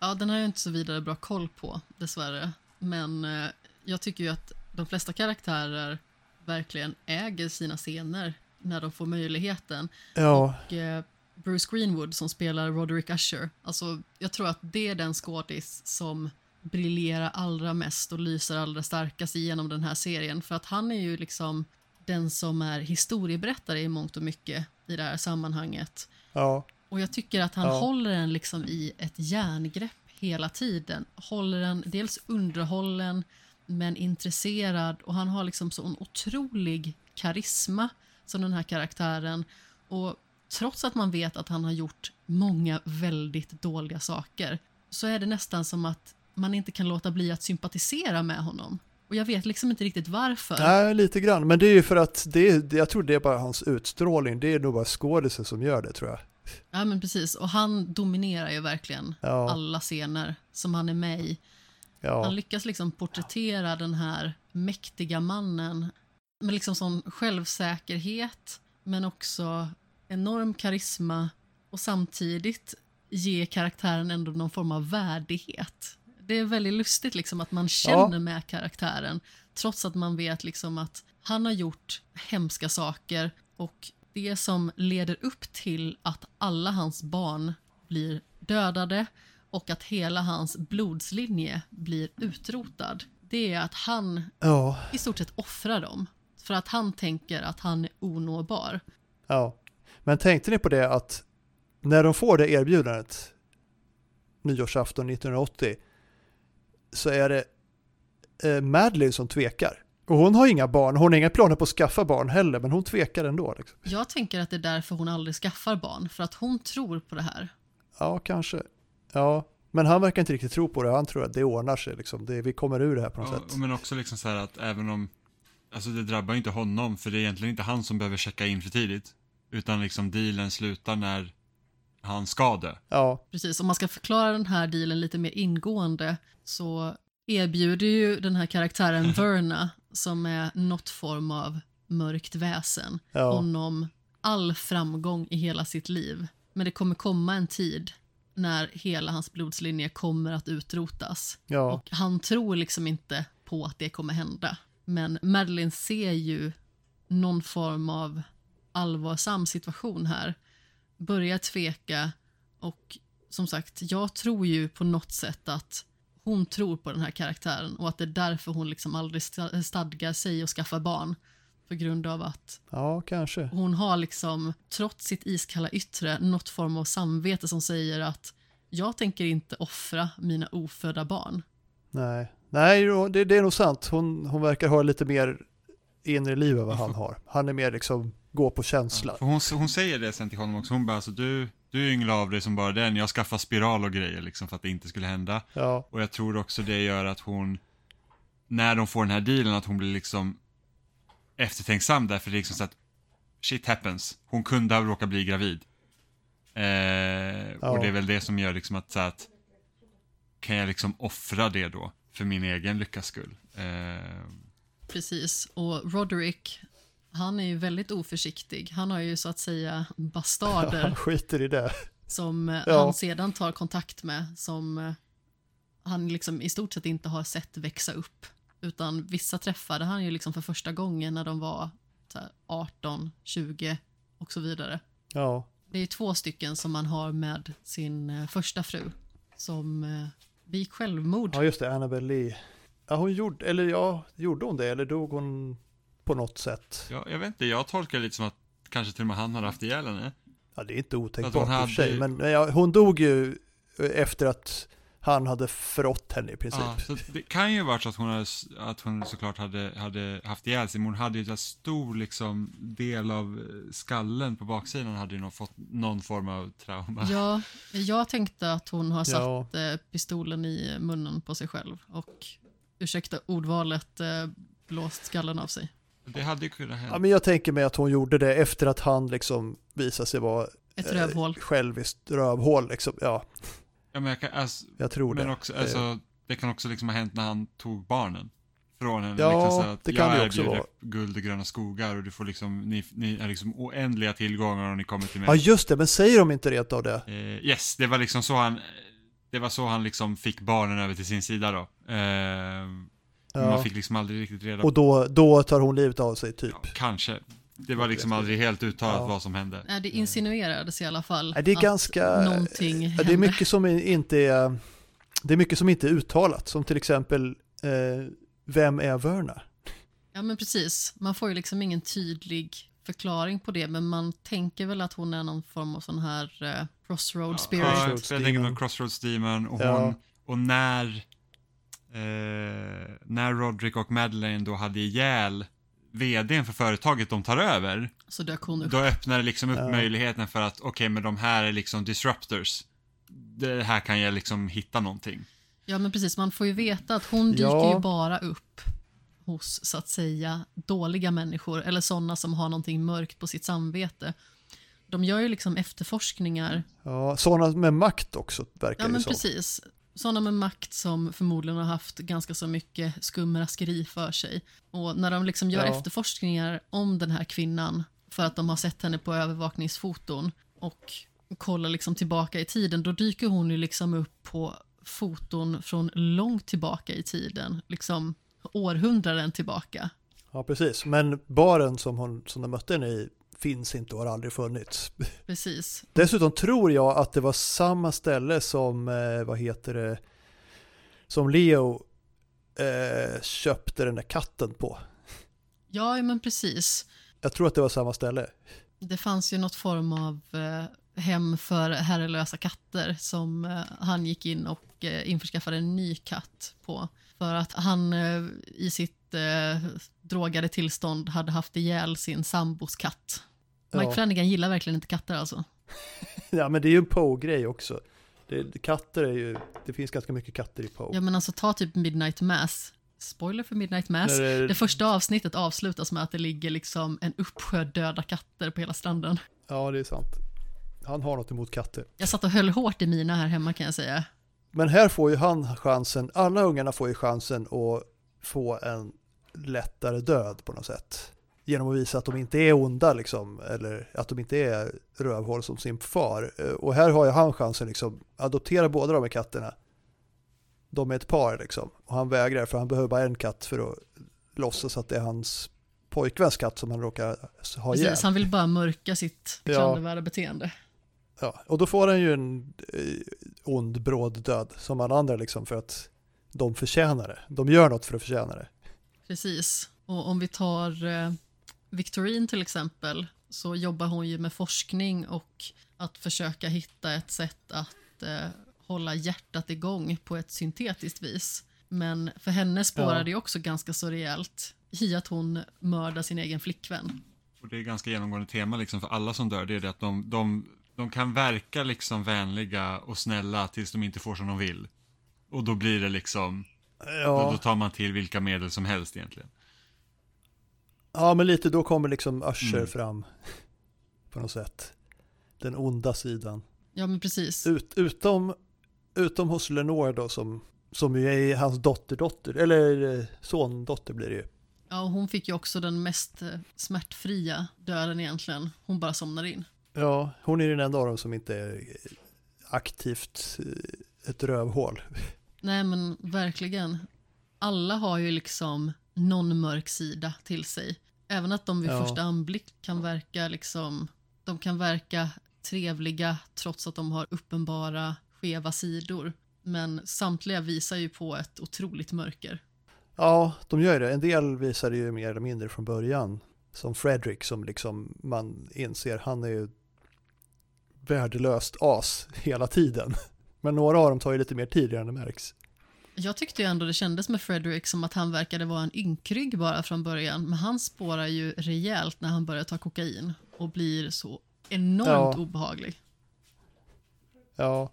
Ja, den har jag inte så vidare bra koll på, dessvärre. Men eh, jag tycker ju att de flesta karaktärer verkligen äger sina scener när de får möjligheten. ja, Och, eh, Bruce Greenwood som spelar Roderick Usher, alltså jag tror att det är den skådis som briljerar allra mest och lyser allra starkast igenom den här serien. För att han är ju liksom den som är historieberättare i mångt och mycket i det här sammanhanget. ja, Och jag tycker att han Ja. håller den liksom i ett järngrepp hela tiden. Håller den dels underhållen men intresserad och han har liksom sån otrolig karisma som den här karaktären. Och trots att man vet att han har gjort många väldigt dåliga saker så är det nästan som att man inte kan låta bli att sympatisera med honom. Och jag vet liksom inte riktigt varför. Nej, lite grann. Men det är ju för att det jag tror det är bara hans utstrålning. Det är nog bara skådisen som gör det tror jag. Ja men precis, och han dominerar ju verkligen Ja, alla scener som han är med i. ja, Han lyckas liksom porträttera den här mäktiga mannen med liksom sån självsäkerhet men också enorm karisma och samtidigt ge karaktären ändå någon form av värdighet. Det är väldigt lustigt liksom att man känner med karaktären trots att man vet liksom att han har gjort hemska saker och det som leder upp till att alla hans barn blir dödade och att hela hans blodslinje blir utrotad. Det är att han ja, i stort sett offrar dem. För att han tänker att han är onåbar. ja. Men tänkte ni på det att när de får det erbjudandet nyårsafton 1980 så är det eh, Madeline som tvekar. Och hon har inga barn, hon har inga planer på att skaffa barn heller, men hon tvekar ändå. Liksom. Jag tänker att det är därför hon aldrig skaffar barn, för att hon tror på det här. Ja, kanske. Ja, men han verkar inte riktigt tro på det. Han tror att det ordnar sig, liksom. det, vi kommer ur det här på något Ja, sätt. men också liksom så här att även om, alltså det drabbar ju inte honom, för det är egentligen inte han som behöver checka in för tidigt. Utan liksom dealen slutar när han ska dö. Ja, Precis, om man ska förklara den här dealen lite mer ingående så erbjuder ju den här karaktären (laughs) Verna, som är något form av mörkt väsen, Ja. honom all framgång i hela sitt liv. Men det kommer komma en tid när hela hans blodslinje kommer att utrotas. ja, Och han tror liksom inte på att det kommer hända. Men Madeline ser ju någon form av allvarsam situation här. Börjar tveka och som sagt, jag tror ju på något sätt att hon tror på den här karaktären och att det är därför hon liksom aldrig sta- stadgar sig och skaffar barn. På grund av att ja, kanske. hon har liksom, trots sitt iskalla yttre, något form av samvete som säger att jag tänker inte offra mina ofödda barn. Nej, Nej det, det är nog sant. Hon, hon verkar ha lite mer inre liv än vad han har. Han är mer liksom, gå på känsla. För hon, hon säger det sen till honom också, hon bara alltså du, du ynglar av dig som bara den, jag skaffar spiral och grejer liksom för att det inte skulle hända. Ja, Och jag tror också det gör att hon, när de får den här dealen, att hon blir liksom eftertänksam därför det är liksom så att shit happens. Hon kunde ha råkat bli gravid. Eh, Och det är väl det som gör liksom att, så att kan jag liksom offra det då för min egen lyckas skull? Eh, Precis, och Roderick, han är ju väldigt oförsiktig. Han har ju så att säga (laughs) han bastarder skiter i det. som Ja. han sedan tar kontakt med, som eh, han liksom i stort sett inte har sett växa upp. Utan vissa träffade han ju liksom för första gången när de var så här, 18, 20 och så vidare. Ja, Det är två stycken som man har med sin eh, första fru som eh, begick självmord. ja just det, Annabelle Lee. Ja, hon gjorde, eller ja, gjorde hon det eller dog hon på något sätt? ja, jag vet inte, jag tolkar det lite som att kanske till och med han har haft ihjäl henne. Ja, det är inte otänkbart hon i och för sig, hade- men ja, hon dog ju efter att han hade förrått henne i princip. Ja, så det kan ju varit så att hon, hade, att hon såklart hade, hade haft ihjäl sig, men hon hade ju en stor liksom, del av eh, skallen på baksidan hade ju nog fått någon form av trauma. Ja, jag tänkte att hon har Ja. satt eh, pistolen i munnen på sig själv och, ursäkta ordvalet, eh, blåst skallen av sig. Det hade ju kunnat hända. Ja, men jag tänker mig att hon gjorde det efter att han liksom visade sig vara Ett eh, rövhål. själviskt rövhål. Liksom. Ja, Ja, men jag kan, alltså, jag tror men det. också, alltså, det kan också liksom ha hänt när han tog barnen från henne. Ja, liksom så att det kan jag det också vara. guld och gröna skogar och du får liksom, ni, ni är liksom oändliga tillgångar och ni kommer till mig. Ja, just det, men säger de inte rent av det? Eh, yes, det var liksom så han, det var så han liksom fick barnen över till sin sida då. Eh, Ja. Man fick liksom aldrig riktigt reda på, Och då, då tar hon livet av sig typ. ja, kanske. Det var liksom aldrig helt uttalat Ja. vad som hände. Nej, det insinuerades i alla fall Nej, det är att ganska- någonting hände. det är mycket som inte är, det är mycket som inte är uttalat, som till exempel eh, vem är Verna? Ja, men precis. Man får ju liksom ingen tydlig förklaring på det, men man tänker väl att hon är någon form av sån här eh, crossroad spirit. Ja, Crossroads jag tänker på Crossroads Demon och Ja. hon, och när, eh, när Roderick och Madeleine då hade ihjäl vdn för företaget de tar över, Så dök hon upp. då öppnar det liksom upp Ja. möjligheten för att, okej, men de här är liksom disruptors. Det här kan jag liksom hitta någonting. Ja, men precis. Man får ju veta att hon dyker Ja. ju bara upp hos, så att säga, dåliga människor eller sådana som har någonting mörkt på sitt samvete. De gör ju liksom efterforskningar. Ja, sådana med makt också verkar Ja, det men som. precis. Sådana med makt som förmodligen har haft ganska så mycket skumraskeri för sig. Och när de liksom gör Ja. efterforskningar om den här kvinnan för att de har sett henne på övervakningsfoton och kollar liksom tillbaka i tiden, då dyker hon ju liksom upp på foton från långt tillbaka i tiden, liksom århundraden tillbaka. Ja, precis. Men baren som, hon, som de mötte henne i finns inte och har aldrig funnits. (laughs) Precis. Dessutom tror jag att det var samma ställe som, eh, vad heter det, som Leo eh, köpte den där katten på. Ja, men precis. Jag tror att det var samma ställe. Det fanns ju något form av eh, hem för herrelösa katter som eh, han gick in och införskaffade en ny katt på. För att han i sitt sitt eh, drogade tillstånd hade haft ihjäl sin sambos katt. Mike Ja. Flanagan gillar verkligen inte katter alltså. (laughs) Ja, men det är ju en Poe-grej också. Det, katter är ju, det finns ganska mycket katter i Poe. Ja men alltså ta typ Midnight Mass. Spoiler för Midnight Mass. Det- Det första avsnittet avslutas med att det ligger liksom en uppsjö döda katter på hela stranden. Ja, det är sant. Han har något emot katter. Jag satt och höll hårt i mina här hemma kan jag säga. Men här får ju han chansen, alla ungarna får ju chansen att få en lättare död på något sätt. Genom att visa att de inte är onda liksom, eller att de inte är rövhål som sin far. Eh, Och här har ju han chansen liksom, adoptera båda de här katterna. De är ett par liksom. Och han vägrar för han behöver bara en katt för att låtsas att det är hans pojkväns katt som han råkar ha ihjäl. Precis, han vill bara mörka sitt Ja. klandervärda beteende. Ja, och då får han ju en eh, ond bråd död som alla andra liksom för att de förtjänar det. De gör något för att förtjäna det. Precis. Och om vi tar eh, Victorine till exempel så jobbar hon ju med forskning och att försöka hitta ett sätt att eh, hålla hjärtat igång på ett syntetiskt vis. Men för henne spårar Ja. det också ganska så rejält i att hon mördar sin egen flickvän. Och det är ganska genomgående tema liksom för alla som dör, det är det att de, de, de kan verka liksom vänliga och snälla tills de inte får som de vill. Och då blir det liksom, då, då Ja, tar man till vilka medel som helst egentligen. ja men lite då kommer liksom Usher Mm. fram (laughs) på något sätt. Den onda sidan. Ja men precis. Ut, utom, utom hos Lenore då som, som ju är hans dotterdotter, eller eh, sondotter blir det ju. Ja, och hon fick ju också den mest eh, smärtfria döden egentligen. Hon bara somnar in. Ja, hon är den enda av dem som inte är aktivt eh, ett rövhål. (laughs) Nej men verkligen. Alla har ju liksom någon mörk sida till sig. Även att de vid Ja. första anblick kan verka liksom, de kan verka trevliga trots att de har uppenbara skeva sidor. Men samtliga visar ju på ett otroligt mörker. Ja, de gör det. En del visar det ju mer eller mindre från början. Som Fredrik som liksom man inser, han är ju värdelöst as hela tiden. Men några av dem tar ju lite mer tid innan det märks. Jag tyckte ju ändå det kändes med Frederick som att han verkade vara en ynkrygg bara från början. Men han spårar ju rejält när han börjar ta kokain och blir så enormt Ja. obehaglig. Ja.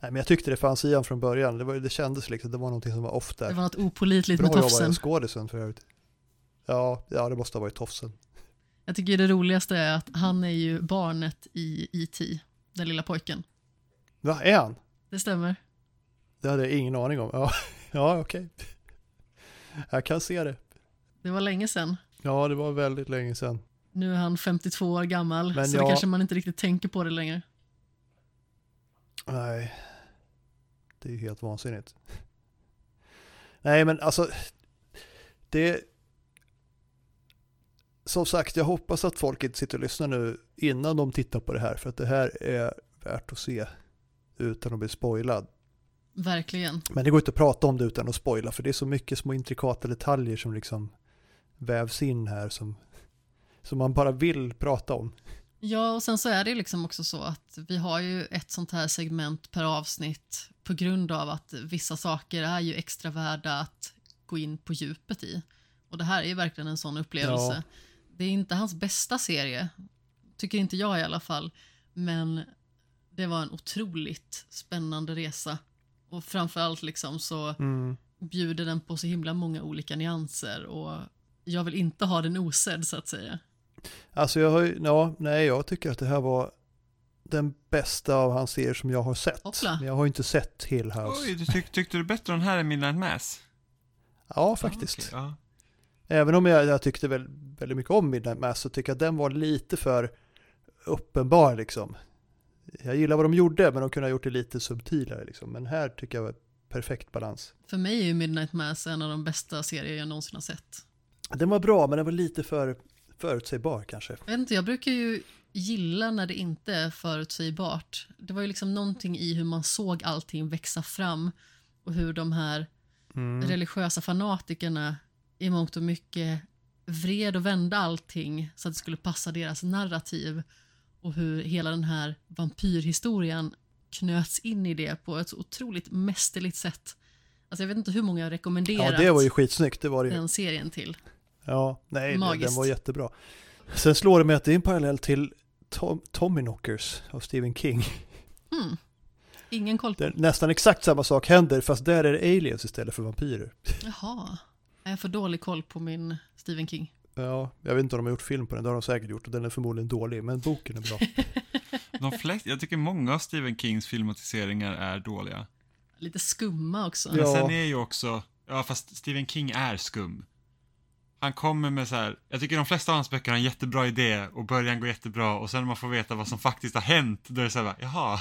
Nej, men jag tyckte det fanns i han från början. Det, var, det kändes liksom, det var någonting som var off där. Det var något opolitligt Bra med jobbat tofsen. av skådisen för övrigt. Ja, ja, det måste ha varit tofsen. Jag tycker det roligaste är att han är ju barnet i E.T., den lilla pojken. Va, är han? Det stämmer. Det hade jag ingen aning om. Ja, (laughs) ja okej. Jag kan se det. Det var länge sedan. Ja, det var väldigt länge sedan. Nu är han 52 år gammal, Men så jag- det kanske man inte riktigt tänker på det längre. Nej, det är ju helt vansinnigt. Nej, men alltså, det... Som sagt, jag hoppas att folk inte sitter och lyssnar nu innan de tittar på det här, för att det här är värt att se utan att bli spoilad. Verkligen. Men det går inte att prata om det utan att spoila, för det är så mycket små intrikata detaljer som liksom vävs in här som, som man bara vill prata om. Ja, och sen så är det liksom också så att vi har ju ett sånt här segment per avsnitt på grund av att vissa saker är ju extra värda att gå in på djupet i. Och det här är ju verkligen en sån upplevelse. Ja. Det är inte hans bästa serie, tycker inte jag i alla fall, men det var en otroligt spännande resa. Och framförallt liksom så Mm. bjuder den på så himla många olika nyanser och jag vill inte ha den osedd så att säga. Alltså jag har ja, nej jag tycker att det här var den bästa av hans serier som jag har sett. Hoppla. Men jag har ju inte sett Hill House. Oj, du tyck, tyckte du bättre om den här än Midnight Mass? Ja, faktiskt. Ja, okej, Även om jag, jag tyckte väl, väldigt mycket om Midnight Mass så tycker jag att den var lite för uppenbar liksom. Jag gillar vad de gjorde men de kunde ha gjort det lite subtilare liksom. Men här tycker jag var perfekt balans. För mig är ju Midnight Mass en av de bästa serier jag någonsin har sett. Den var bra men den var lite för förutsägbar kanske. Jag vet inte, jag brukar ju gilla när det inte är förutsägbart. Det var ju liksom någonting i hur man såg allting växa fram och hur de här Mm. religiösa fanatikerna i mångt och mycket vred och vände allting så att det skulle passa deras narrativ och hur hela den här vampyrhistorien knöts in i det på ett så otroligt mästerligt sätt. Alltså jag vet inte hur många jag rekommenderat Ja, det var ju skitsnyggt, det var det ju. den serien till. Ja, nej, Magiskt. den var jättebra. Sen slår det mig att det är en parallell till Tom, Tommy Knockers av Stephen King. Hmm. Ingen koll på. Nästan exakt samma sak händer, fast där är det aliens istället för vampyrer. Jaha. Jag har för dålig koll på min Stephen King. Ja, jag vet inte om de har gjort film på den, det har de säkert gjort och den är förmodligen dålig, men boken är bra. (laughs) De flest, jag tycker många av Stephen Kings filmatiseringar är dåliga. Lite skumma också. Men Ja. sen är ju också, ja fast Stephen King är skum. Han kommer med så här, jag tycker de flesta av hans böcker har en jättebra idé och början går jättebra och sen när man får veta vad som faktiskt har hänt, då är det så här, bara, jaha,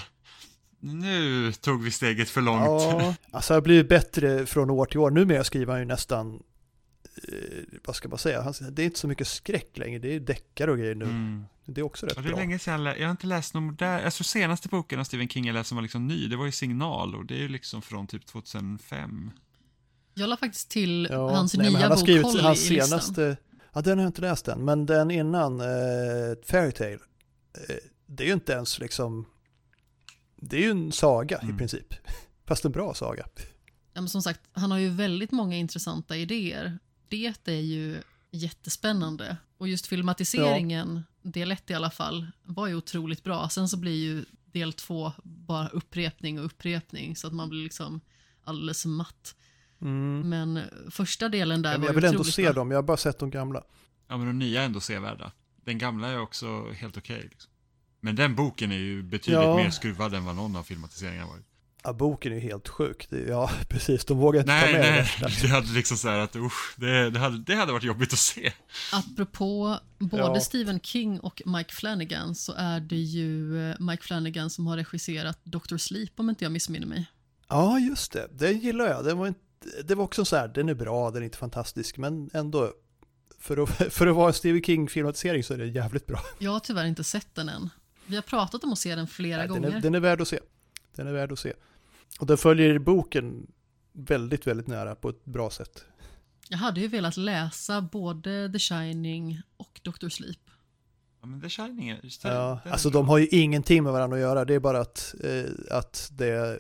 nu tog vi steget för långt. Ja, (laughs) alltså det har blivit bättre från år till år. Numera skriver han ju nästan, vad ska man säga, det är inte så mycket skräck längre, det är deckare och grejer nu. Mm. Det är också rätt Och det är bra. länge sedan jag, lä- jag har inte läst någon modern, alltså senaste boken av Stephen King jag läste som var liksom ny, det var ju Signal och det är ju liksom från typ 2005. Jag la faktiskt till Ja, hans nej, nya han har bok skrivit Holly hans i listan. senaste, ja den har jag inte läst än, men den innan, eh, Fairytale, eh, det är ju inte ens liksom, det är ju en saga i Mm. princip. (laughs) Fast en bra saga. Ja, men som sagt, han har ju väldigt många intressanta idéer. Det är ju jättespännande. Och just filmatiseringen, del ett i alla fall, var ju otroligt bra. Sen så blir ju del två bara upprepning och upprepning så att man blir liksom alldeles matt. Mm. Men första delen där Ja, var jag vill ändå se bra. dem, jag har bara sett de gamla. Ja men de nya är ändå sevärda. Den gamla är också helt okej. liksom. Men den boken är ju betydligt Ja. mer skruvad än vad någon av filmatiseringarna varit. Ja, boken är ju helt sjuk. Det, ja, (laughs) precis, de vågar inte Nej, ta med nej, det. (laughs) det hade liksom så här att usch, det, det, hade, det hade varit jobbigt att se. Apropå både Ja. Stephen King och Mike Flanagan så är det ju eh, Mike Flanagan som har regisserat Dr. Sleep om inte jag missminner mig. Ja, just det. Den gillar jag. Den var inte, det var också så här, den är bra, den är inte fantastisk, men ändå, för att, (laughs) för att vara en Stephen King-filmatisering så är den jävligt bra. Jag har tyvärr inte sett den än. Vi har pratat om att se den flera Nej, den, gånger. är, den är värd att se. Den är värd att se. Och den följer boken väldigt, väldigt nära på ett bra sätt. Jag hade ju velat läsa både The Shining och Dr. Sleep. Ja men The Shining är, just det, Ja, alltså bra. de har ju ingenting med varandra att göra, det är bara att, eh, att det,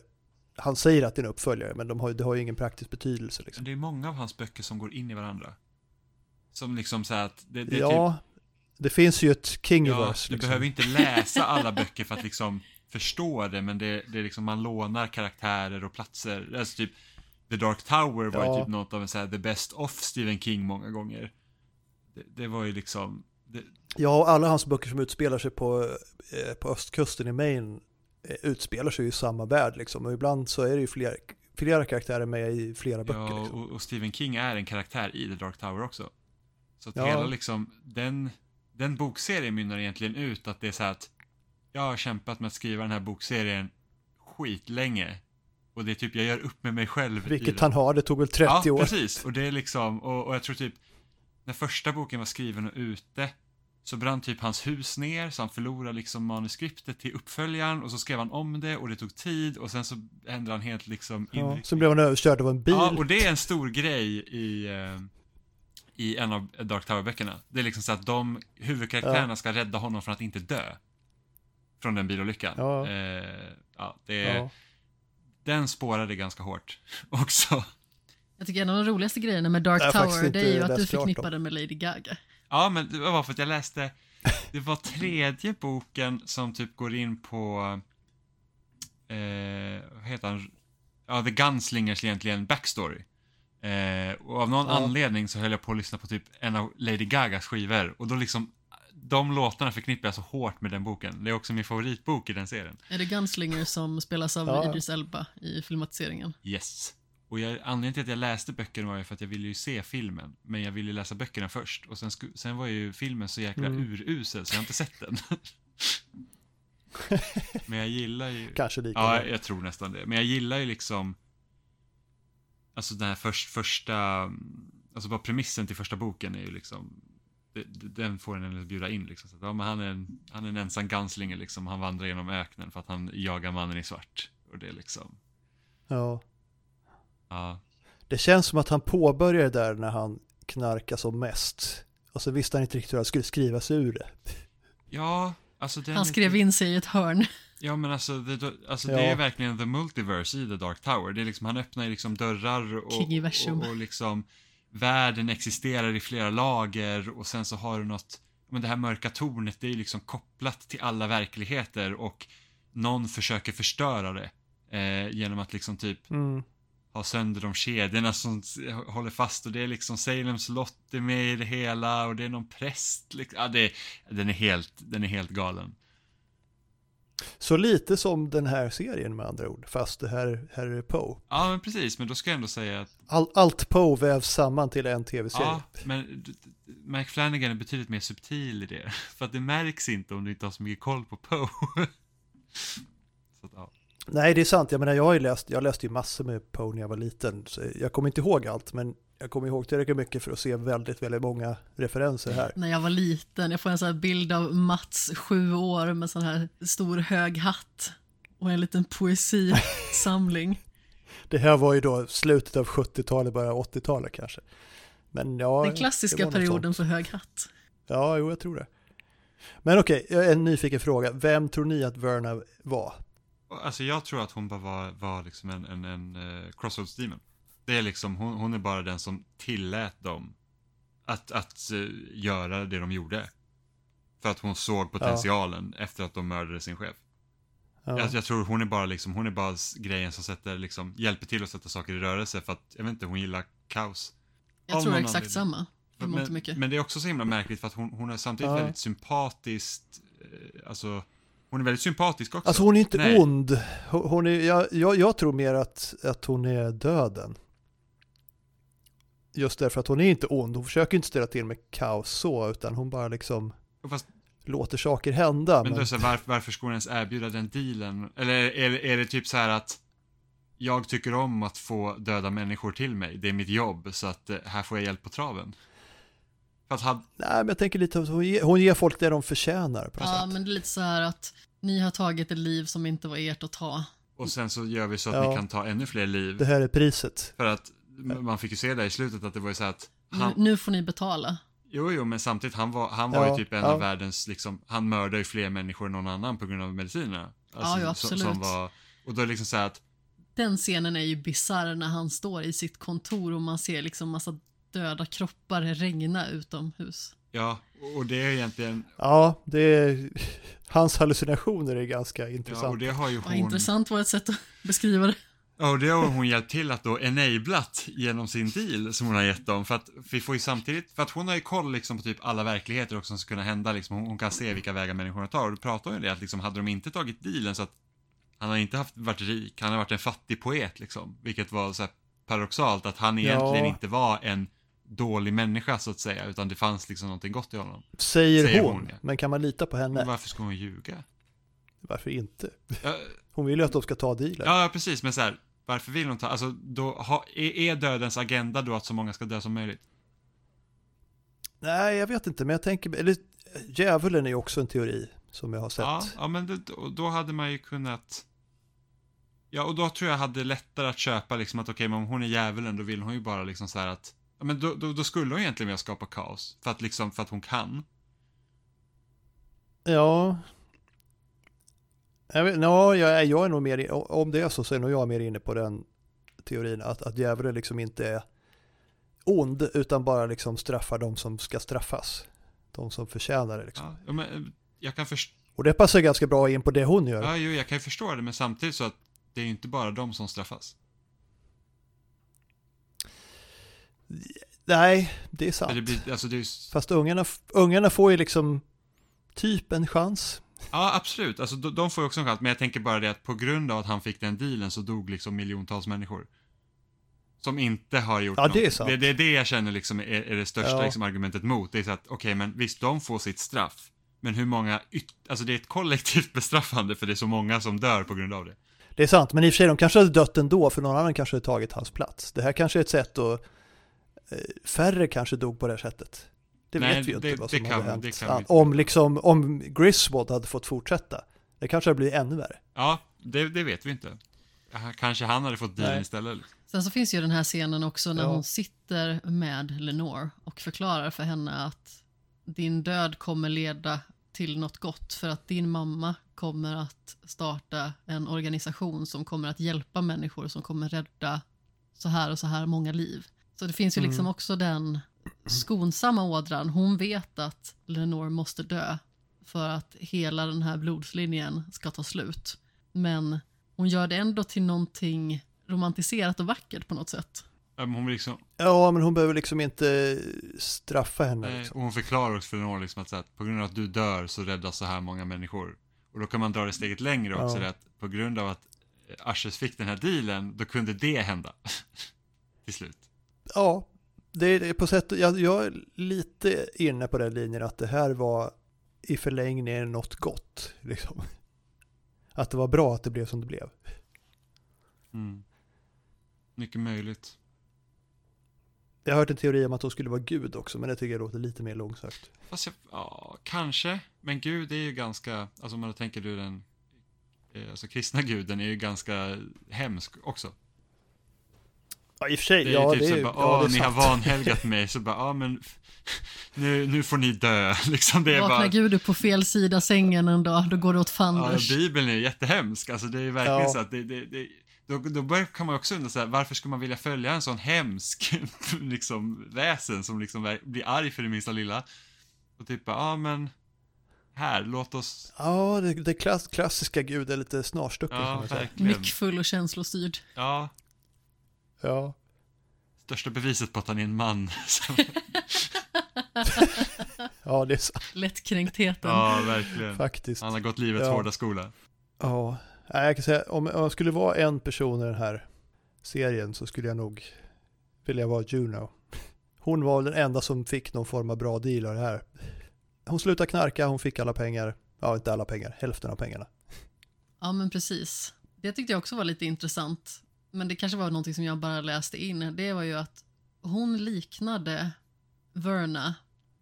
han säger att det är en uppföljare, men de har, det har ju ingen praktisk betydelse. Liksom. Men det är många av hans böcker som går in i varandra. Som liksom så här att det, det är Ja, det finns ju ett typ, ja, Kingiverse. du liksom. behöver inte läsa alla böcker för att liksom förstå det, men det, det är liksom man lånar karaktärer och platser. Alltså typ The Dark Tower var Ja. ju typ något av en så här the best of Stephen King många gånger. Det, det var ju liksom, det, Ja, och alla hans böcker som utspelar sig på, eh, på östkusten i Maine eh, utspelar sig ju i samma värld liksom. Och ibland så är det ju flera, flera karaktärer med i flera böcker. Ja, liksom. och, och Stephen King är en karaktär i The Dark Tower också. Så att Ja. hela liksom, den, den bokserien mynnar egentligen ut att det är så här att jag har kämpat med att skriva den här bokserien skitlänge. Och det är typ, jag gör upp med mig själv Vilket han har, det tog väl 30 ja, år. precis. Och det är liksom, och, och jag tror typ, när första boken var skriven och ute, så brann typ hans hus ner, så han förlorade liksom manuskriptet till uppföljaren och så skrev han om det och det tog tid och sen så ändrade han helt liksom Ja, inriktning. sen blev han överkörd av en bil. Ja, och det är en stor grej i, eh, i en av Dark Tower-böckerna. Det är liksom så att de huvudkaraktärerna ska rädda honom från att inte dö. Från den bilolyckan. Ja. Eh, ja, det är, Ja. Den spårade ganska hårt (laughs) också. Jag tycker en av de roligaste grejerna med Dark faktiskt Tower det är ju att du förknippar den med Lady Gaga. Ja, men det var för att jag läste, det var tredje boken som typ går in på, eh, vad heter han, ja, The Gunslingers egentligen backstory. Eh, och av någon Ja. anledning så höll jag på att lyssna på typ en av Lady Gagas skivor och då liksom, de låtarna förknippar jag så hårt med den boken. Det är också min favoritbok i den serien. Är det Gunslinger som spelas av Ja. Idris Elba i filmatiseringen? Yes. Och jag, anledningen till att jag läste böckerna var ju för att jag ville ju se filmen. Men jag ville läsa böckerna först. Och sen, sku, sen var ju filmen så jäkla Mm. urusel så jag har inte sett den. (laughs) men jag gillar ju... Kanske lika Ja, bra. jag tror nästan det. Men jag gillar ju liksom... Alltså den här först, första... Alltså bara premissen till första boken är ju liksom... Den får en att bjuda in liksom. Så att, ja, men han, är en, han är en ensam gunslinger liksom. Han vandrar genom öknen för att han jagar mannen i svart. Och det är liksom... Ja. Ja. Det känns som att han påbörjade där när han knarkade som mest. Och så visste han inte riktigt hur han skulle skriva sig ur det. Ja, alltså den Han skrev in sig i ett hörn. Ja men alltså, det, alltså Ja. det är verkligen the multiverse i The Dark Tower. Det är liksom, han öppnar liksom dörrar och, och, och liksom världen existerar i flera lager och sen så har du något, men det här mörka tornet det är liksom kopplat till alla verkligheter och någon försöker förstöra det. Eh, genom att liksom typ Mm. ha sönder de kedjorna som håller fast och det är liksom Salems Lot är med i det hela och det är någon präst. Liksom. Ja, det, den, är helt, den är helt galen. Så lite som den här serien med andra ord, fast det här, här är Poe. Ja, men precis, men då ska jag ändå säga att All, allt Poe vävs samman till en tv-serie. Ja, men Mike Flanagan är betydligt mer subtil i det. (laughs) För att det märks inte om du inte har så mycket koll på Poe. (laughs) ja. Nej, det är sant. Jag menar, jag har ju läst, jag läste ju massor med Poe när jag var liten. Så jag kommer inte ihåg allt, men jag kommer ihåg tillräckligt mycket för att se väldigt, väldigt många referenser här. När jag var liten, jag får en sån här bild av Mats, sju år, med sån här stor hög hatt och en liten poesisamling. (laughs) Det här var ju då slutet av 70-talet, början av 80-talet kanske. Men ja, Den klassiska perioden för hög hatt. Ja, jo, jag tror det. Men okej, jag är en nyfiken fråga. Vem tror ni att Verna var? Alltså jag tror att hon bara var, var liksom en, en, en uh, Crossroads Demon. Det är liksom, hon, hon är bara den som tillät dem att, att eh, göra det de gjorde. För att hon såg potentialen efter att de mördade sin chef. Ja. Jag, jag tror hon är bara liksom, hon är bara grejen som sätter liksom, hjälper till att sätta saker i rörelse för att, jag vet inte, hon gillar kaos. Jag Av tror exakt anledning. samma. Men, men det är också så himla märkligt för att hon, hon är samtidigt Ja. väldigt sympatiskt, eh, alltså, hon är väldigt sympatisk också. Alltså hon är inte Nej. ond. Hon hon är, jag, jag, jag tror mer att, att hon är döden. Just därför att hon är inte ond. Hon försöker inte ställa till med kaos så, utan hon bara liksom Fast, låter saker hända. men Men, då så här, varför, varför ska hon ens erbjuda den dealen? Eller är, det- är det typ så här att jag tycker om att få döda människor till mig, det är mitt jobb, så att eh, här får jag hjälp på traven. För att hade, nej, men jag tänker lite att hon ger, hon ger folk det de förtjänar på något Ja, sätt. men det är lite så här att ni har tagit ett liv som inte var ert att ta. och sen så gör vi så att Ja. ni kan ta ännu fler liv. Det här är priset. För att man fick ju se där i slutet att det var ju så att Nu, han, nu får ni betala. Jo, jo, men samtidigt, han var, han var Ja, ju typ en ja. av världens, liksom, han mördar ju fler människor än någon annan på grund av medicinerna. Alltså, Ja, ja, som- absolut. Som var, och då är det liksom så att, Den scenen är ju bisarr när han står i sitt kontor och man ser liksom massa döda kroppar regna utomhus. ja, och det är egentligen, Ja, det är, (laughs) hans hallucinationer är ganska ja, intressant. och det har ju hon, intressant var ett sätt att (laughs) beskriva det. Ja, och det har hon hjälpt till att då enablat genom sin deal som hon har gett dem. För att vi får ju samtidigt, för att hon har ju koll liksom på typ alla verkligheter också som ska kunna hända liksom. Hon, hon kan se vilka vägar människorna tar. Och då pratar hon ju det att liksom, hade de inte tagit dealen så att han har inte haft, varit rik, han har varit en fattig poet liksom. Vilket var så här paradoxalt att han Ja. egentligen inte var en dålig människa så att säga, utan det fanns liksom någonting gott i honom. Säger, Säger hon, hon, ja. men kan man lita på henne? Men varför ska hon ljuga? Varför inte? Hon vill ju att de ska ta dealen. ja precis, men så här, varför vill hon ta, alltså då, ha, är, dödens agenda då att så många ska dö som möjligt? Nej, jag vet inte, men jag tänker, eller djävulen är ju också en teori som jag har sett. Ja, ja men det, då, hade man ju kunnat Ja, och då tror jag hade lättare att köpa liksom att okej, men om hon är djävulen då vill hon ju bara liksom så här att Ja men då, då, då skulle hon egentligen vilja skapa kaos. För att liksom, för att hon kan. Ja. Jag, vet, no, jag, är- jag är nog mer, om det är så så är nog jag mer inne på den teorin att, att djävulen liksom inte är ond utan bara liksom straffar de som ska straffas. De som förtjänar det liksom. Ja, men jag kan förstå, Och det passar ganska bra in på det hon gör. ja, jo, jag kan ju förstå det, men samtidigt så att det är ju inte bara de som straffas. Nej, det är sant. det blir, alltså det är Fast ungarna, ungarna får ju liksom typ en chans. Ja absolut, alltså de, de får ju också en chans, men jag tänker bara det att på grund av att han fick den dealen så dog liksom miljontals människor. Som inte har gjort Ja, det är något. sant. Det, det är det jag känner liksom är, är det största Ja. liksom argumentet mot. Det är så att, okej, men visst, de får sitt straff. Men hur många, alltså det är ett kollektivt (laughs) bestraffande för det är så många som dör på grund av det. Det är sant, men i och för sig de kanske hade dött ändå för någon annan kanske hade tagit hans plats. Det här kanske är ett sätt att eh, färre kanske dog på det här sättet. Det Nej, vet vi ju inte det- vad det som kan- hade hänt. det kan om, liksom, om Griswold hade fått fortsätta. Det kanske hade blivit ännu värre. Ja, det, det vet vi inte. Kanske han hade fått dealen istället. liksom. Sen så finns ju den här scenen också när Ja. hon sitter med Lenore och förklarar för henne att din död kommer leda till något gott för att din mamma kommer att starta en organisation som kommer att hjälpa människor som kommer rädda så här och så här många liv. Så det finns ju liksom också den skonsamma ådran. Hon vet att Lenore måste dö för att hela den här blodslinjen ska ta slut. Men hon gör det ändå till någonting romantiserat och vackert på något sätt. Ja, men hon liksom, Ja, men hon behöver liksom inte straffa henne. nej, Liksom. och hon förklarar också för Lenore liksom att, att på grund av att du dör så räddas så här många människor. Och då kan man dra det steget längre också, Ja. att på grund av att Ashes fick den här dealen, då kunde det hända. (laughs) till slut. Ja, det är på sätt jag, jag är lite inne på den linjen att det här var i förlängningen något gott. Liksom. Att det var bra att det blev som det blev. Mm. Mycket möjligt. Jag har hört en teori om att hon skulle vara gud också, men det tycker jag låter lite mer långsökt. Fast jag, ja, kanske. Men Gud är ju ganska, alltså om man tänker du den, eh, alltså kristna guden är ju ganska hemsk också. Ja, i och för sig. Det är ja, typ det så är, bara, ja, åh, det är ni har vanhelgat mig, så bara, ja men, nu, nu får ni dö, (laughs) liksom det är Vaknar bara, Gud upp på fel sida sängen en dag, då går det åt ja, fanders. Bibeln är jättehemsk, alltså det är verkligen Ja. så att det, det, det då, då bör, kan man också undra så här, varför ska man vilja följa en sån hemsk, (laughs) liksom, väsen som liksom blir arg för det minsta lilla? Och typ ja men, här, låt oss, Ja, det, det klass, klassiska gud är lite snarstucken ja verkligen, Nyckfull och känslostyrd. ja, Ja. största beviset på att han är en man. (laughs) Ja, det är sant Lättkränktheten. ja, verkligen. faktiskt. Han har gått livets Ja. hårda skola. Ja, jag kan säga om, om jag skulle vara en person i den här serien så skulle jag nog vilja vara Juno. Hon var den enda som fick någon form av bra deal av det här. Hon slutade knarka, hon fick alla pengar. Ja, inte alla pengar, hälften av pengarna. Ja, men precis. Det tyckte jag också var lite intressant. Men det kanske var någonting som jag bara läste in. Det var ju att hon liknade Verna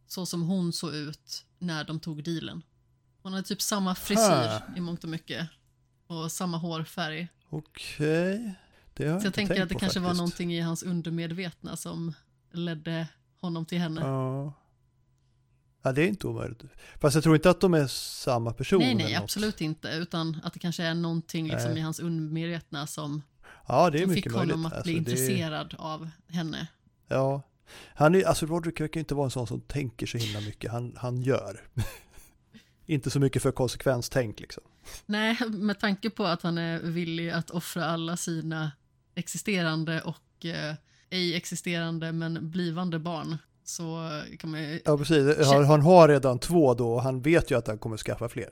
så som hon såg ut när de tog dealen. Hon hade typ samma frisyr Ha. i mångt och mycket. Och samma hårfärg. Okej, det har jag Så jag tänker att det kanske var faktiskt. någonting i hans undermedvetna som ledde honom till henne. Ja. ja, det är inte omöjligt. Fast jag tror inte att de är samma person. nej, nej, absolut inte. Utan att det kanske är någonting liksom i hans undermedvetna som, Ja, det är som mycket fick möjligt. honom att Alltså, bli det intresserad av henne. Ja, han är, alltså Roderick verkar inte vara en sån som tänker så himla mycket. Han, han gör. (laughs) inte så mycket för konsekvenstänk liksom. Nej, med tanke på att han är villig att offra alla sina existerande och eh, ej existerande men blivande barn så kan man ju, Ja, precis. Han, han har redan två då och han vet ju att han kommer skaffa fler.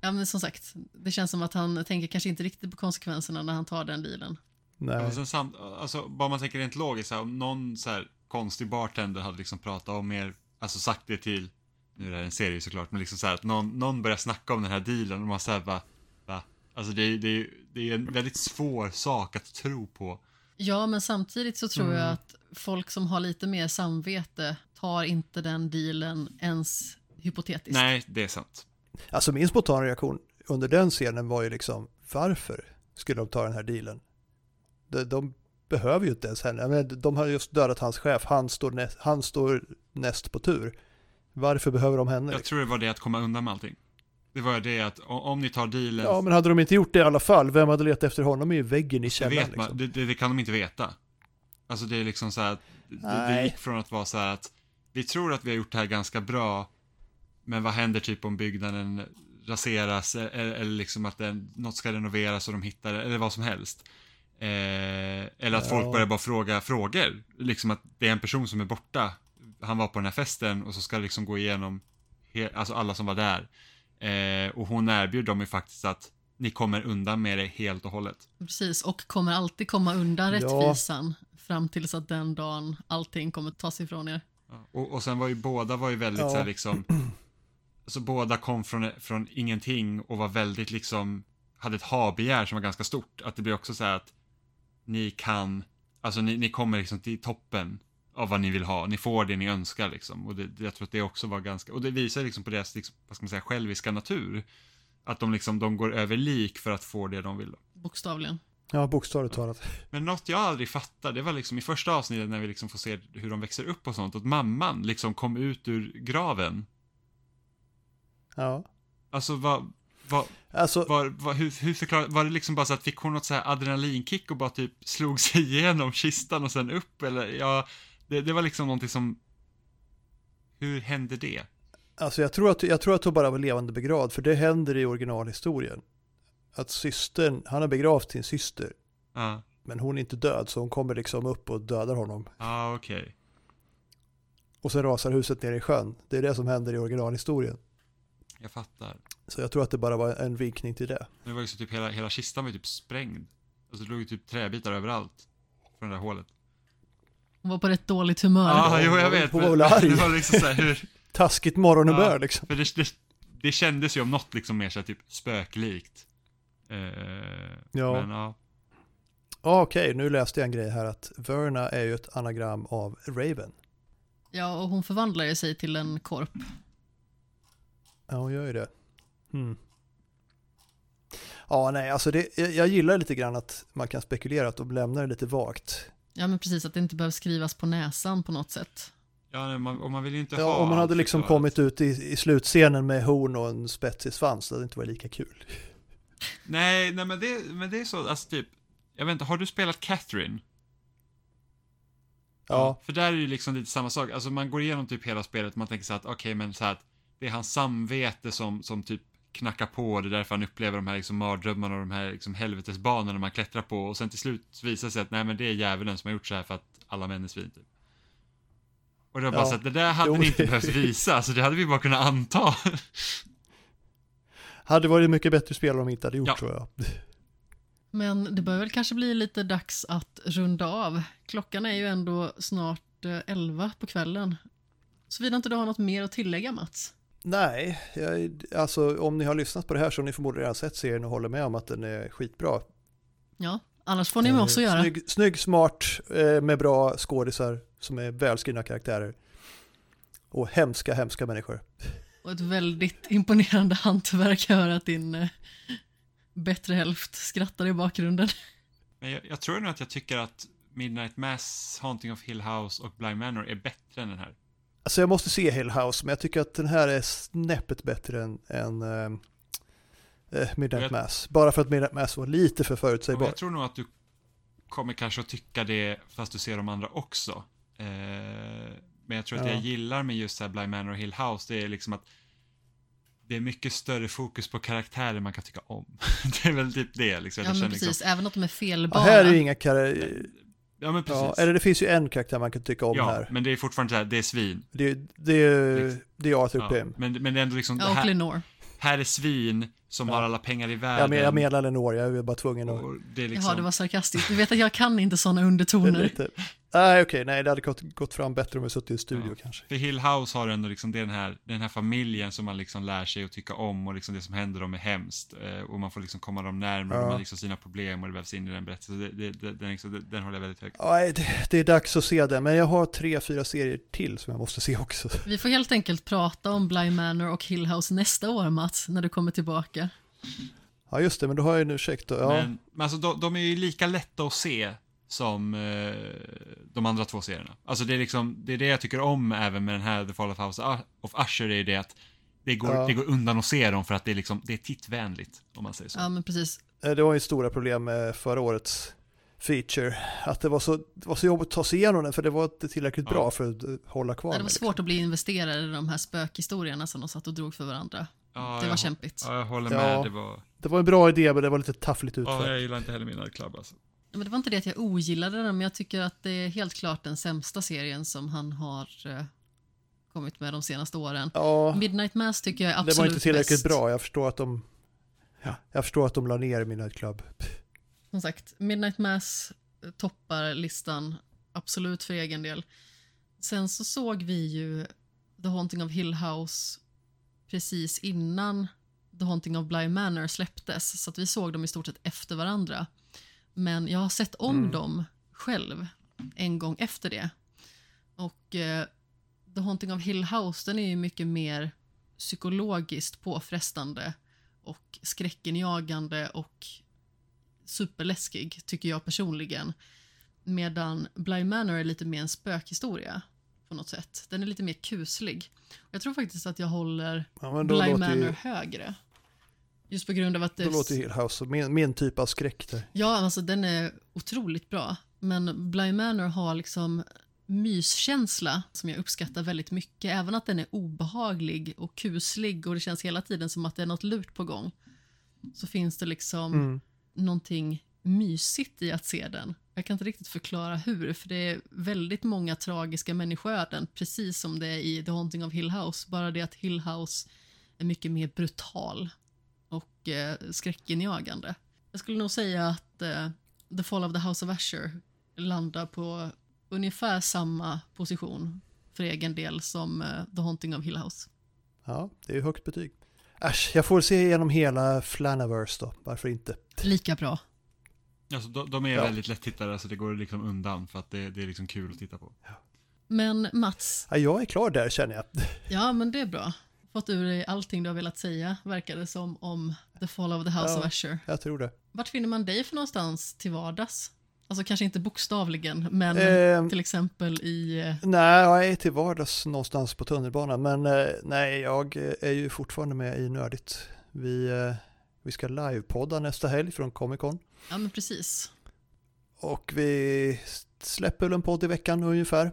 Ja men som sagt, det känns som att han tänker kanske inte riktigt på konsekvenserna när han tar den dealen. Nej. sen samt, alltså, bara man tänker rent logiskt, här, om någon så här, konstig bartender hade liksom pratat om mer, alltså sagt det till, nu är det här en serie såklart, men liksom så här att någon, någon börjar snacka om den här dealen och man säger bara, va? Alltså det är, det, är, det är en väldigt svår sak att tro på. Ja, men samtidigt så tror jag Mm. att folk som har lite mer samvete tar inte den dealen ens hypotetiskt. Nej, det är sant. Alltså min spontana reaktion under den scenen var ju liksom, varför skulle de ta den här dealen? De, de behöver ju inte ens henne. De har just dödat hans chef, han står, näst, han står näst på tur. Varför behöver de henne? Jag liksom? tror det var det att komma undan med allting. Det var det att om ni tar dealen, Ja, men hade de inte gjort det i alla fall, vem hade letat efter honom i väggen i källaren? vet man, Liksom? det, det, det kan de inte veta. Alltså det är liksom så här, att det, det gick från att vara så här att vi tror att vi har gjort det här ganska bra, men vad händer typ om byggnaden raseras eller, eller liksom att den, något ska renoveras och de hittar det, eller vad som helst. Eh, eller att folk Ja. börjar bara fråga frågor. Liksom att det är en person som är borta. Han var på den här festen och så ska liksom gå igenom he, alltså alla som var där. Eh, och hon erbjuder dem ju faktiskt att ni kommer undan med det helt och hållet. Precis, och kommer alltid komma undan Ja. rättvisan fram tills att den dagen allting kommer tas ifrån er. Ja, Och, och sen var ju båda var ju väldigt Ja. så här liksom, (clears throat) alltså båda kom från, från ingenting och var väldigt liksom, hade ett ha-begär som var ganska stort. Att det blir också så här att ni kan, alltså ni, ni kommer liksom till toppen av vad ni vill ha. Ni får det ni önskar liksom. Och det- jag tror att det också var ganska, och det visar liksom på deras, liksom, vad ska man säga, själviska natur. Att de liksom, de går över lik för att få det de vill. Bokstavligen. Ja, bokstavligt talat. Men något jag aldrig fattade, det var liksom i första avsnittet när vi liksom får se hur de växer upp och sånt, att mamman liksom kom ut ur graven. Ja. Alltså vad, vad, Alltså, var, var, hur, hur förklar, var det liksom bara så att fick hon något så här adrenalinkick och bara typ slog sig igenom kistan och sen upp eller ja, det, det var liksom någonting som, hur hände det? alltså jag, tror att, jag tror att hon bara var levande begravd, för det händer i originalhistorien. Att systern, han har begravt sin syster, Ja, men hon är inte död, så hon kommer liksom upp och dödar honom. ah, okej. Och sen rasar huset ner i sjön. Det är det som händer i originalhistorien. Jag fattar. Så jag tror att det bara var en vinkning till det. Men det var ju så typ hela, hela kistan var typ sprängd. Alltså det låg ju typ träbitar överallt. Från det där hålet. Hon var på rätt dåligt humör. Ja, hon jo jag vet. hon var väl arg. Det var liksom så här, hur, (laughs) Taskigt morgonhumör Ja. liksom. för det, det, det kändes ju om något liksom mer så här, typ spöklikt. Eh, Ja. Men ja. Ja, okej, nu läste jag en grej här att Verna är ju ett anagram av Raven. Ja, och hon förvandlar ju sig till en korp. Ja, hon gör ju det. Hmm. Ja, nej, alltså det, jag gillar lite grann att man kan spekulera att de lämnar det lite vagt. Ja, men precis, att det inte behöver skrivas på näsan på något sätt. Ja, nej, man, och man vill ju inte Ja, ha om man hade liksom kommit ut i, i slutscenen med horn och en spetsig svans, det hade inte varit lika kul. Nej, nej men det, men det är så, alltså typ. Jag vet inte, har du spelat Catherine? Ja, För där är det ju liksom lite samma sak. Alltså man går igenom typ hela spelet man tänker så att okej, men så här att det är hans samvete som, som typ knackar på det är därför han upplever de här liksom mardrömmarna och de här liksom helvetesbanorna man klättrar på och sen till slut visar det sig att nej men det är djävulen som har gjort så här för att alla män är svin typ. Och det var bara Ja. så att det där hade Jo, ni inte (laughs) behövt visa, alltså det hade vi bara kunnat anta. hade varit mycket bättre spel om de inte hade gjort Ja. tror jag. Men det börjar väl kanske bli lite dags att runda av. Klockan är ju ändå snart eh, 11 på kvällen. Såvida inte du har något mer att tillägga Mats? Nej, jag, alltså om ni har lyssnat på det här så har ni förmodligen redan sett serien och håller med om att den är skitbra. Ja, annars får ni med oss att göra. Snygg, snygg smart, eh, med bra skådisar som är välskrivna karaktärer. Och hemska, hemska människor. Och ett väldigt imponerande hantverk hör att din eh, bättre hälft skrattar i bakgrunden. Men jag, jag tror nog att jag tycker att Midnight Mass, Haunting of Hill House och Blind Manor är bättre än den här. Alltså jag måste se Hill House, men jag tycker att den här är snäppet bättre än, än eh, Midnight Jag- Mass. Bara för att Midnight Mass var lite för förutsägbar. jag tror nog att du kommer kanske att tycka det fast du ser de andra också. Eh, men jag tror att Ja. jag gillar med just så här Blind Manor och Hill House, det är liksom att det är mycket större fokus på karaktärer man kan tycka om. (laughs) det är väl typ det liksom. Ja, men känner precis. Liksom, Även att de är Ja, felbara. här är ju inga kar- ja, men precis. ja, eller det finns ju en karaktär man kan tycka om ja, här. men det är fortfarande så här, det är svin. Det, är- det, är- det är Arthur Ja, Pym. men, men det är ändå liksom, Ja, och här, Lenore. här är svin som Ja. har alla pengar i Jag, världen. men, jag menar Lenore, jag är bara tvungen att... och det är liksom, Jaha, det var sarkastiskt. Du vet att jag kan inte sådana undertoner. Nej, okej, nej, det hade gått, gått fram bättre om jag suttit i studio Ja. kanske. För Hill House har ändå liksom den här, den här familjen som man liksom lär sig att tycka om och liksom det som händer dem är hemskt. Eh, och man får liksom komma dem närmare och Ja. de har liksom sina problem och det vävs in i den berättelsen. Det, det, det, den, liksom, den, den håller jag väldigt högt. Nej, det, det är dags att se den, men jag har tre, fyra serier till som jag måste se också. Vi får helt enkelt prata om Bly Manor och Hill House nästa år, Mats, när du kommer tillbaka. Ja, just det, men då har jag en ursäkt då. Ja, Men, men alltså de, de är ju lika lätta att se som eh, de andra två serierna. Alltså det är liksom, det är det jag tycker om även med den här The Fall of House of Usher, är det att det går, Ja. det går undan att se dem för att det är liksom, det är tittvänligt, om man säger så. Ja, men precis. Eh, det var ju stora problem med förra årets feature. Att det var så, det var så jobbigt att ta sig igenom den, för det var inte tillräckligt Ja. bra för att eh, hålla kvar Ja, det var svårt att bli investerad i de här spökhistorierna som de satt och drog för varandra. Ja, Det jag var hå- kämpigt. Ja, jag håller Ja. med. Det var, liksom. Det var en bra idé, men det var lite taffligt utfört. ja, jag gillar inte heller Midnight Club alltså. Men det var inte det att jag ogillade den, men jag tycker att det är helt klart den sämsta serien som han har eh, kommit med de senaste åren. Ja, Midnight Mass tycker jag är absolut det var inte tillräckligt bäst. bra. Jag förstår att de... Ja, jag förstår att de la ner Midnight Club. Som sagt, Midnight Mass eh, toppar listan absolut för egen del. Sen så såg vi ju The Haunting of Hill House precis innan The Haunting of Bly Manor släpptes, så att vi såg dem i stort sett efter varandra. Men jag har sett om Mm. dem själv en gång efter det. Och eh, The Haunting of Hill House den är ju mycket mer psykologiskt påfrestande och skräckenjagande och superläskig, tycker jag personligen. Medan Bly Manor är lite mer en spökhistoria. på något sätt. Den är lite mer kuslig. Jag tror faktiskt att jag håller Ja, låter Manor ju, högre. Just på grund av att det... då låter Hill House min, min typ av skräck där. Ja, alltså den är otroligt bra. Men Bly Manor har liksom myskänsla som jag uppskattar väldigt mycket. Även att den är obehaglig och kuslig och det känns hela tiden som att det är något lurt på gång. Så finns det liksom Mm. någonting mysigt i att se den. Jag kan inte riktigt förklara hur, för det är väldigt många tragiska människoöden, precis som det är i The Haunting of Hill House. Bara det att Hill House är mycket mer brutal och eh, skräckinjagande. Jag skulle nog säga att eh, The Fall of the House of Usher landar på ungefär samma position för egen del som eh, The Haunting of Hill House. Ja, det är ju högt betyg. Äsch, jag får se igenom hela Flanaverse då, varför inte? Lika bra. Alltså, de, de är Ja. väldigt lättittade, så det går liksom undan för att det, det är liksom kul att titta på. Men Mats, Ja, jag är klar där känner jag. Ja, men det är bra. Fått ur dig allting du har velat säga, verkar det som, om The Fall of the House Ja. of Usher. Jag tror det. Vart finner man dig för någonstans till vardags? Alltså kanske inte bokstavligen, men Ehm. till exempel i... eh, Nej, jag är till vardags någonstans på tunnelbanan, men eh, nej, jag eh, är ju fortfarande med i Nördigt. Vi, eh, vi ska livepodda nästa helg från Comic Con Ja, men precis. och vi släpper väl en podd i veckan ungefär.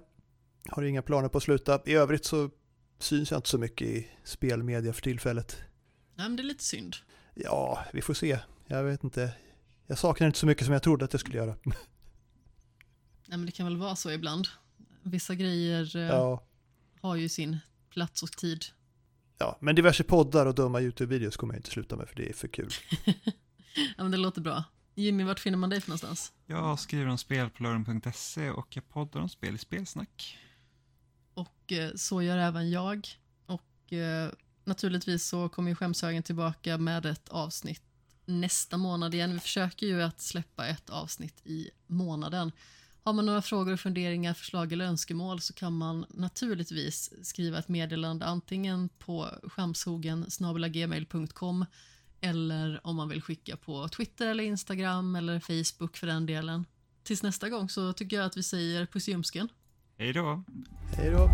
Har inga planer på att sluta. I övrigt så syns jag inte så mycket i spelmedia för tillfället. Ja, men det är lite synd. Ja, vi får se. Jag vet inte. Jag saknar inte så mycket som jag trodde att jag skulle göra. (laughs) Ja, men det kan väl vara så ibland. Vissa grejer eh, Ja, har ju sin plats och tid. ja, men diverse poddar och dumma YouTube-videos kommer jag inte sluta med för det är för kul. (laughs) Ja, men det låter bra. Jimmy, vart finner man dig för någonstans? Jag skriver om spel på lörren.se och jag poddar om spel i spelsnack. Och eh, så gör även jag. Och eh, naturligtvis så kommer ju Skämshögen tillbaka med ett avsnitt nästa månad igen. Vi försöker ju att släppa ett avsnitt i månaden. Har man några frågor och funderingar, förslag eller önskemål så kan man naturligtvis skriva ett meddelande antingen på skämshogen gmail.com eller om man vill skicka på Twitter eller Instagram eller Facebook för den delen. Tills nästa gång så tycker jag att vi säger puss i ljumsken. Hej då! Hej då!